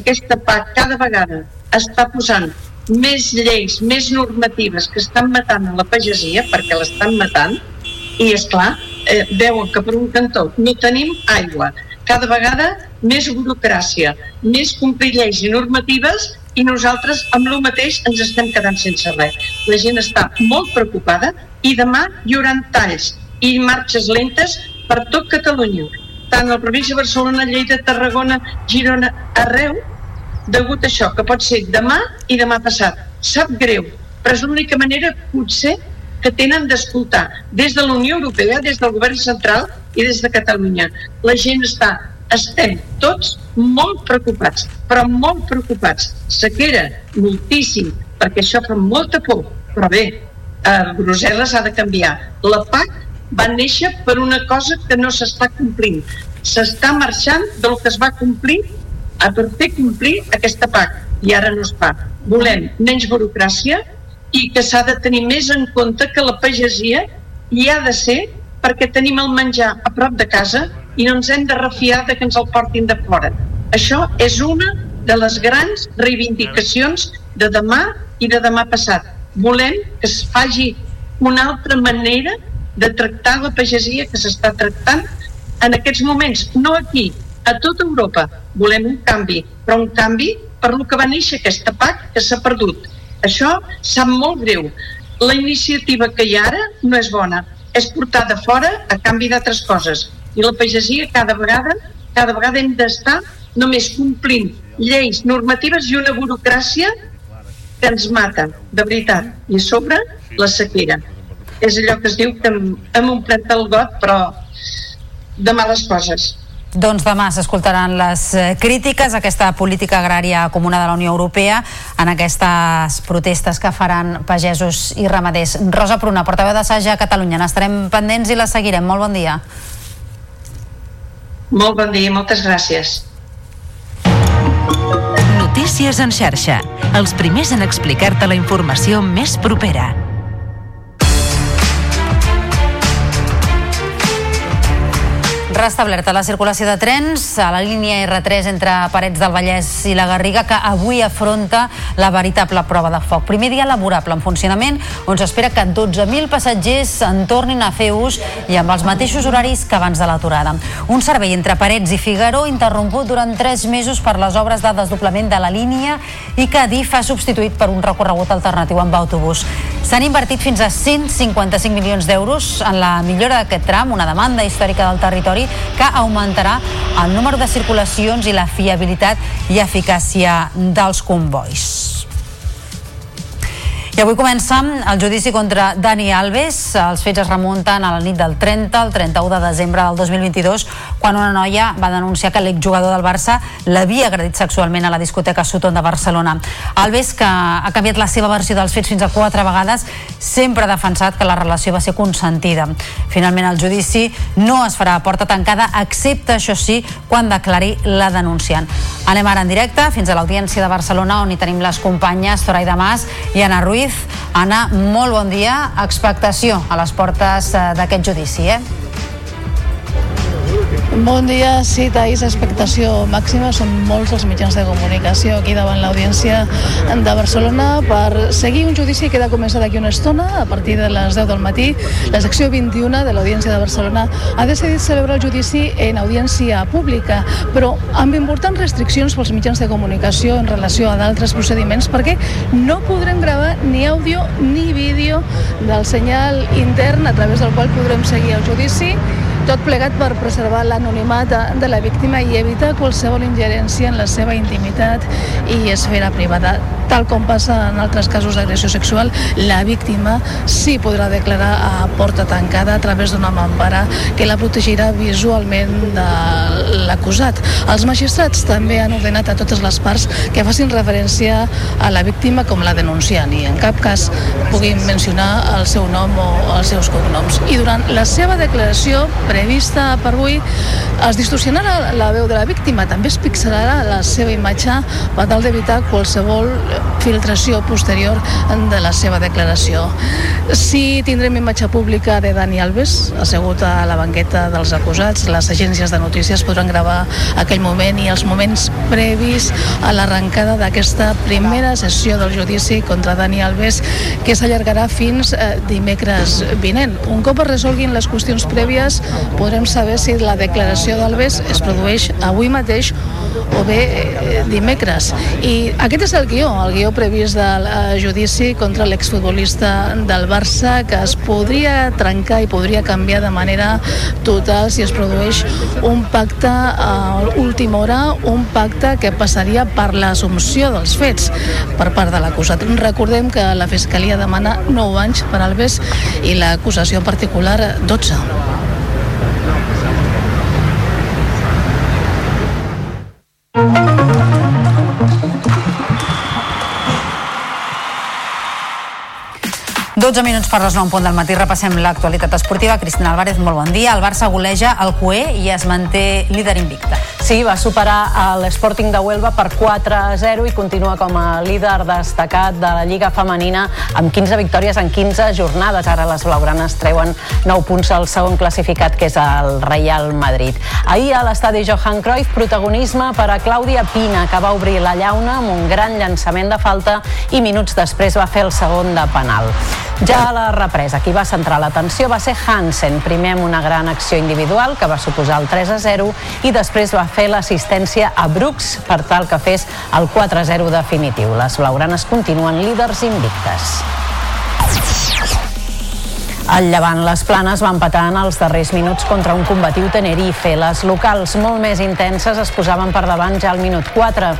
aquesta PAC, cada vegada està posant més lleis, més normatives que estan matant la pagesia, perquè l'estan matant, i, és clar eh, veuen que per un cantó no tenim aigua, cada vegada més burocràcia, més complir lleis i normatives i nosaltres amb el mateix ens estem quedant sense res. La gent està molt preocupada i demà hi haurà talls i marxes lentes per tot Catalunya, tant a la província de Barcelona, Lleida, Tarragona, Girona, arreu, degut a això, que pot ser demà i demà passat. Sap greu, però és l'única manera, potser, que tenen d'escoltar des de la Unió Europea, des del govern central i des de Catalunya. La gent està estem tots molt preocupats, però molt preocupats. Sequera, moltíssim, perquè això fa molta por. Però bé, a Brussel·les ha de canviar. La PAC va néixer per una cosa que no s'està complint. S'està marxant del que es va complir a per fer complir aquesta PAC i ara no es fa. Volem menys burocràcia i que s'ha de tenir més en compte que la pagesia hi ha de ser perquè tenim el menjar a prop de casa i no ens hem de refiar de que ens el portin de fora. Això és una de les grans reivindicacions de demà i de demà passat. Volem que es faci una altra manera de tractar la pagesia que s'està tractant en aquests moments, no aquí, a tota Europa. Volem un canvi, però un canvi per lo que va néixer aquesta PAC que s'ha perdut. Això sap molt greu. La iniciativa que hi ha ara no és bona, és de fora a canvi d'altres coses i la pagesia cada vegada, cada vegada hem d'estar només complint lleis normatives i una burocràcia que ens mata, de veritat. I a sobre, la sequera. És allò que es diu que hem, hem omplert el got, però de males coses. Doncs demà s'escoltaran les eh, crítiques a aquesta política agrària comuna de la Unió Europea en aquestes protestes que faran pagesos i ramaders. Rosa Pruna, portaveu d'Assaja a Catalunya. N'estarem pendents i la seguirem. Molt bon dia. Molt bon dia, moltes gràcies. Notícies en xarxa. Els primers en explicar-te la informació més propera. Restablerta la circulació de trens a la línia R3 entre Parets del Vallès i la Garriga que avui afronta la veritable prova de foc. Primer dia laborable en funcionament on s'espera que 12.000 passatgers en tornin a fer ús i amb els mateixos horaris que abans de l'aturada. Un servei entre Parets i Figaró interromput durant 3 mesos per les obres de desdoblament de la línia i que DIF ha substituït per un recorregut alternatiu amb autobús. S'han invertit fins a 155 milions d'euros en la millora d'aquest tram, una demanda històrica del territori que augmentarà el número de circulacions i la fiabilitat i eficàcia dels convois. I avui comença el judici contra Dani Alves. Els fets es remunten a la nit del 30 al 31 de desembre del 2022, quan una noia va denunciar que l'exjugador del Barça l'havia agredit sexualment a la discoteca Sutton de Barcelona. Alves, que ha canviat la seva versió dels fets fins a quatre vegades, sempre ha defensat que la relació va ser consentida. Finalment, el judici no es farà a porta tancada, excepte, això sí, quan declari la denunciant. Anem ara en directe fins a l'Audiència de Barcelona, on hi tenim les companyes Zoraida Mas i Anna Ruiz Ruiz. Anna, molt bon dia. Expectació a les portes eh, d'aquest judici, eh? Bon dia, sí, Taís, expectació màxima. Són molts els mitjans de comunicació aquí davant l'audiència de Barcelona per seguir un judici que ha de començar d'aquí una estona, a partir de les 10 del matí. La secció 21 de l'Audiència de Barcelona ha decidit celebrar el judici en audiència pública, però amb importants restriccions pels mitjans de comunicació en relació a d'altres procediments, perquè no podrem gravar ni àudio ni vídeo del senyal intern a través del qual podrem seguir el judici tot plegat per preservar l'anonimat de, la víctima i evitar qualsevol ingerència en la seva intimitat i esfera privada. Tal com passa en altres casos d'agressió sexual, la víctima sí podrà declarar a porta tancada a través d'una mampara que la protegirà visualment de l'acusat. Els magistrats també han ordenat a totes les parts que facin referència a la víctima com la denunciant i en cap cas puguin mencionar el seu nom o els seus cognoms. I durant la seva declaració prevista per avui es distorsionarà la veu de la víctima, també es pixelarà la seva imatge per tal d'evitar qualsevol filtració posterior de la seva declaració. Si tindrem imatge pública de Dani Alves, assegut a la banqueta dels acusats, les agències de notícies podran gravar aquell moment i els moments previs a l'arrencada d'aquesta primera sessió del judici contra Dani Alves, que s'allargarà fins eh, dimecres vinent. Un cop es resolguin les qüestions prèvies, podrem saber si la declaració d'Alves es produeix avui mateix o bé eh, dimecres. I aquest és el guió, el guió previst del eh, judici contra l'exfutbolista del Barça que es podria trencar i podria canviar de manera total si es produeix un pacte a última hora, un pacte que passaria per l'assumpció dels fets per part de l'acusat. Recordem que la Fiscalia demana 9 anys per Alves i l'acusació particular 12. Thank you. Dotze minuts per les 9 punt del matí repassem l'actualitat esportiva. Cristina Álvarez, molt bon dia. El Barça goleja el CUE i es manté líder invicte. Sí, va superar l'Sporting de Huelva per 4-0 i continua com a líder destacat de la Lliga Femenina amb 15 victòries en 15 jornades. Ara les blaugranes treuen 9 punts al segon classificat, que és el Real Madrid. Ahir a l'estadi Johan Cruyff, protagonisme per a Clàudia Pina, que va obrir la llauna amb un gran llançament de falta i minuts després va fer el segon de penal. Ja a la represa, qui va centrar l'atenció va ser Hansen, primer amb una gran acció individual que va suposar el 3 a 0 i després va fer l'assistència a Brooks per tal que fes el 4 a 0 definitiu. Les blaugranes continuen líders invictes. El Llevant Les Planes va empatar en els darrers minuts contra un combatiu Tenerife. Les locals molt més intenses es posaven per davant ja al minut 4.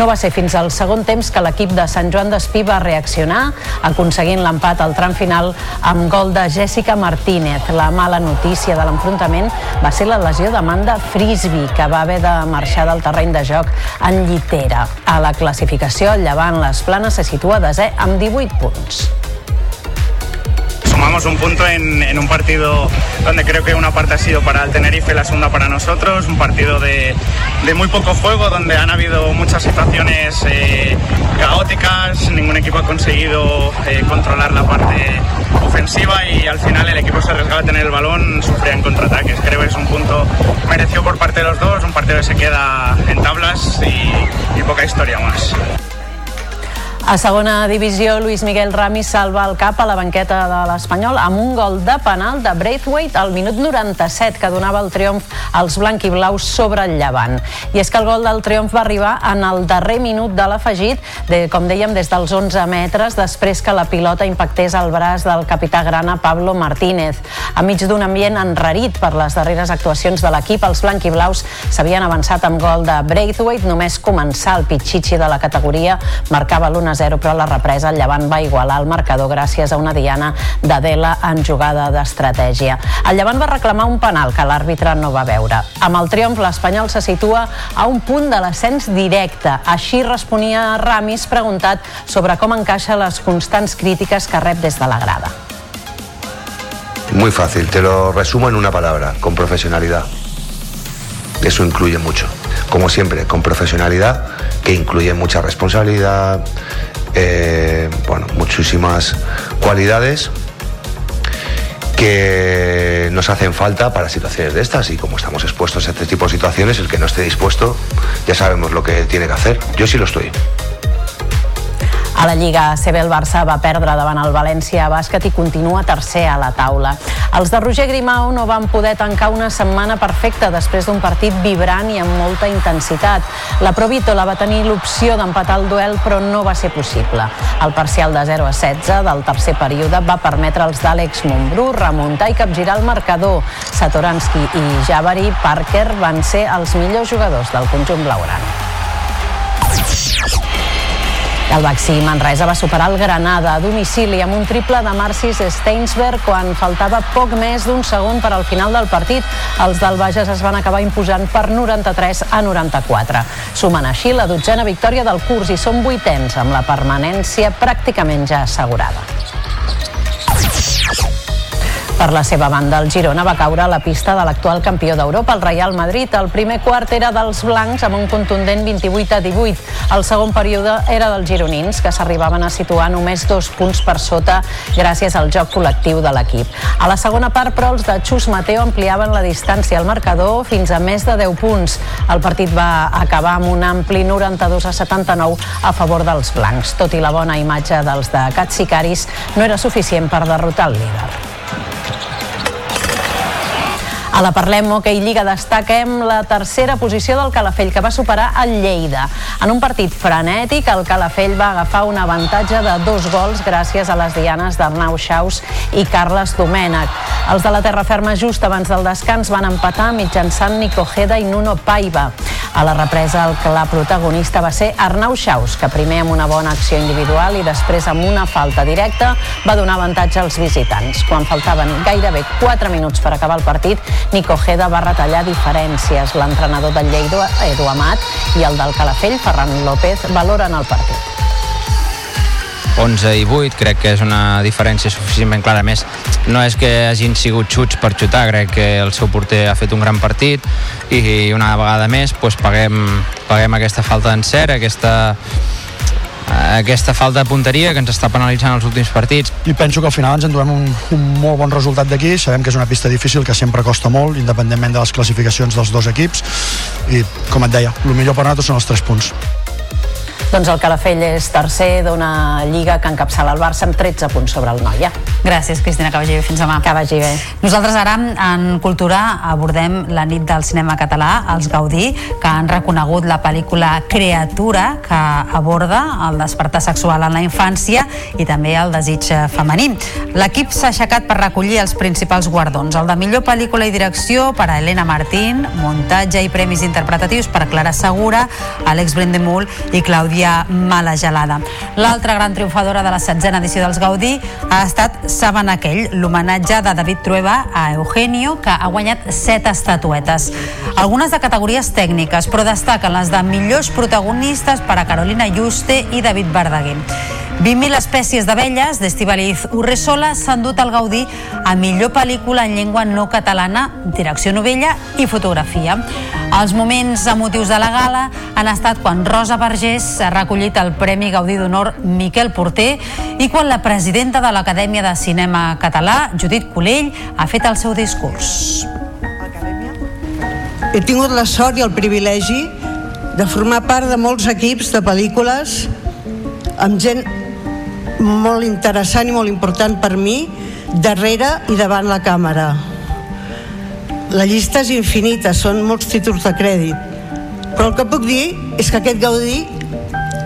No va ser fins al segon temps que l'equip de Sant Joan d'Espí va reaccionar, aconseguint l'empat al tram final amb gol de Jessica Martínez. La mala notícia de l'enfrontament va ser la lesió d'Amanda Frisby, que va haver de marxar del terreny de joc en llitera. A la classificació, el Llevant Les Planes se situa desè amb 18 punts. Sumamos un punto en, un partido donde creo que una parte ha sido para el Tenerife la segunda para nosotros, un partido de, muy poco juego, donde han habido muchas situaciones eh, caóticas, ningún equipo ha conseguido eh, controlar la parte ofensiva y al final el equipo se arriesgaba a tener el balón, sufría en contraataques. Creo que es un punto merecido por parte de los dos, un partido que se queda en tablas y poca historia más. A segona divisió, Luis Miguel Ramis salva el cap a la banqueta de l'Espanyol amb un gol de penal de Braithwaite al minut 97 que donava el triomf als blanquiblaus sobre el llevant. I és que el gol del triomf va arribar en el darrer minut de l'afegit, de, com dèiem, des dels 11 metres, després que la pilota impactés al braç del capità grana Pablo Martínez. Enmig d'un ambient enrarit per les darreres actuacions de l'equip, els blanquiblaus s'havien avançat amb gol de Braithwaite, només començar el pitxitxi de la categoria marcava l'1 1 a 0, però a la represa el Llevant va igualar el marcador gràcies a una diana d'Adela en jugada d'estratègia. El Llevant va reclamar un penal que l'àrbitre no va veure. Amb el triomf, l'Espanyol se situa a un punt de l'ascens directe. Així responia Ramis preguntat sobre com encaixa les constants crítiques que rep des de la grada. Muy fácil, te lo resumo en una palabra, con profesionalidad. Eso incluye mucho. Como siempre, con profesionalidad, que incluye mucha responsabilidad, eh, bueno, muchísimas cualidades que nos hacen falta para situaciones de estas y como estamos expuestos a este tipo de situaciones, el que no esté dispuesto ya sabemos lo que tiene que hacer. Yo sí lo estoy. A la Lliga CB el Barça va perdre davant el València Bàsquet i continua tercer a la taula. Els de Roger Grimau no van poder tancar una setmana perfecta després d'un partit vibrant i amb molta intensitat. La Provítola va tenir l'opció d'empatar el duel però no va ser possible. El parcial de 0 a 16 del tercer període va permetre als d'Àlex Montbrú remuntar i capgirar el marcador. Satoransky i Javari Parker van ser els millors jugadors del conjunt blaugrana. El Baxi Manresa va superar el Granada a domicili amb un triple de Marcis Steinsberg quan faltava poc més d'un segon per al final del partit. Els del Bages es van acabar imposant per 93 a 94. Sumen així la dotzena victòria del curs i són vuitens amb la permanència pràcticament ja assegurada. Per la seva banda, el Girona va caure a la pista de l'actual campió d'Europa, el Real Madrid. El primer quart era dels blancs amb un contundent 28 a 18. El segon període era dels gironins, que s'arribaven a situar només dos punts per sota gràcies al joc col·lectiu de l'equip. A la segona part, però, els de Xus Mateo ampliaven la distància al marcador fins a més de 10 punts. El partit va acabar amb un ampli 92 a 79 a favor dels blancs. Tot i la bona imatge dels de Catsicaris, no era suficient per derrotar el líder. A la Parlem Hockey Lliga destaquem la tercera posició del Calafell, que va superar el Lleida. En un partit frenètic, el Calafell va agafar un avantatge de dos gols gràcies a les dianes d'Arnau Xaus i Carles Domènech. Els de la terra ferma just abans del descans van empatar mitjançant Nico Jeda i Nuno Paiva. A la represa, el clar protagonista va ser Arnau Xaus, que primer amb una bona acció individual i després amb una falta directa va donar avantatge als visitants. Quan faltaven gairebé 4 minuts per acabar el partit, Nico Jeda va retallar diferències. L'entrenador del Lleida, Edu Amat, i el del Calafell, Ferran López, valoren el partit. 11 i 8, crec que és una diferència suficientment clara. A més, no és que hagin sigut xuts per xutar, crec que el seu porter ha fet un gran partit i una vegada més doncs, paguem, paguem aquesta falta d'encert, aquesta, aquesta falta de punteria que ens està penalitzant els últims partits. I penso que al final ens en un, un molt bon resultat d'aquí. Sabem que és una pista difícil, que sempre costa molt, independentment de les classificacions dels dos equips. I, com et deia, el millor per nosaltres són els tres punts. Doncs el Calafell és tercer d'una lliga que encapçala el Barça amb 13 punts sobre el Noia. Gràcies, Cristina, que vagi bé. Fins demà. Que vagi bé. Nosaltres ara, en Cultura, abordem la nit del cinema català, els Gaudí, que han reconegut la pel·lícula Creatura, que aborda el despertar sexual en la infància i també el desig femení. L'equip s'ha aixecat per recollir els principals guardons. El de millor pel·lícula i direcció per a Helena Martín, muntatge i premis interpretatius per Clara Segura, Àlex Brendemul i Clàudia Mala Gelada. L'altra gran triomfadora de la setzena edició dels Gaudí ha estat Saben aquell, l'homenatge de David Trueba a Eugenio, que ha guanyat set estatuetes. Algunes de categories tècniques, però destaquen les de millors protagonistes per a Carolina Juste i David Verdaguer. 20.000 espècies d'abelles d'Estibaliz Urresola s'han dut al Gaudí a millor pel·lícula en llengua no catalana, direcció novella i fotografia. Els moments emotius de la gala han estat quan Rosa Vergés ha recollit el Premi Gaudí d'Honor Miquel Porter i quan la presidenta de l'Acadèmia de Cinema Català, Judit Colell, ha fet el seu discurs. He tingut la sort i el privilegi de formar part de molts equips de pel·lícules amb gent molt interessant i molt important per mi darrere i davant la càmera la llista és infinita són molts títols de crèdit però el que puc dir és que aquest Gaudí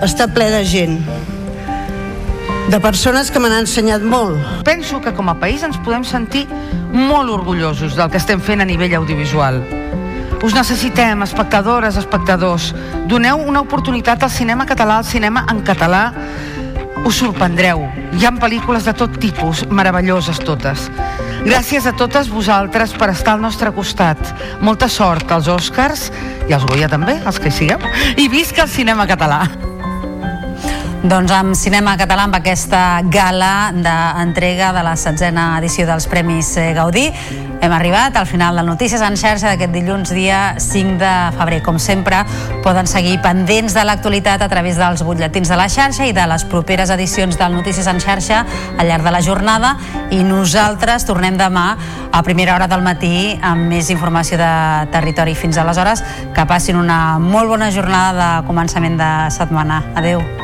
està ple de gent de persones que me n'han ensenyat molt. Penso que com a país ens podem sentir molt orgullosos del que estem fent a nivell audiovisual. Us necessitem, espectadores, espectadors. Doneu una oportunitat al cinema català, al cinema en català, us sorprendreu. Hi han pel·lícules de tot tipus, meravelloses totes. Gràcies a totes vosaltres per estar al nostre costat. Molta sort als Oscars i als Goya també, els que hi sigueu. I visca el cinema català. Doncs amb Cinema Català, amb aquesta gala d'entrega de la setzena edició dels Premis eh, Gaudí, hem arribat al final del Notícies en xarxa d'aquest dilluns dia 5 de febrer. Com sempre, poden seguir pendents de l'actualitat a través dels butlletins de la xarxa i de les properes edicions del Notícies en xarxa al llarg de la jornada i nosaltres tornem demà a primera hora del matí amb més informació de territori. Fins aleshores, que passin una molt bona jornada de començament de setmana. Adeu.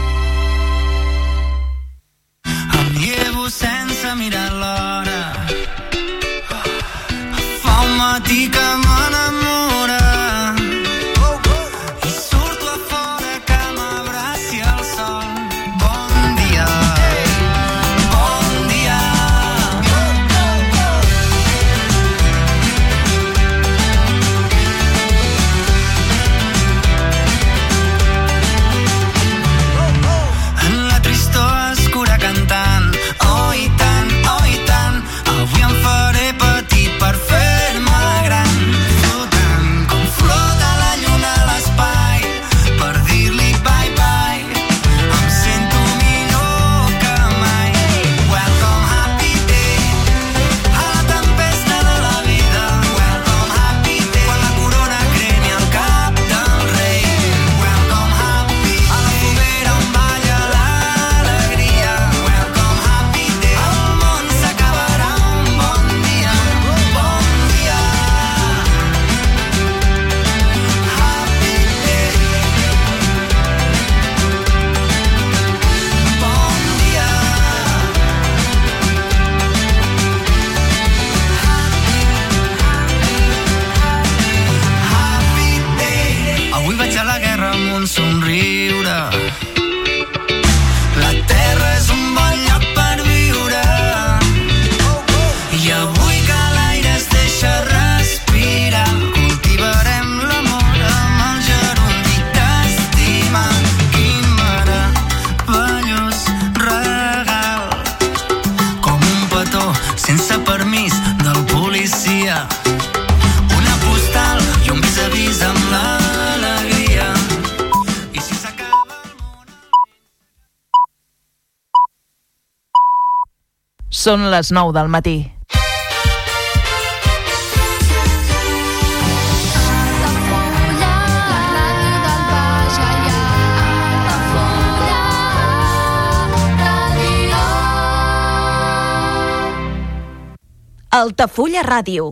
Fa Són les 9 del matí. Altafulla Ràdio.